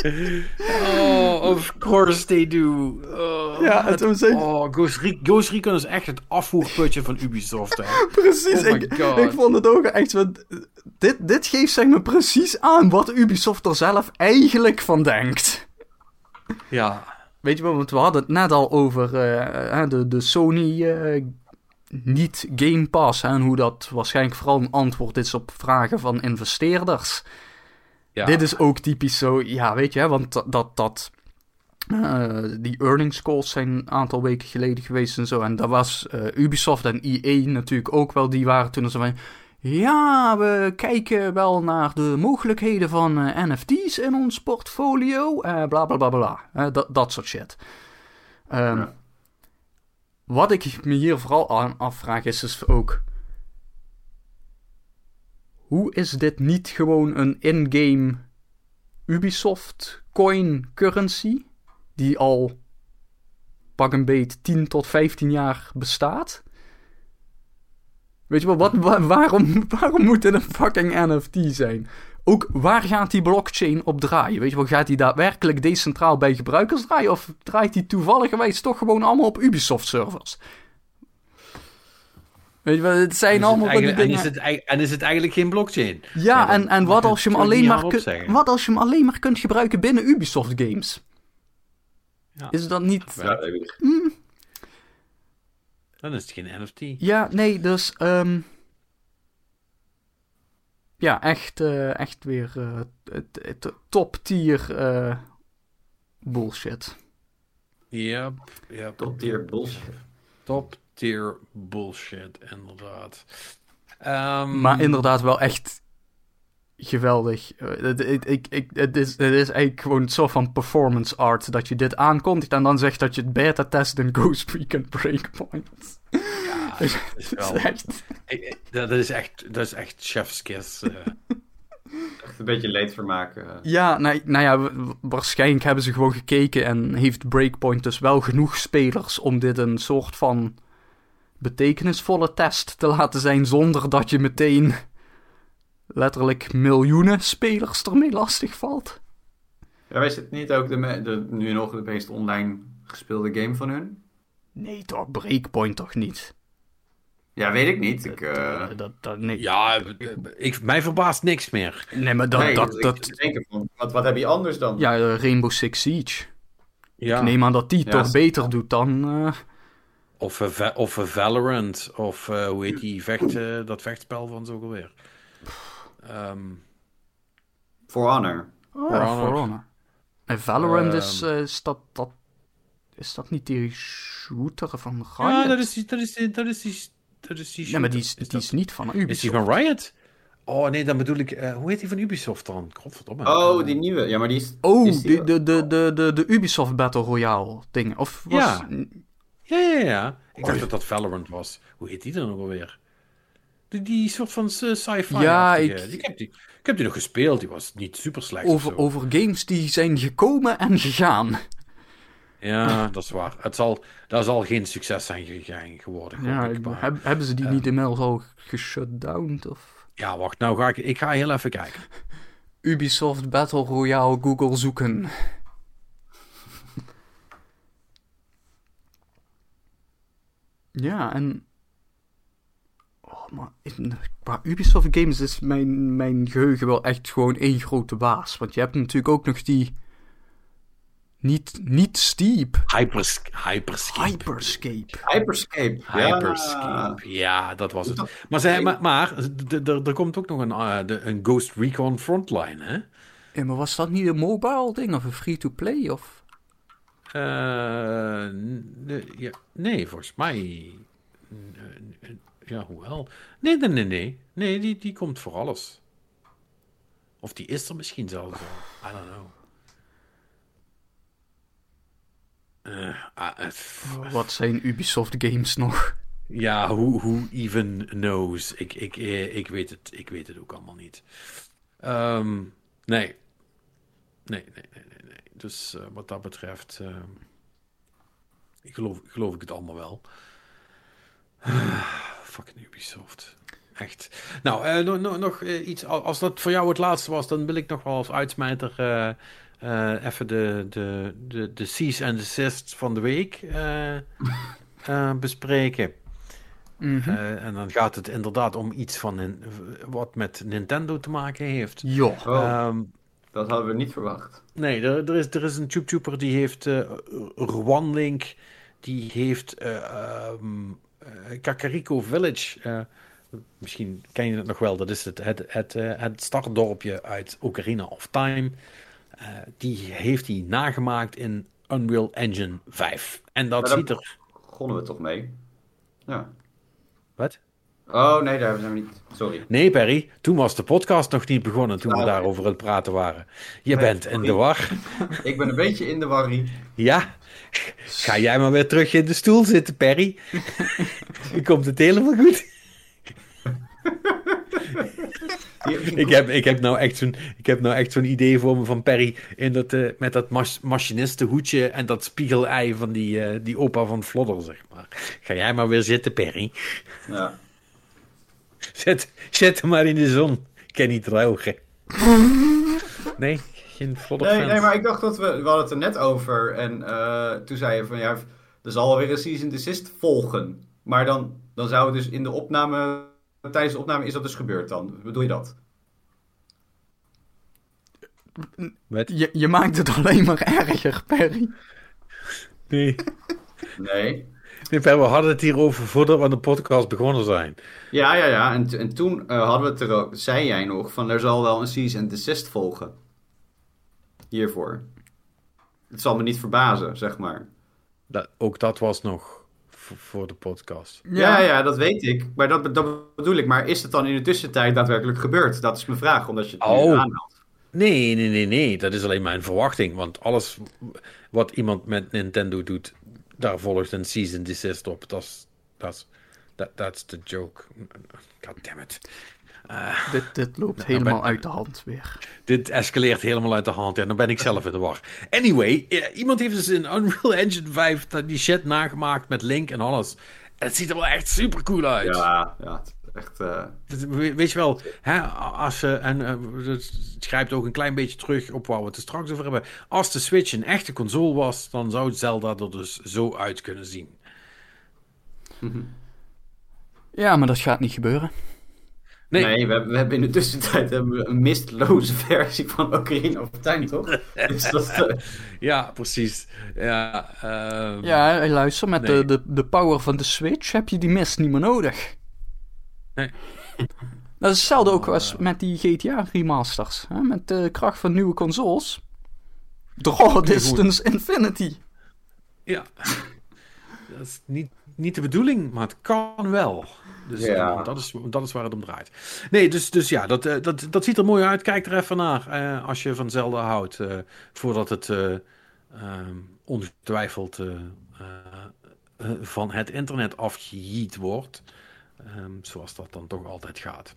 Oh, of course they do. Oh, Ja, het echt- Oh, Ghost, Re- Ghost Recon is echt het afvoerputje van Ubisoft. Hè. Precies, Oh ik, ik vond het ook echt. Dit, dit geeft zeg maar precies aan wat Ubisoft er zelf eigenlijk van denkt. Ja. Weet je wel, want we hadden het net al over eh, de, de Sony eh, niet Game Pass. En hoe dat waarschijnlijk vooral een antwoord is op vragen van investeerders. ja. Dit is ook typisch zo, ja, weet je, hè, want dat, dat, eh, die earnings calls zijn een aantal weken geleden geweest en zo. En daar was eh, Ubisoft en EA natuurlijk ook wel, die waren toen zo van, ja, we kijken wel naar de mogelijkheden van eh, NFT's in ons portfolio, bla bla bla bla, dat, dat soort shit. Ehm, Ja. Wat ik me hier vooral aan afvraag is dus ook, hoe is dit niet gewoon een in-game Ubisoft coin currency die al pak een beet 10 tot 15 jaar bestaat? Weet je wel, wat, wa- waarom, waarom moet dit een fucking NFT zijn? Ook waar gaat die blockchain op draaien? Weet je wel, gaat die daadwerkelijk decentraal bij gebruikers draaien? Of draait die toevalligerwijs toch gewoon allemaal op Ubisoft servers? Weet je wel, het zijn En is het allemaal dingen... En is, het, en is het eigenlijk geen blockchain? Ja, Ja, en, en wat als je hem alleen maar wat als je hem alleen maar kunt gebruiken binnen Ubisoft games? Ja. Is dat niet? Ja. Ik. Dan is het geen NFT. Ja, nee, dus ehm, ja, echt, eh, echt weer eh, top tier eh, bullshit. Yep, yep. Top tier bullshit. Top tier bullshit, inderdaad. Ehm, Maar inderdaad wel echt geweldig. Het, ik, ik, ik, het, is, het is eigenlijk gewoon een soort van performance art dat je dit aankondigt en dan zegt dat je het beta test in Ghost Recon Breakpoint. Dat is, wel, echt... dat is echt, dat is echt chef's kiss. Uh. Echt een beetje leedvermaken. Ja, nou, nou ja, waarschijnlijk hebben ze gewoon gekeken en heeft Breakpoint dus wel genoeg spelers om dit een soort van betekenisvolle test te laten zijn zonder dat je meteen letterlijk miljoenen spelers ermee lastig valt. Ja, is het niet ook de, de, nu nog de meest online gespeelde game van hun? Nee toch, Breakpoint toch niet? Ja, weet ik niet. Ik, uh... dat, dat, nee. Ja, ik, mij verbaast niks meer. Nee, maar dat... dat, dat... van, wat, wat heb je anders dan? Ja, Rainbow Six Siege. Ja. Ik neem aan dat die toch beter doet dan... Uh... Of, uh, of Valorant, of hoe heet die vecht, dat vechtspel van zo alweer. Um, For Honor. Oh, For Honor. En Valorant is, uh, is, dat, dat, is dat niet die shooter van Riot? Ja, dat is die... Dat is die, dat is die, dat is die nee, maar die is, is, die is niet van Ubisoft. Is die van Riot? Oh nee, dan bedoel ik... Uh, hoe heet die van Ubisoft dan? Godverdomme. Oh, die nieuwe. Ja, maar die is... Oh, is die... de, de, de, de, de Ubisoft Battle Royale ding. Of was... Ja. Ja, ja, ja. Ik dacht oh, dat dat Valorant was. Hoe heet die dan ook alweer? Die, die soort van sci-fi. Ja, ik... ik... heb die, ik heb die nog gespeeld. Die was niet super slecht. Over, over games die zijn gekomen en gegaan. Ja, dat is waar. Het zal, dat zal geen succes zijn geworden. Ja, ik, hebben ze die niet inmiddels al geshutdowned? Of? Ja, wacht. Nou ga ik... Ik ga heel even kijken. Ubisoft Battle Royale Google zoeken. ja, en maar in, qua Ubisoft games is mijn, mijn geheugen wel echt gewoon één grote baas. Want je hebt natuurlijk ook nog die... Niet, niet Steep. Hypers, hyperscape. Hyperscape. Hyperscape. Hyperscape. Ja, dat was het. Maar, zij, maar, maar er komt ook nog een, uh, een Ghost Recon Frontline, hè? Ja, maar was dat niet een mobile ding of een free-to-play? Of... Uh, nee, nee, volgens mij ja, hoewel. Nee, nee, nee, nee. Nee, die, die komt voor alles. Of die is er misschien zelfs al. I don't know. Uh, Wat zijn Ubisoft games nog? Ja, hoe who even knows? Ik, ik, eh, ik, weet het, ik weet het ook allemaal niet. Um, nee. Nee, nee, nee, nee. nee. Dus uh, wat dat betreft, uh, ik geloof, geloof ik het allemaal wel. Fucking Ubisoft. Echt. Nou, nog, nog, nog iets. Als dat voor jou het laatste was, dan wil ik nog wel als uitsmijter uh, even de, de, de, de Cease and Desist van de week bespreken. Mm -hmm. en dan gaat het inderdaad om iets van een, wat met Nintendo te maken heeft. Ja. Oh, um, dat hadden we niet verwacht. Nee, er, er, is, er is een tube die heeft Rwanlink, die heeft um, Kakariko Village. Uh, misschien ken je het nog wel. Dat is het, het, het, uh, het startdorpje uit Ocarina of Time. Die heeft hij nagemaakt in Unreal Engine 5. En dat ziet er... Begonnen we toch mee? Ja. Wat? Oh, nee, daar zijn we niet. Sorry. Nee, Perry, toen was de podcast nog niet begonnen toen we nou, daarover aan het praten waren. Je bent in de war. Ik ben een beetje in de war. Ja, Ga jij maar weer terug in de stoel zitten, Perry. Je komt het helemaal goed. ik, heb, ik, heb nou echt zo'n, ik heb nou echt zo'n idee voor me van Perry in dat, uh, met dat mach, machinistenhoedje en dat spiegelei van die, uh, die opa van Flodder, zeg maar. Ga jij maar weer zitten, Perry. Ja. Zet, zet hem maar in de zon. Ik kan niet drogen. Nee? nee, nee, maar ik dacht dat we... We hadden het er net over. En uh, toen zei je van ja, er zal weer een season desist volgen. Maar dan, dan zou het dus in de opname... Tijdens de opname is dat dus gebeurd dan. Bedoel je dat? Je, je maakt het alleen maar erger, Perry. Nee. Nee. Nee, we hadden het hierover voordat we aan de podcast begonnen zijn. Ja, ja, ja. En, en toen uh, hadden we het er ook, zei jij nog, van er zal wel een season desist volgen hiervoor. Het zal me niet verbazen, zeg maar. Dat, ook dat was nog voor, de podcast. Ja, ja, dat weet ik. Maar dat, dat bedoel ik. Maar is het dan in de tussentijd daadwerkelijk gebeurd? Dat is mijn vraag, omdat je het nu Oh. aanhaalt. Nee, nee, nee, nee. Dat is alleen mijn verwachting. Want alles wat iemand met Nintendo doet, daar volgt een season desist op. Dat is... Dat is... that- That's the joke. God damn it. Dit, dit loopt Nou, helemaal ben- uit de hand weer. Dit escaleert helemaal uit de hand. En dan ben ik zelf in de war. Anyway, iemand heeft dus in Unreal Engine 5 dat- die shit nagemaakt met Link en alles. En het ziet er wel echt super cool uit. Ja, ja, echt... eh, we- Weet je wel, hè, als ze, en eh, het schrijft ook een klein beetje terug op waar we het er straks over hebben. Als de Switch een echte console was, dan zou Zelda er dus zo uit kunnen zien. Ja, maar dat gaat niet gebeuren. Nee, Nee, we, hebben, we hebben in de tussentijd hebben we een mistloze versie van Ocarina of Time, toch? dus dat, eh, ja, precies. Ja, ehm, Ja, luister, met Nee. de, de, de power van de Switch heb je die mist niet meer nodig. Nee. Dat is hetzelfde ook als met die GTA remasters. Hè? Met de kracht van nieuwe consoles. Draw Distance Infinity. ja. dat is niet, niet de bedoeling, maar het kan wel. Dus Ja. eh, dat, is, dat is waar het om draait. Nee, dus, dus ja, dat, eh, dat, dat ziet er mooi uit. Kijk er even naar eh, als je van Zelda houdt. voordat het eh, ehm, ongetwijfeld van het internet afgejiet wordt. Ehm, zoals dat dan toch altijd gaat.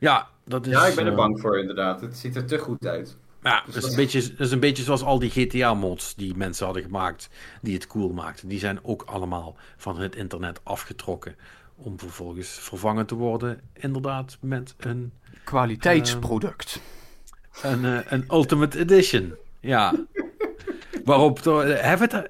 Ja, dat is... ja, ik ben er bang voor inderdaad. Het ziet er te goed uit. Ja, Dus dat is, een beetje, dat is een beetje zoals al die GTA-mods die mensen hadden gemaakt, die het cool maakten. Die zijn ook allemaal van het internet afgetrokken. Om vervolgens vervangen te worden, inderdaad, met een, Kwaliteitsproduct. een, eh, een Ultimate Edition. Ja. Waarop, eh, hebben we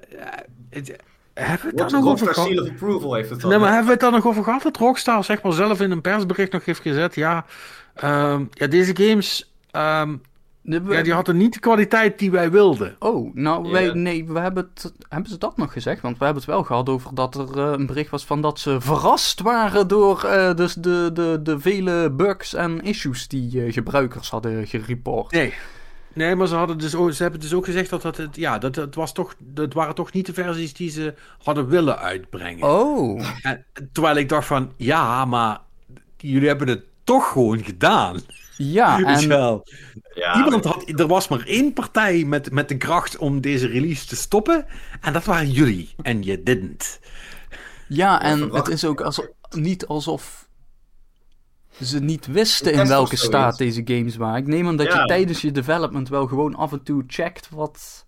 het, eh, hebben we het daar nog over Rockstar gehad? Seal of Approval heeft het al. Nee, maar hebben we het daar nog over gehad? Dat Rockstar zeg maar zelf in een persbericht nog heeft gezet. Ja, ehm, ja deze games, ehm, De- ja, die hadden niet de kwaliteit die wij wilden. Oh, nou, wij, nee, we hebben, het, hebben ze dat nog gezegd? Want we hebben het wel gehad over dat er eh, een bericht was van dat ze verrast waren door eh, dus de, de, de vele bugs en issues die eh, gebruikers hadden gereport. Nee. Nee, maar ze, hadden dus ook, ze hebben dus ook gezegd dat, dat het, ja, dat het, was toch, dat waren toch niet de versies die ze hadden willen uitbrengen. Oh, En, terwijl ik dacht van, ja, maar jullie hebben het toch gewoon gedaan. Ja, en wel. Ja, Iemand had, er was maar één partij met, met de kracht om deze release te stoppen. En dat waren jullie. En je didn't. Ja, en het is ook alsof, niet alsof ze niet wisten in welke staat deze games waren. Ik neem aan dat Ja. je tijdens je development wel gewoon af en toe checkt wat...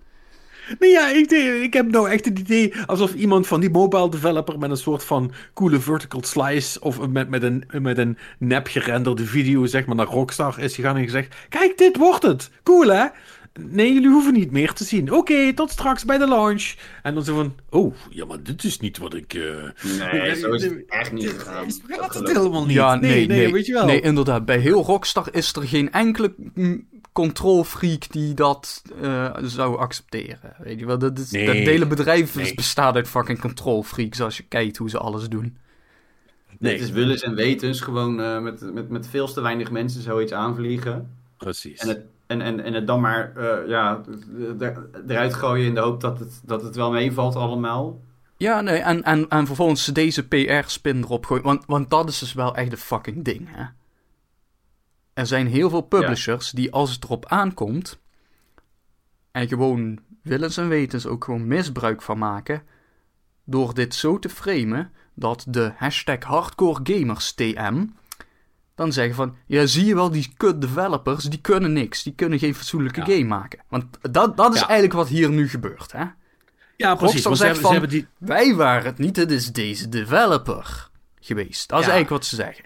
Nee, ja, ik, ik heb nou echt het idee alsof iemand van die mobile developer met een soort van coole vertical slice of met, met, een, met een nep gerenderde video zeg maar naar Rockstar is gegaan en gezegd, kijk, dit wordt het. Cool, hè? Nee, jullie hoeven niet meer te zien. Oké, tot straks bij de launch. En dan zo van, oh, ja, maar dit is niet wat ik... eh, Nee, zo is het echt niet gegaan. Dat gaat het helemaal niet. Ja, nee, nee, weet je wel. Nee, inderdaad. Bij heel Rockstar is er geen enkele mm, control freak die dat eh, zou accepteren. Weet je wel, dat, Nee. dat hele bedrijf Nee. bestaat uit fucking control freaks als je kijkt hoe ze alles doen. Nee. Het is willens en wetens gewoon eh, met, met, met veel te weinig mensen zoiets aanvliegen. Precies. En het, en, en, en het dan maar eh, ja, er- eruit gooien in de hoop dat het, dat het wel meevalt allemaal. Ja, nee, en, en, en vervolgens deze PR-spin erop gooien. Want, want dat is dus wel echt een fucking ding, hè. Er zijn heel veel publishers die als het erop aankomt... en gewoon willens en wetens ook gewoon misbruik van maken... door dit zo te framen dat de hashtag hardcore gamers TM... dan zeggen van... ja, zie je wel, die kut developers, die kunnen niks. Die kunnen geen fatsoenlijke Ja. game maken. Want dat, dat is Ja. eigenlijk wat hier nu gebeurt, hè. ja, precies. Want ze hebben, ze van- hebben die... Wij waren het niet, het is deze developer geweest. Dat is eigenlijk wat ze zeggen.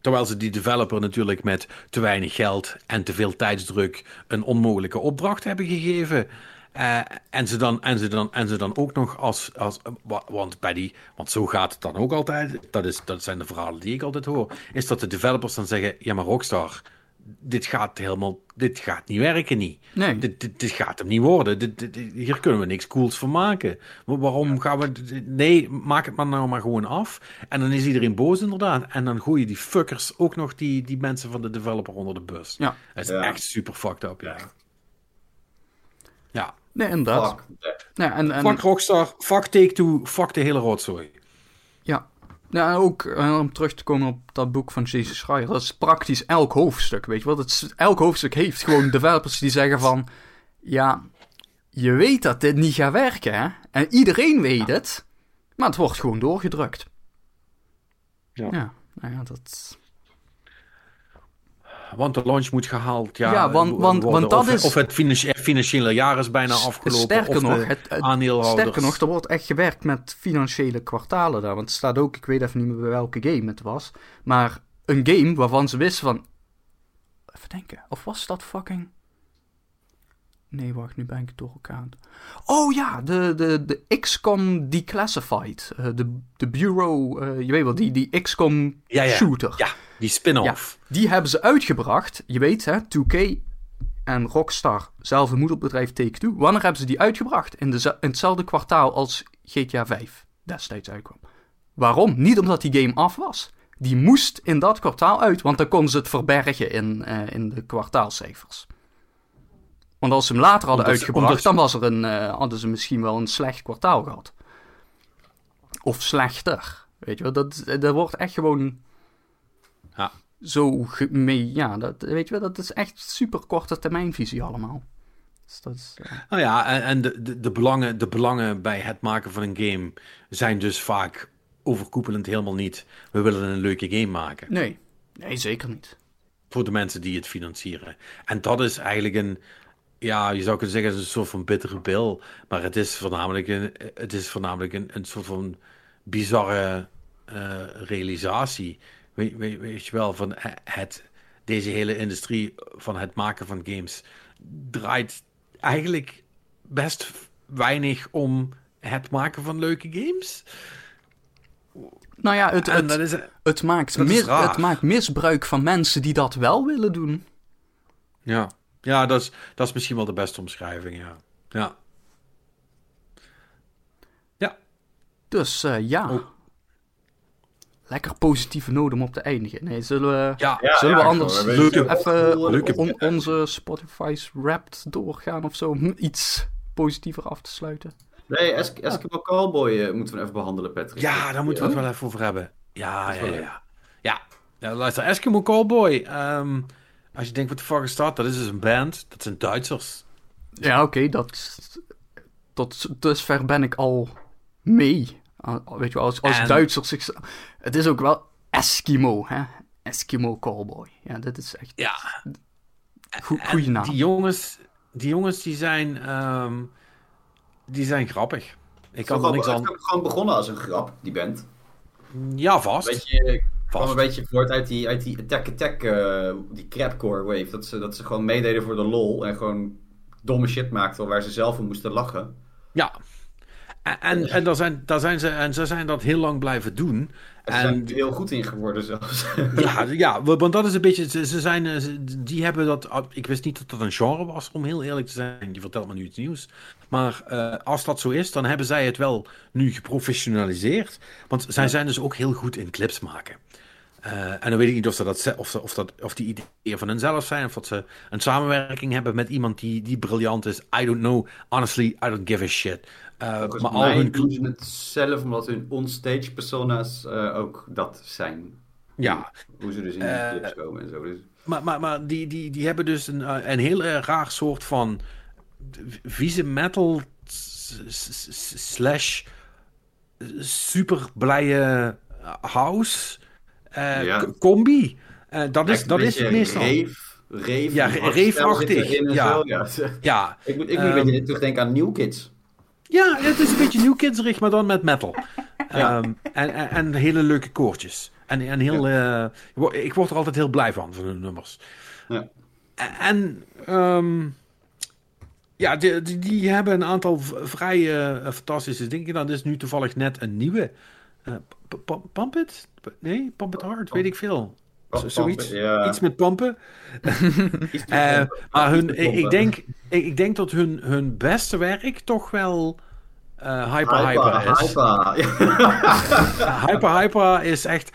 Terwijl ze die developer natuurlijk met te weinig geld en te veel tijdsdruk een onmogelijke opdracht hebben gegeven. Eh, en, ze dan, en, ze dan, en ze dan ook nog als. als wa- want, bij die, want zo gaat het dan ook altijd. Dat, is, dat zijn de verhalen die ik altijd hoor. Is dat de developers dan zeggen: Ja, maar Rockstar, dit gaat helemaal. Dit gaat niet werken, niet. Nee. Dit, dit, dit gaat hem niet worden. Dit, dit- dit- hier kunnen we niks cools van maken. Wa- Waarom gaan we... dit- Nee, maak het maar nou maar gewoon af. En dan is iedereen boos inderdaad. En dan gooi je die fuckers ook nog die, die mensen van de developer onder de bus. Ja. Dat is Ja. echt super fucked up, ja. Ja, Nee, inderdaad. Fuck. Ja, en, en, Fuck Rockstar, fuck Take-Two, fuck de hele rotzooi. Ja. Ja, ook eh, om terug te komen op dat boek van Jason Schreier. Dat is praktisch elk hoofdstuk, weet je wel. Dat is, elk hoofdstuk heeft gewoon developers die zeggen van... Ja, je weet dat dit niet gaat werken, hè? En iedereen weet het. Maar het wordt gewoon doorgedrukt. Ja. Ja, nou ja, dat... Want de launch moet gehaald. Ja, Ja, want- want- worden. want dat of, is- Of het financi- financiële jaar is bijna afgelopen. Sterker nog, het, het- sterker nog, er wordt echt gewerkt met financiële kwartalen daar. Want het staat ook, ik weet even niet meer bij welke game het was. Maar een game waarvan ze wisten van... Even denken, of was dat fucking... Nee, wacht, nu ben ik het door elkaar. Oh ja, de, de, de XCOM Declassified. Eh, de, de Bureau, eh, je weet wel, die, die XCOM Ja, ja. shooter. Ja, die spin-off. Die hebben ze uitgebracht. Je weet, hè, 2K en Rockstar, zelf een moederbedrijf Take-Two. Wanneer hebben ze die uitgebracht? In, de, in hetzelfde kwartaal als GTA 5 destijds uitkwam. Waarom? Niet omdat die game af was. Die moest in dat kwartaal uit, want dan konden ze het verbergen in, eh, in de kwartaalcijfers. Want als ze hem later hadden Omdat uitgebracht, omdat dan was er een, eh, hadden ze misschien wel een slecht kwartaal gehad. Of slechter. Weet je wel, dat, dat wordt echt gewoon Ja. zo mee. Ja, dat, weet je wel, dat is echt super korte termijnvisie allemaal. Dus dat is, eh, Nou ja, en, en de, de, de, belangen, de belangen bij het maken van een game zijn dus vaak overkoepelend helemaal niet. We willen een leuke game maken. nee, nee, zeker niet. Voor de mensen die het financieren. En dat is eigenlijk een. Ja, je zou kunnen zeggen, het is een soort van bittere pil. Maar het is voornamelijk een, het is voornamelijk een, een soort van bizarre eh, realisatie. Weet, weet, weet je wel, van het, deze hele industrie van het maken van games draait eigenlijk best weinig om het maken van leuke games. Nou ja, het, het, is, het, maakt mis- het maakt misbruik van mensen die dat wel willen doen. ja, ja dat, is, dat is misschien wel de beste omschrijving, ja. Ja. Dus eh, ja. Ook- Lekker positieve noot om op te eindigen. Nee, zullen we, Ja, Ja, zullen we ja, anders leuke- even leuke- on- onze Spotify's Wrapped doorgaan of zo? Om iets positiever af te sluiten. Nee, Esk Eskimo Callboy eh, moeten we even behandelen, Patrick. Ja, daar moeten we het wel even over hebben. Ja, ja, ja. Ja, ja. ja luister, Eskimo Callboy. ehm, als je denkt, wat de fuck is dat? Dat is dus een band. Dat zijn Duitsers. Ja, oké, dat. Tot dusver ben ik al mee. Ah, Weet je wel, als, als En- Duitsers. zich- Het is ook wel Eskimo, hè? Eskimo Cowboy. Ja, dit is echt. Ja. Goeie naam. Die jongens, die jongens, die zijn, ehm, die zijn grappig. Ik kan er Gewoon, niks het aan... ook gewoon begonnen als een grap, die band. Ja, vast. Weet je, kwam een beetje voort uit die, uit die Attack Attack, eh, die crapcore wave. Dat ze, dat ze gewoon meededen voor de lol en gewoon domme shit maakten waar ze zelf om moesten lachen. Ja. En, en, en, daar zijn, daar zijn ze, en ze zijn dat heel lang blijven doen. En ze zijn er heel goed in geworden zelfs. Ja, ja, want dat is een beetje. Ze, ze zijn, eh, ze- die hebben dat. Ik wist niet dat dat een genre was, om heel eerlijk te zijn. Je vertelt me nu iets nieuws. Maar eh, als dat zo is, dan hebben zij het wel nu geprofessionaliseerd. Want zij zijn dus ook heel goed in clips maken. Eh, en dan weet ik niet of, ze dat, of, ze- of, dat, of die ideeën van henzelf zijn. Of dat ze een samenwerking hebben met iemand die, die briljant is. I don't know. Honestly, I don't give a shit. Volgens maar al hun. doen ze het zelf omdat hun onstage persona's eh, ook dat zijn. Ja, Hoe ze dus in die clips komen en zo. Dus, Maar, maar, maar die, die, die hebben dus een, een heel raar soort van vieze metal slash super blije house Ja. c- combi. Eh, dat is, dat is meestal. Rave, Ja, en ja. ja. Ja, Ik moet, ik moet Ehm, een beetje terugdenken aan New Kids. ja, het is een beetje New Kidsrig, maar dan met metal. Ja. Ehm, en, en, en hele leuke koortjes. En, en heel, eh, ik word- ik word er altijd heel blij van, van hun nummers. Ja. En ehm, ja, die, die, die hebben een aantal vrij eh, fantastische dingen. Dan is nu toevallig net een nieuwe. eh, P- P- Pump It? Nee, Pump It Hard, weet ik veel. Zoiets. Ja. Iets met pampen. Iets te Eh, pompen. maar hun, ik, pompen. denk, ik, ik denk dat hun, hun beste werk toch wel eh, Hyper Hyper, Hyper, is. hyper. Hyper Hyper is echt.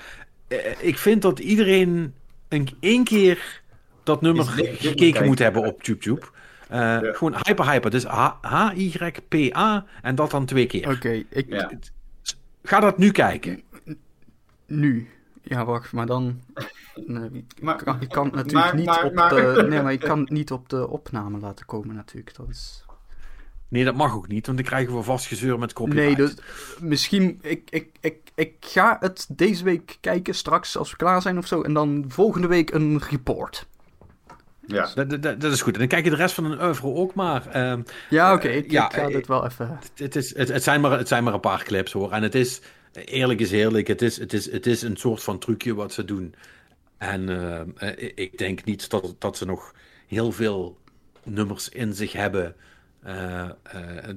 eh, Ik vind dat iedereen een, één keer dat nummer gekeken kijken. moet hebben op YouTube. Eh, Gewoon hyper hyper. Dus H- H-Y-P-A en dat dan twee keer. Oké, ik... Ja. Ga dat nu kijken. Nu. Ja, wacht, maar dan... Nee, ik, Maar- kan, ik kan het natuurlijk maar- niet maar- op maar- de... Nee, maar ik kan het niet op de opname laten komen natuurlijk. Dat is... Nee, dat mag ook niet, want dan krijgen we vast gezeur met copyright. Nee, dus misschien... Ik, ik, ik, ik ga het deze week kijken, straks als we klaar zijn of zo. En dan volgende week een report. Ja. Dat, dat, dat is goed. En dan kijk je de rest van een oeuvre ook maar. Ehm, Ja, oké. Eh, ik, ja, ik ga eh, dit wel even... het, is, het, het, zijn maar, het zijn maar een paar clips hoor. En het is, eerlijk is eerlijk, het is, het is, het is een soort van trucje wat ze doen. En eh, eh, ik denk niet dat, dat ze nog heel veel nummers in zich hebben. Eh, eh,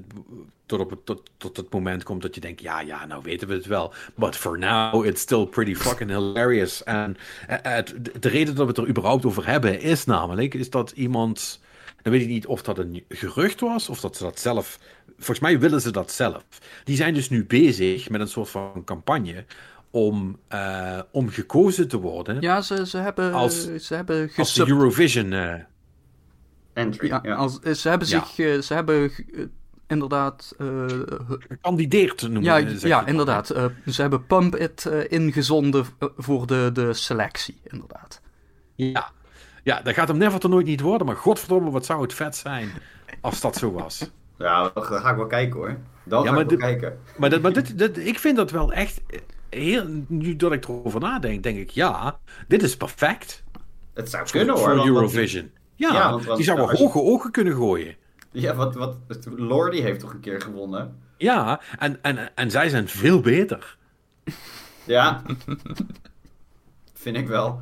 tot, op het, tot, tot het moment komt dat je denkt, ja, ja, nou weten we het wel. But for now, it's still pretty fucking hilarious. En eh, de reden dat we het er überhaupt over hebben is namelijk, is dat iemand... Dan weet ik niet of dat een gerucht was, of dat ze dat zelf... Volgens mij willen ze dat zelf. Die zijn dus nu bezig met een soort van campagne om, om gekozen te worden Ja, ze, ze hebben, Als- ze hebben als de. Eurovision... Entry. Ja, Ja. Als, ze hebben zich... eh, ze hebben eh, inderdaad... eh, hu- gekandideerd noemen ja, ja, inderdaad. eh, ze hebben Pump It ingezonden voor de, de selectie, inderdaad. Ja. ja, dat gaat hem never te nooit niet worden, maar godverdomme, wat zou het vet zijn als dat zo was. Ja, dan ga ik wel kijken hoor. Dan Ja, ga maar ik wel kijken. Maar, dat, maar dit, dit, ik vind dat wel echt heel... Nu dat ik erover nadenk, denk ik, ja, dit is perfect Het zou voor, kunnen hoor. voor Eurovision. Ja, Ja, want- want die als je- hoge ogen kunnen gooien. Ja, wat, wat, Lordy heeft toch een keer gewonnen? Ja, en, en, en zij zijn veel beter. Ja. Vind ik wel.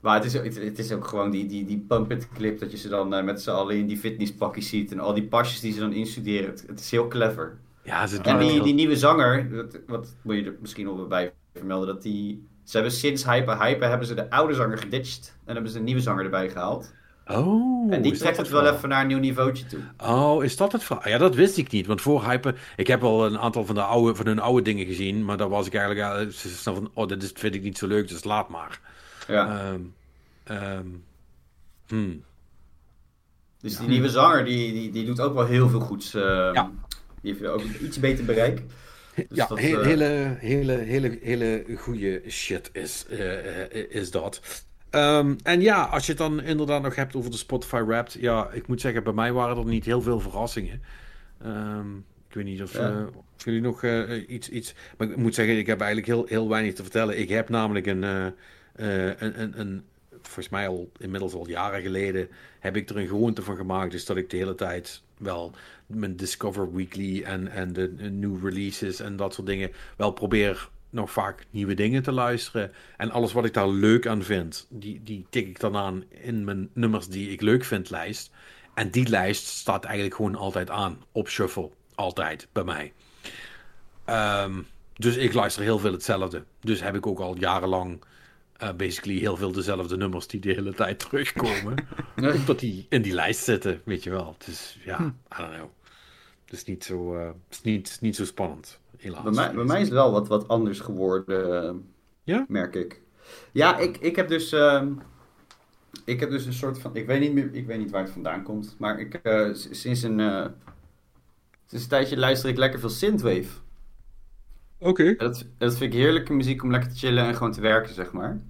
Maar het is, ook- het, is ook gewoon die, die, die pump it clip dat je ze dan eh, met z'n allen in die fitnesspakjes ziet. En al die pasjes die ze dan instuderen. Het, het is heel clever. Ja, ze doen En die, die nieuwe zanger, dat, wat moet je er misschien nog wel bij vermelden, dat die... Ze hebben sinds Hyper Hyper hebben ze de oude zanger geditcht. En hebben ze een nieuwe zanger erbij gehaald. Oh, en die trekt dat het wel even naar een nieuw niveautje toe. Oh, is dat het verhaal? Ja, dat wist ik niet. Want voor Hyper... Ik heb al een aantal van, de oude, van hun oude dingen gezien. Maar daar was ik eigenlijk... snel van, oh, dit is- vind ik niet zo leuk, dus laat maar. Ja. Ehm, ehm, hmm. Dus die nieuwe zanger, die, die, die doet ook wel heel veel goeds. eh, Ja. Die heeft ook iets beter bereik. Dus ja, dat, eh, hele, hele, hele, hele goede shit is, eh, eh, is dat. Ehm, en ja, als je het dan inderdaad nog hebt over de Spotify Wrapped. Ja, ik moet zeggen, bij mij waren er niet heel veel verrassingen. Ehm, ik weet niet of, Ja. of jullie nog iets, iets... Maar ik moet zeggen, ik heb eigenlijk heel, heel weinig te vertellen. Ik heb namelijk een, een, een, een... Volgens mij al inmiddels al jaren geleden heb ik er een gewoonte van gemaakt. Dus dat ik de hele tijd wel mijn Discover Weekly en, en de, new releases en dat soort dingen wel probeer nog vaak nieuwe dingen te luisteren. En alles wat ik daar leuk aan vind, die, die tik ik dan aan in mijn nummers die ik leuk vind lijst. En die lijst staat eigenlijk gewoon altijd aan op shuffle. Altijd bij mij. Ehm, dus ik luister heel veel hetzelfde. Dus heb ik ook al jarenlang eh, basically heel veel dezelfde nummers die de hele tijd terugkomen. Omdat die in die lijst zitten, weet je wel. Dus ja, I don't know. Het is niet zo, eh, het is niet, niet zo spannend, helaas. Bij mij, bij mij is het wel wat, wat anders geworden, eh, Ja? merk ik. Ja, ik, ik heb dus... ehm, ik heb dus een soort van... Ik weet niet, meer, ik weet niet waar het vandaan komt. Maar ik, sinds, een, sinds een tijdje luister ik lekker veel synthwave. Oké. En dat, dat vind ik heerlijke muziek om lekker te chillen en gewoon te werken, zeg maar.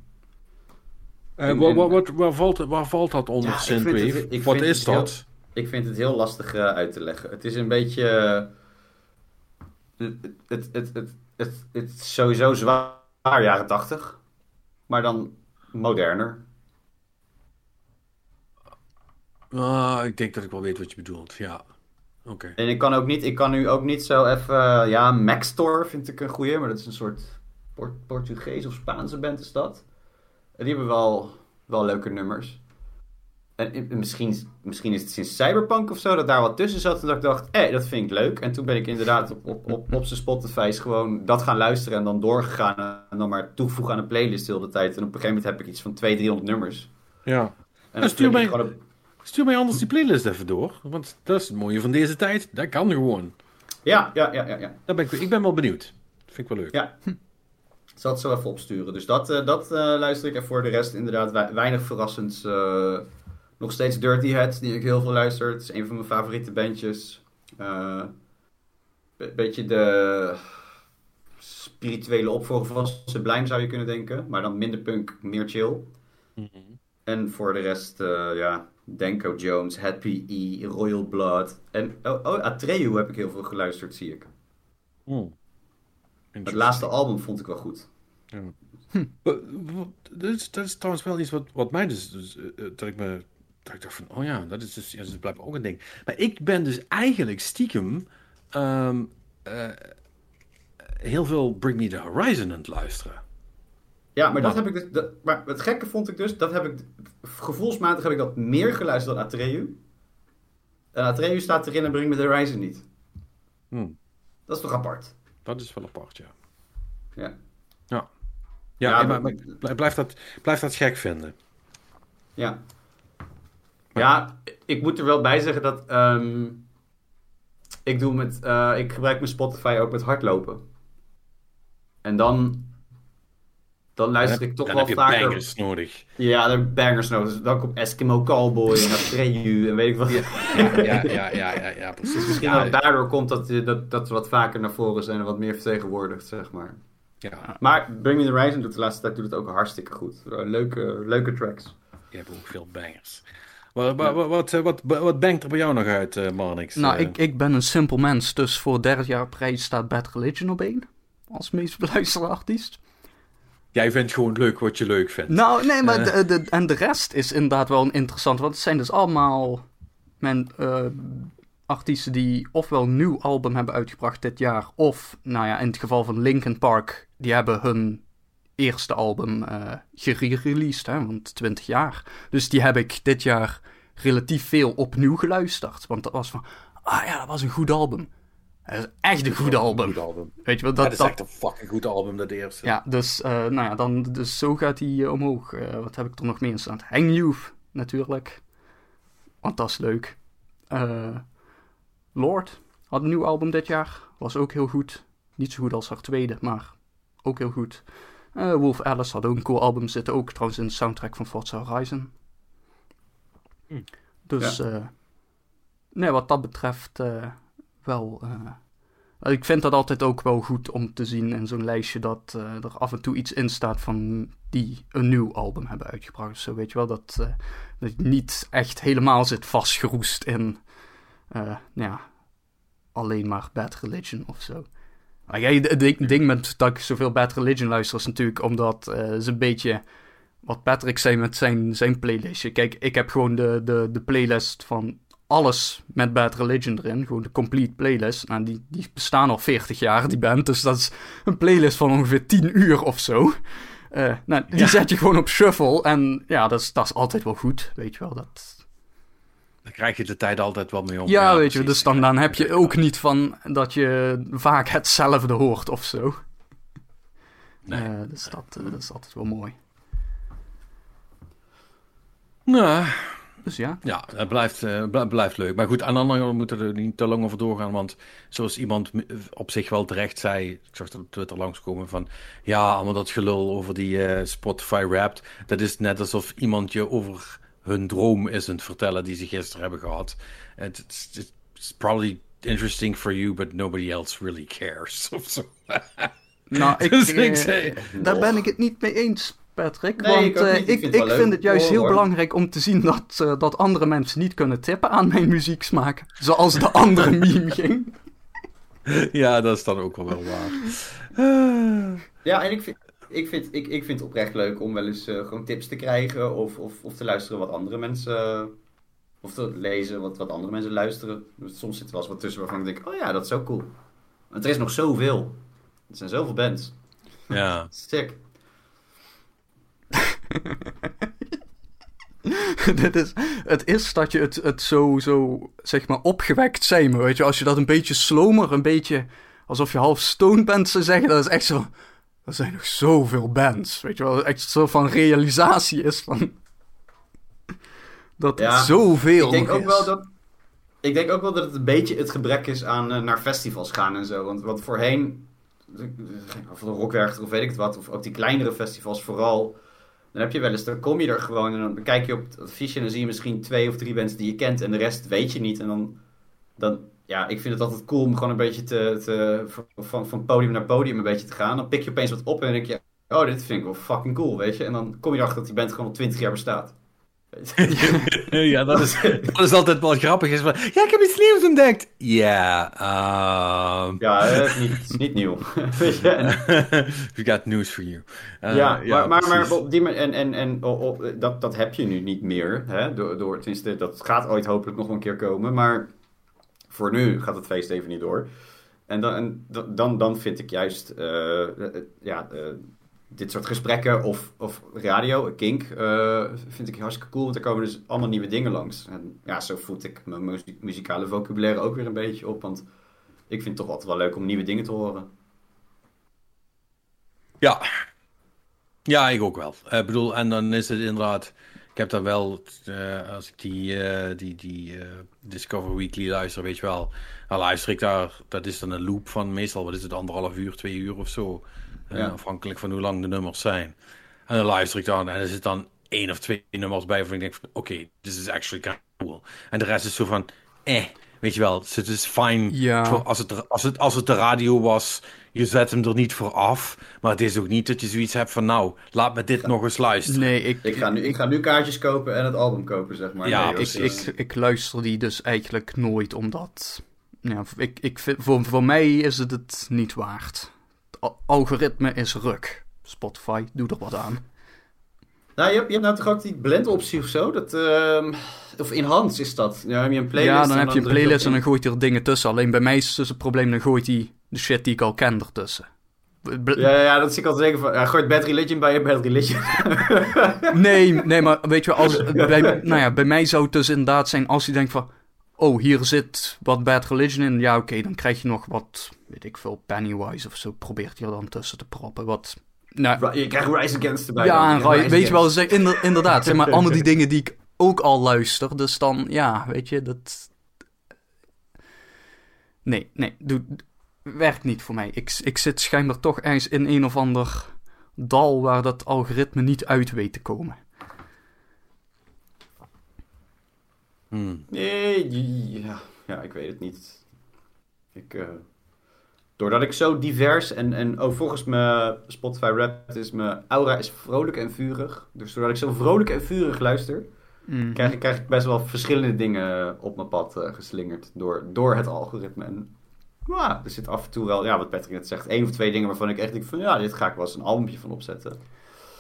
Eh, wat, waar, valt, waar valt dat onder, Ja, het- Synthwave? ik Wat is heel- dat? Ik vind het heel lastig eh, uit te leggen. Het is een beetje. eh, het, het, het, het, het, het is sowieso zwaar jaren tachtig, maar dan moderner. Ah, ik denk dat ik wel weet wat je bedoelt, ja. Oké. En ik kan ook niet, ik kan nu ook niet zo even. eh, ja, Maxtor vind ik een goeie, maar dat is een soort Port Portugees of Spaanse band is dat. En die hebben wel, wel leuke nummers. En misschien, misschien is het sinds Cyberpunk of zo dat daar wat tussen zat. En dat ik dacht, hé, dat vind ik leuk. En toen ben ik inderdaad op, op, op, op zijn Spotify's gewoon dat gaan luisteren. En dan doorgegaan. En dan maar toevoegen aan een playlist de hele tijd. En op een gegeven moment heb ik iets van 200, 300 nummers. Ja. En dan stuur ik mij- gewoon op- Stuur mij anders die playlist even door. Want dat is het mooie van deze tijd. Dat kan gewoon. Ja, ja, ja, ja, ja. Daar ben ik, ik ben wel benieuwd. Dat vind ik wel leuk. Ja. Ik zal het zo even opsturen. Dus dat, eh, dat eh, luister ik. En voor de rest inderdaad wei- weinig verrassends. eh, Nog steeds Dirty Heads, die ik heel veel luister. Het is een van mijn favoriete bandjes. Uh, beetje de spirituele opvolger van Sublime zou je kunnen denken. Maar dan minder punk, meer chill. Mhm. En voor de rest, uh, ja, Denko Jones, Happy E, Royal Blood. En oh, oh, Atreu heb ik heel veel geluisterd, zie ik. Hmm. Het laatste album vond ik wel goed. Ja. Hm. Dat, is, dat is trouwens wel iets wat, wat mij dus, dus uh, dat ik me dat ik dacht van, oh ja, dat is dus, ja, dat is blijkbaar ook een ding. Maar ik ben dus eigenlijk stiekem um, uh, heel veel Bring Me The Horizon aan het luisteren. Ja, maar dat heb ik dus, dat, maar het gekke vond ik dus, dat heb ik, gevoelsmatig heb ik dat meer geluisterd dan Atreu. En Atreu staat erin en Bring Me The Horizon niet. Hmm. Dat is toch apart? Dat is wel apart, ja. Ja. Ja. Ja, maar, maar, blijf, dat, blijf dat gek vinden. Ja. Ja, ik moet er wel bij zeggen dat um, ik doe met, uh, ik gebruik mijn Spotify ook met hardlopen. En dan, dan luister ik toch dan wel heb vaker. bangers nodig. Ja, dan heb ik bangers nodig. Dus dan komt Eskimo Cowboy en Atreyu en weet ik wat. Ja, ja, ja, ja, ja, ja, precies. Dus misschien ja, dat daardoor komt dat, dat, dat we wat vaker naar voren zijn en wat meer vertegenwoordigd, zeg maar. Ja. Maar Bring Me The Horizon doet de laatste tijd doet het ook hartstikke goed. Leuke, leuke tracks. Je hebt ook veel bangers. Wat, wat, wat, wat, wat bangt er bij jou nog uit, uh, Marnix? Nou, ik, ik ben een simpel mens, dus voor derde jaar prijs staat Bad Religion op één. Als meest beluisterde artiest. Jij vindt gewoon leuk wat je leuk vindt. Nou, nee, maar de, de, en de rest is inderdaad wel een interessant. Want het zijn dus allemaal mijn, uh, artiesten die ofwel een nieuw album hebben uitgebracht dit jaar. Of, nou ja, in het geval van Linkin Park, die hebben hun eerste album uh, gereleased, hè, want 20 jaar. Dus die heb ik dit jaar relatief veel opnieuw geluisterd. Want dat was van, ah ja, dat was een goed album. Dat is echt een goed album. Een goed album. Weet je wat? Dat, dat is echt een fucking goed album, dat eerste. Ja, dus, uh, nou ja, dan, dus zo gaat hij uh, omhoog. Uh, wat heb ik er nog meer in staan? Hang Youth, natuurlijk. Want dat is leuk. Lord had een nieuw album dit jaar. Was ook heel goed. Niet zo goed als haar tweede, maar ook heel goed. Uh, Wolf Alice had ook een cool album. Zit ook trouwens in de soundtrack van Forza Horizon. Hm. Dus, ja. uh, nee, wat dat betreft uh, wel... ik vind dat altijd ook wel goed om te zien in zo'n lijstje... dat er af en toe iets in staat van die een nieuw album hebben uitgebracht. Zo weet je wel, dat, dat je niet echt helemaal zit vastgeroest in... ja, alleen maar Bad Religion of zo. Maar jij, het ding met dat ik zoveel Bad Religion luister is natuurlijk omdat uh, ze een beetje wat Patrick zei met zijn, zijn playlistje. Kijk, ik heb gewoon de, de, de playlist van alles met Bad Religion erin. Gewoon de complete playlist. Nou, die, die bestaan al 40 jaar, die band. Dus dat is een playlist van ongeveer 10 uur of zo. Uh, nou, die zet je gewoon op shuffle. En ja, dat is, dat is altijd wel goed. Weet je wel, dat, dan krijg je de tijd altijd wel mee om. Ja, weet je, dus dan, dan heb je ook niet van dat je vaak hetzelfde hoort of zo. Nee. Uh, dus dat, uh, dat is altijd wel mooi. Nou, dus ja. Ja, het blijft, uh, blijft leuk. Maar goed, aan de andere kant moeten we er niet te lang over doorgaan. Want zoals iemand op zich wel terecht zei, ik zag er op Twitter langskomen van... Ja, allemaal dat gelul over die Spotify Wrapped. Dat is net alsof iemand je over hun droom is aan het vertellen die ze gisteren hebben gehad. It's, it's probably interesting for you, but nobody else really cares. Of zo. Nou, ik, dus eh, daar ben ik het niet mee eens, Patrick. want ik, uh, ik, ik, vind, ik vind het juist heel belangrijk om te zien dat, uh, dat andere mensen niet kunnen tippen aan mijn muzieksmaak. Zoals de andere meme ging. Ja, dat is dan ook wel wel waar. Ja, en ik vind, ik vind, ik, ik vind het oprecht leuk om wel eens uh, gewoon tips te krijgen of, of, of te luisteren wat andere mensen. of te lezen wat, wat andere mensen luisteren. Soms zit er wel eens wat tussen waarvan ik denk: oh ja, dat is zo cool. Want er is nog zoveel. Er zijn zoveel bands. Ja. Sick. Dit is, het is dat je het, het zo, zo, zeg maar, opgewekt zijn. Weet je, als je dat een beetje slomer, een beetje alsof je half stoned bent, ze zeggen, dat is echt zo er zijn nog zoveel bands. Weet je wel, echt zo van realisatie is van. dat ja, zoveel ik denk ook Wel dat, ik denk ook wel dat het een beetje het gebrek is aan uh, naar festivals gaan en zo. Want wat voorheen, of de Rockwerchter of weet ik het wat, of ook die kleinere festivals vooral, Dan heb je wel eens, dan kom je er gewoon en dan kijk je op het affiche en dan zie je misschien twee of drie mensen die je kent en de rest weet je niet. En dan, dan ja, ik vind het altijd cool om gewoon een beetje te, te van, van podium naar podium een beetje te gaan. Dan pik je opeens wat op en dan denk je, oh, dit vind ik wel fucking cool, weet je. En dan kom je erachter dat die band gewoon al twintig jaar bestaat. ja, dat is, dat is altijd wel grappig. Is van, ja, ik heb iets nieuws ontdekt. Ja, ehm. Ja, het is niet, nieuw. We got news for you. Uh, ja, ja, maar, maar, maar op die en, en, en oh, oh, dat, dat heb je nu niet meer. Hè? Door, door, tenminste, dat gaat ooit hopelijk nog een keer komen. Maar voor nu gaat het feest even niet door. En dan, en dan, dan vind ik juist uh, ja, uh, dit soort gesprekken of, of radio, Kink, uh, vind ik hartstikke cool. Want er komen dus allemaal nieuwe dingen langs. En ja, zo voed ik mijn muzikale vocabulaire ook weer een beetje op. Want ik vind het toch altijd wel leuk om nieuwe dingen te horen. Ja. Ja, ik ook wel. Ik bedoel, en dan is het inderdaad... Ik heb daar wel, uh, als ik die, die, die Discover Weekly luister, weet je wel, dan luister ik daar, dat is dan een loop van meestal, wat is het, anderhalf uur, twee uur of zo. Ja. afhankelijk van hoe lang de nummers zijn. En dan luister ik dan en er zit dan één of twee nummers bij waarvan ik denk oké, okay, this is actually kind of cool. En de rest is zo van, eh, weet je wel, het is fijn ja. als, het, als, het, als het de radio was, je zet hem er niet voor af. Maar het is ook niet dat je zoiets hebt van, nou, laat me dit nog eens luisteren. Nee, ik, ik, ga nu, ik ga nu kaartjes kopen en het album kopen, zeg maar. Ja, nee, ik, ik, ik luister die dus eigenlijk nooit, omdat... Ja, ik, ik vind, voor, voor mij is het het niet waard algoritme is ruk. Spotify, doe er wat aan. Nou, je hebt, je hebt nou toch ook die blend-optie of zo? Dat, uh, of enhance is dat. Ja, heb je een playlist. Ja, dan, heb je een playlist en dan gooit hij er dingen tussen. Alleen bij mij is dus het probleem, dan gooit hij de shit die ik al ken ertussen. Ja, ja, dat zie ik altijd zeggen van, ja, gooit Bad Religion bij je Bad Religion. nee, nee, maar weet je als, bij, nou ja, bij mij zou het dus inderdaad zijn als je denkt van, oh, hier zit wat Bad Religion in. Ja, oké, dan krijg je nog wat, weet ik veel, Pennywise of zo. Probeert je er dan tussen te proppen. Wat, nou, je krijgt Rise Against erbij. Ja, en Rise, weet je wel, zeg, inder, inderdaad. Zeg maar, allemaal die dingen die ik ook al luister. Dus dan, ja, weet je, dat... Nee, nee, doe, werkt niet voor mij. Ik, ik zit schijnbaar toch ergens in een of ander dal waar dat algoritme niet uit weet te komen. Hmm. Nee, ja, ja, ik weet het niet. Ik, uh, doordat ik zo divers en, en oh, volgens mijn Spotify rap is mijn aura is vrolijk en vurig. Dus doordat ik zo vrolijk en vurig luister, mm. krijg, krijg ik best wel verschillende dingen op mijn pad uh, geslingerd door, door het algoritme. En ja, er zit af en toe wel, ja, wat Patrick net zegt, één of twee dingen waarvan ik echt denk van ja, dit ga ik wel eens een albumpje van opzetten.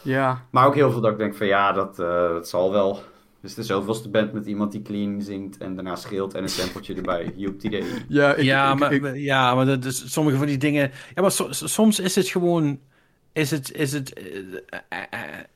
Ja. Maar ook heel veel dat ik denk van ja, dat, uh, dat zal wel. Dus de zoveelste band met iemand die clean zingt en daarna schreeuwt en een sampletje erbij. Je op idee. Ja, ik, ja, ik, maar, ik, ja, maar dat is, sommige van die dingen. Ja, maar so, soms is het gewoon. Is het. Is het uh,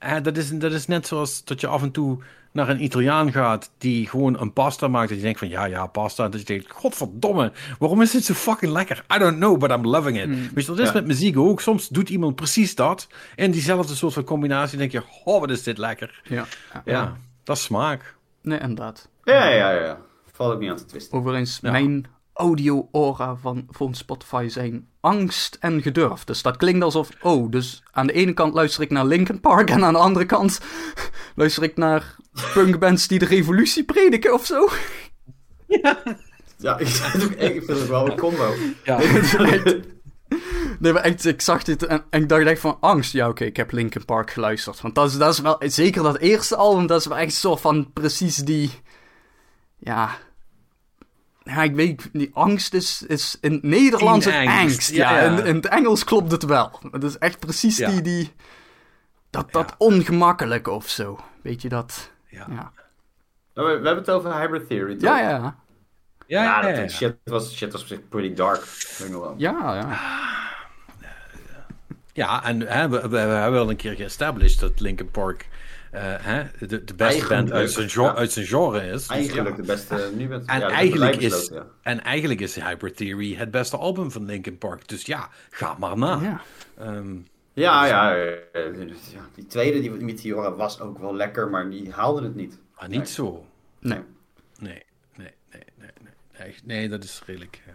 uh, dat, is, dat is net zoals dat je af en toe naar een Italiaan gaat die gewoon een pasta maakt. En je denkt van ja, ja, pasta. En dat je denkt, godverdomme, waarom is dit zo fucking lekker? I don't know, but I'm loving it. Mm. Weet je, dat is ja. met muziek ook. Soms doet iemand precies dat. En diezelfde soort van combinatie. denk je, oh, wat is dit lekker. Ja. ja. ja. Dat is smaak. Nee, inderdaad. Ja, ja, ja. Val ik niet aan te twisten. Overigens, ja. mijn audio-aura van, van Spotify zijn angst en gedurfd. Dus dat klinkt alsof, oh, dus aan de ene kant luister ik naar Linkin Park en aan de andere kant luister ik naar punkbands die de revolutie prediken of zo. Ja, ja ik, ik vind het wel een combo. Ja. Nee, maar echt, ik zag dit en, en ik dacht echt van angst. Ja, oké, okay, ik heb Linkin Park geluisterd. Want dat is, dat is wel, zeker dat eerste album, dat is wel echt een soort van precies die, ja... Ja, ik weet, die angst is, is in het Nederlands het angst. angst. Ja, ja. In, in, het Engels klopt het wel. Het is echt precies ja. die, die, dat, dat ja. ongemakkelijk of zo. Weet je dat? Ja. ja. Nou, we, we, hebben het over Hybrid Theory, toch? Ja, ja. Ja, ja, dat ja. Shit, was, shit was op zich pretty dark. Ja, ja. Ja, en hè, we, we, we, hebben wel een keer geestablished dat Linkin Park uh, hè, de, de beste eigenlijk, band uit zijn, genre, ja. uit zijn genre is. Eigenlijk dus, ja. de beste nu bent. En, ja, eigenlijk is, ja. en eigenlijk is Hybrid Theory het beste album van Linkin Park. Dus ja, ga maar na. Ja, um, ja, dus, ja, ja, die tweede, die Meteora, was ook wel lekker, maar die haalde het niet. Maar niet nee. zo. Nee, nee, nee, dat is redelijk... Uh,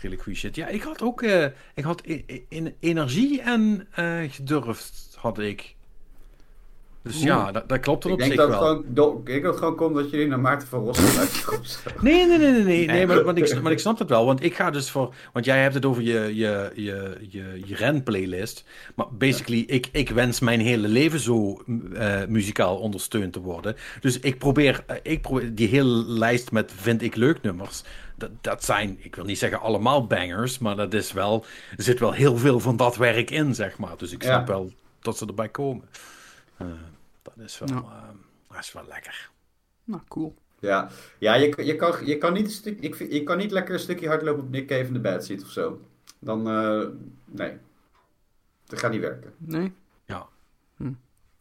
redelijk shit. Ja, ik had ook uh, ik had in, in, energie en uh, gedurfd had ik. Dus ja, dat, dat klopt er Ik op denk, zich dat wel. gewoon, do- ik denk dat het gewoon komt dat jullie naar Maarten van Rossum zo. Nee, nee, nee, nee, nee, nee maar, maar, ik, maar ik snap het wel. Want ik ga dus voor. Want jij hebt het over je, je, je, je, je renplaylist. Maar basically, ik, ik wens mijn hele leven zo eh, muzikaal ondersteund te worden. Dus ik probeer, eh, ik probeer die hele lijst met vind ik leuk nummers. Dat, dat zijn, ik wil niet zeggen allemaal bangers, maar dat is wel, er zit wel heel veel van dat werk in, zeg maar. Dus ik Ja. snap wel dat ze erbij komen. Eh, dat is wel, Ja. eh, dat is wel lekker. Nou, cool. Ja, ja je, je, kan, je, kan niet een stuk, ik, vind- je kan niet lekker een stukje hardlopen op Nick Cave in de bed zit of zo. Dan, eh, nee. Dat gaat niet werken. Nee? Ja.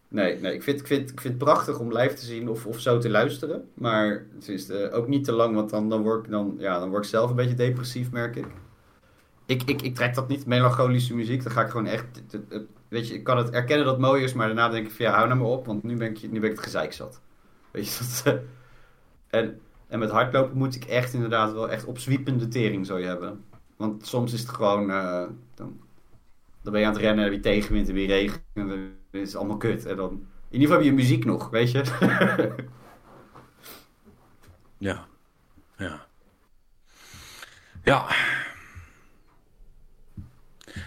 Nee, nee ik, vind, ik, vind, ik vind het prachtig om live te zien of, of zo te luisteren. Maar het is eh, ook niet te lang, want dan, dan, word ik, dan, ja, dan word ik zelf een beetje depressief, merk ik. Ik, ik, ik trek dat niet, melancholische muziek. Dan ga ik gewoon echt... weet je, ik kan het erkennen dat het mooi is, maar daarna denk ik van ja, hou nou maar op, want nu ben ik, nu ben ik het gezeik zat. Weet je, dat... eh, en, en met hardlopen moet ik echt inderdaad wel echt opzwiepende tering je hebben. Want soms is het gewoon... eh, dan, dan ben je aan het rennen, heb je tegenwind en weer regen. En is allemaal kut. En dan, in ieder geval heb je muziek nog, weet je. Ja. Ja. Ja.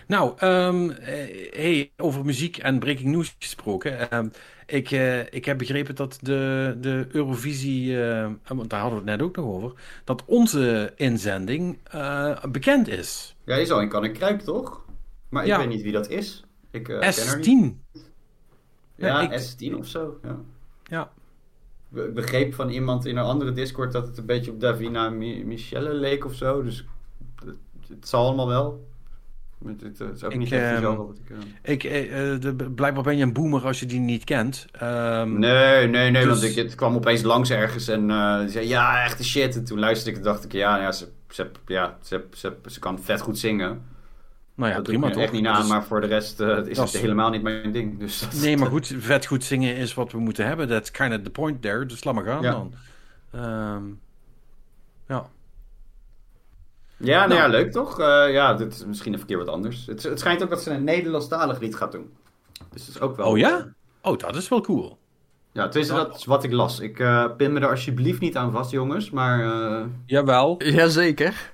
Nou, ehm, eh, hey, over muziek en breaking news gesproken. ehm, ik, eh, ik heb begrepen dat de, de Eurovisie, eh, want daar hadden we het net ook nog over, dat onze inzending bekend is. ja, die is al in kan ik kruip, toch? Maar ik Ja. weet niet wie dat is. Ik eh, ken haar niet. S10. Ja, Ja, ik- S10 of zo. Ja. Ja. Ik begreep van iemand in een andere Discord dat het een beetje op Davina Mi- Michelle leek of zo. Dus het, het zal allemaal wel. Het, het, het is ook Ik, niet echt ehm, wat ik... eh, Ik, eh, eh, de, blijkbaar ben je een boomer als je die niet kent. Ehm, Nee, nee, nee, dus- want ik, het kwam opeens langs ergens en eh, zei ja, echte shit. En toen luisterde ik en dacht ik, ja, ja, ze, ze, ja ze, ze, ze kan vet goed zingen. Nou ja, dat prima toch? echt niet na, maar voor de rest eh, is het helemaal niet mijn ding. Dus dat- Nee, maar goed, vet goed zingen is wat we moeten hebben. That's kind of the point there. Dus laat maar gaan Ja. dan. Ehm, ja. Ja, nou, Nou. ja, leuk toch? Eh, ja, dit is misschien een keer wat anders. Het, het schijnt ook dat ze een Nederlandstalig lied gaat doen. Dus dat is ook wel... Oh ja? Oh, dat is wel cool. Ja, tenminste, dat is wat ik las. Ik eh, pin me er alsjeblieft niet aan vast, jongens. Maar, eh Jawel. Jazeker.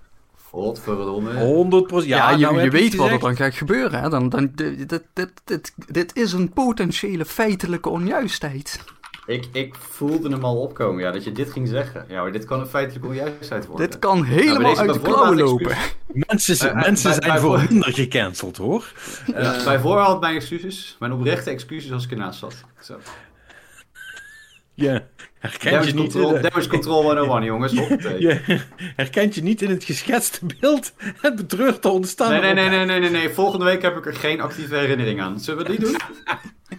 godverdomme. 100 procent. Ja, Ja, je, nou je weet wat er dan gaat gebeuren. Hè? Dan, dan, dit, dit, dit, dit, dit is een potentiële feitelijke onjuistheid. Ik, ik voelde hem al opkomen, ja, dat je dit ging zeggen. Ja, maar dit kan een feitelijke onjuistheid worden. Dit kan Nou, helemaal deze uit de klauwen lopen. Mensen, zijn- eh, mensen bij- zijn voor minder gecanceld, hoor. Ja, bij voorhand mijn excuses. Mijn oprechte excuses als ik ernaast zat. Zo. Je herkent Damage je niet in control, de- damage control 101, jongens. Je herkent je niet in het geschetste beeld het betreurde ontstaan. Nee, nee, nee, nee, nee, nee, nee. Volgende week heb ik er geen actieve herinnering aan. Zullen we die doen?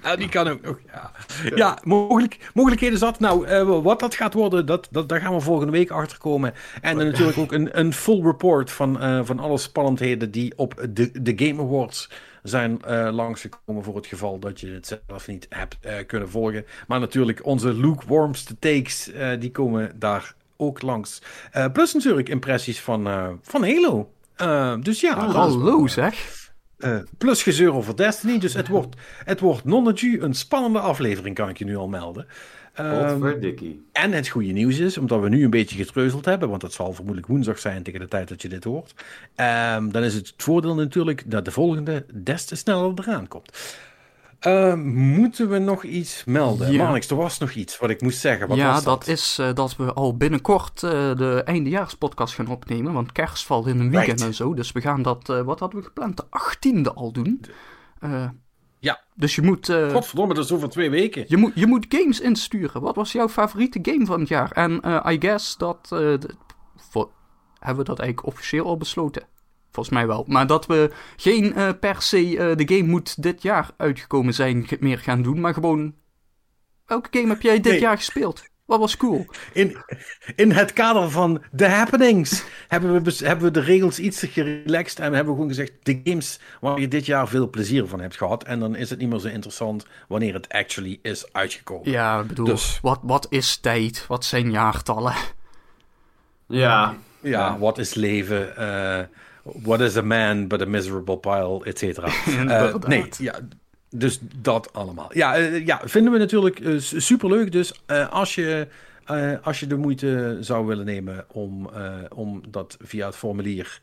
Ja, die kan ook nog. Ja, ja mogelijk, mogelijkheden zat. Nou, eh, wat dat gaat worden, dat, dat, daar gaan we volgende week achter komen. En dan natuurlijk ook een, een full report van, eh, van alle spannendheden die op de, de Game Awards zijn eh, langsgekomen. Voor het geval dat je het zelf niet hebt kunnen volgen. Maar natuurlijk onze lukewarmste takes, die komen daar ook langs. Plus natuurlijk impressies van, van Halo. Dus ja, wel, Hallo zeg. Eh, plus gezeur over Destiny. Dus het wordt, het wordt nonnetje een spannende aflevering, kan ik je nu al melden. Godverdikkie. en het goede nieuws is, omdat we nu een beetje getreuzeld hebben, want dat zal vermoedelijk woensdag zijn tegen de tijd dat je dit hoort. ehm, dan is het voordeel natuurlijk dat de volgende des te sneller eraan komt. Ehm, moeten we nog iets melden? Ja. Marnix, er was nog iets wat ik moest zeggen. Wat ja, was dat is eh, dat we al binnenkort eh, de eindejaarspodcast gaan opnemen. Want kerst valt in een weekend Right. en zo. Dus we gaan dat, eh, wat hadden we gepland? De 18e al doen. Eh, Ja. Dus je moet, eh, Godverdomme, dat is over twee weken. je, moet, je moet games insturen. Wat was jouw favoriete game van het jaar? En eh, I guess dat... eh, voor, hebben we dat eigenlijk officieel al besloten? Volgens mij wel. Maar dat we geen eh, per se eh, de game moet dit jaar uitgekomen zijn meer gaan doen. Maar gewoon... Welke game heb jij dit Nee. jaar gespeeld? Wat was cool? In, in het kader van The Happenings hebben we, hebben we de regels iets gerelaxed en hebben we gewoon gezegd de games waar je dit jaar veel plezier van hebt gehad. En dan is het niet meer zo interessant wanneer het actually is uitgekomen. Ja, ik bedoel, Dus- wat, wat is tijd? Wat zijn jaartallen? Ja. Ja, wat is leven? eh what is a man but a miserable pile, et cetera. Eh, nee, ja, dus dat allemaal. Ja, uh, ja vinden we natuurlijk uh, superleuk. Dus als, je, als je de moeite zou willen nemen om, om dat via het formulier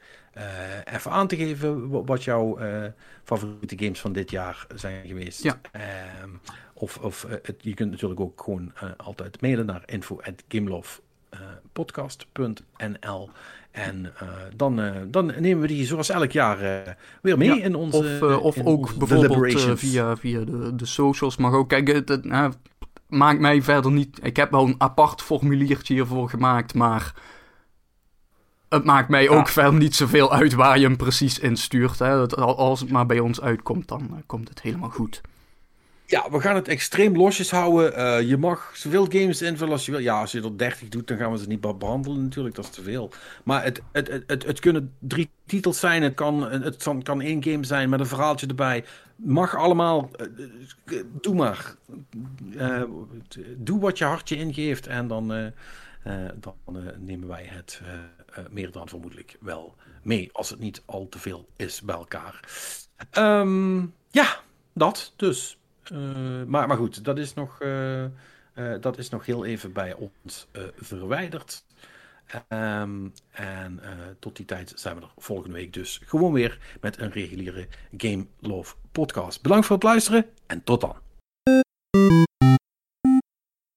even aan te geven wat jouw favoriete games van dit jaar zijn geweest. Ja. Ehm, of of het, je kunt natuurlijk ook gewoon altijd mailen naar info.gamelovepodcast.nl en uh, dan, uh, dan nemen we die zoals elk jaar uh, weer mee ja, in onze Of, of in ook bijvoorbeeld via, via de, de socials. Maar ook, kijk, het, het maakt mij verder niet... Ik heb wel een apart formuliertje hiervoor gemaakt, maar... Het maakt mij ja. ook verder niet zoveel uit waar je hem precies instuurt. Hè. Als het maar bij ons uitkomt, dan komt het helemaal goed. Ja, we gaan het extreem losjes houden. Uh, je mag zoveel games invullen als je wil. Ja, als je er 30 doet, dan gaan we ze niet behandelen natuurlijk. Dat is te veel. Maar het, het, het, het, kunnen drie titels zijn. Het kan, het kan één game zijn met een verhaaltje erbij. Mag allemaal. Uh, doe maar. Doe wat je hartje ingeeft. En dan, dan nemen wij het meer dan vermoedelijk wel mee. Als het niet al te veel is bij elkaar. Um, ja, dat dus. Uh, maar, maar goed, dat is, nog, uh, uh, dat is nog heel even bij ons verwijderd. Um, en tot die tijd zijn we er volgende week dus gewoon weer met een reguliere Game Love podcast. Bedankt voor het luisteren en tot dan.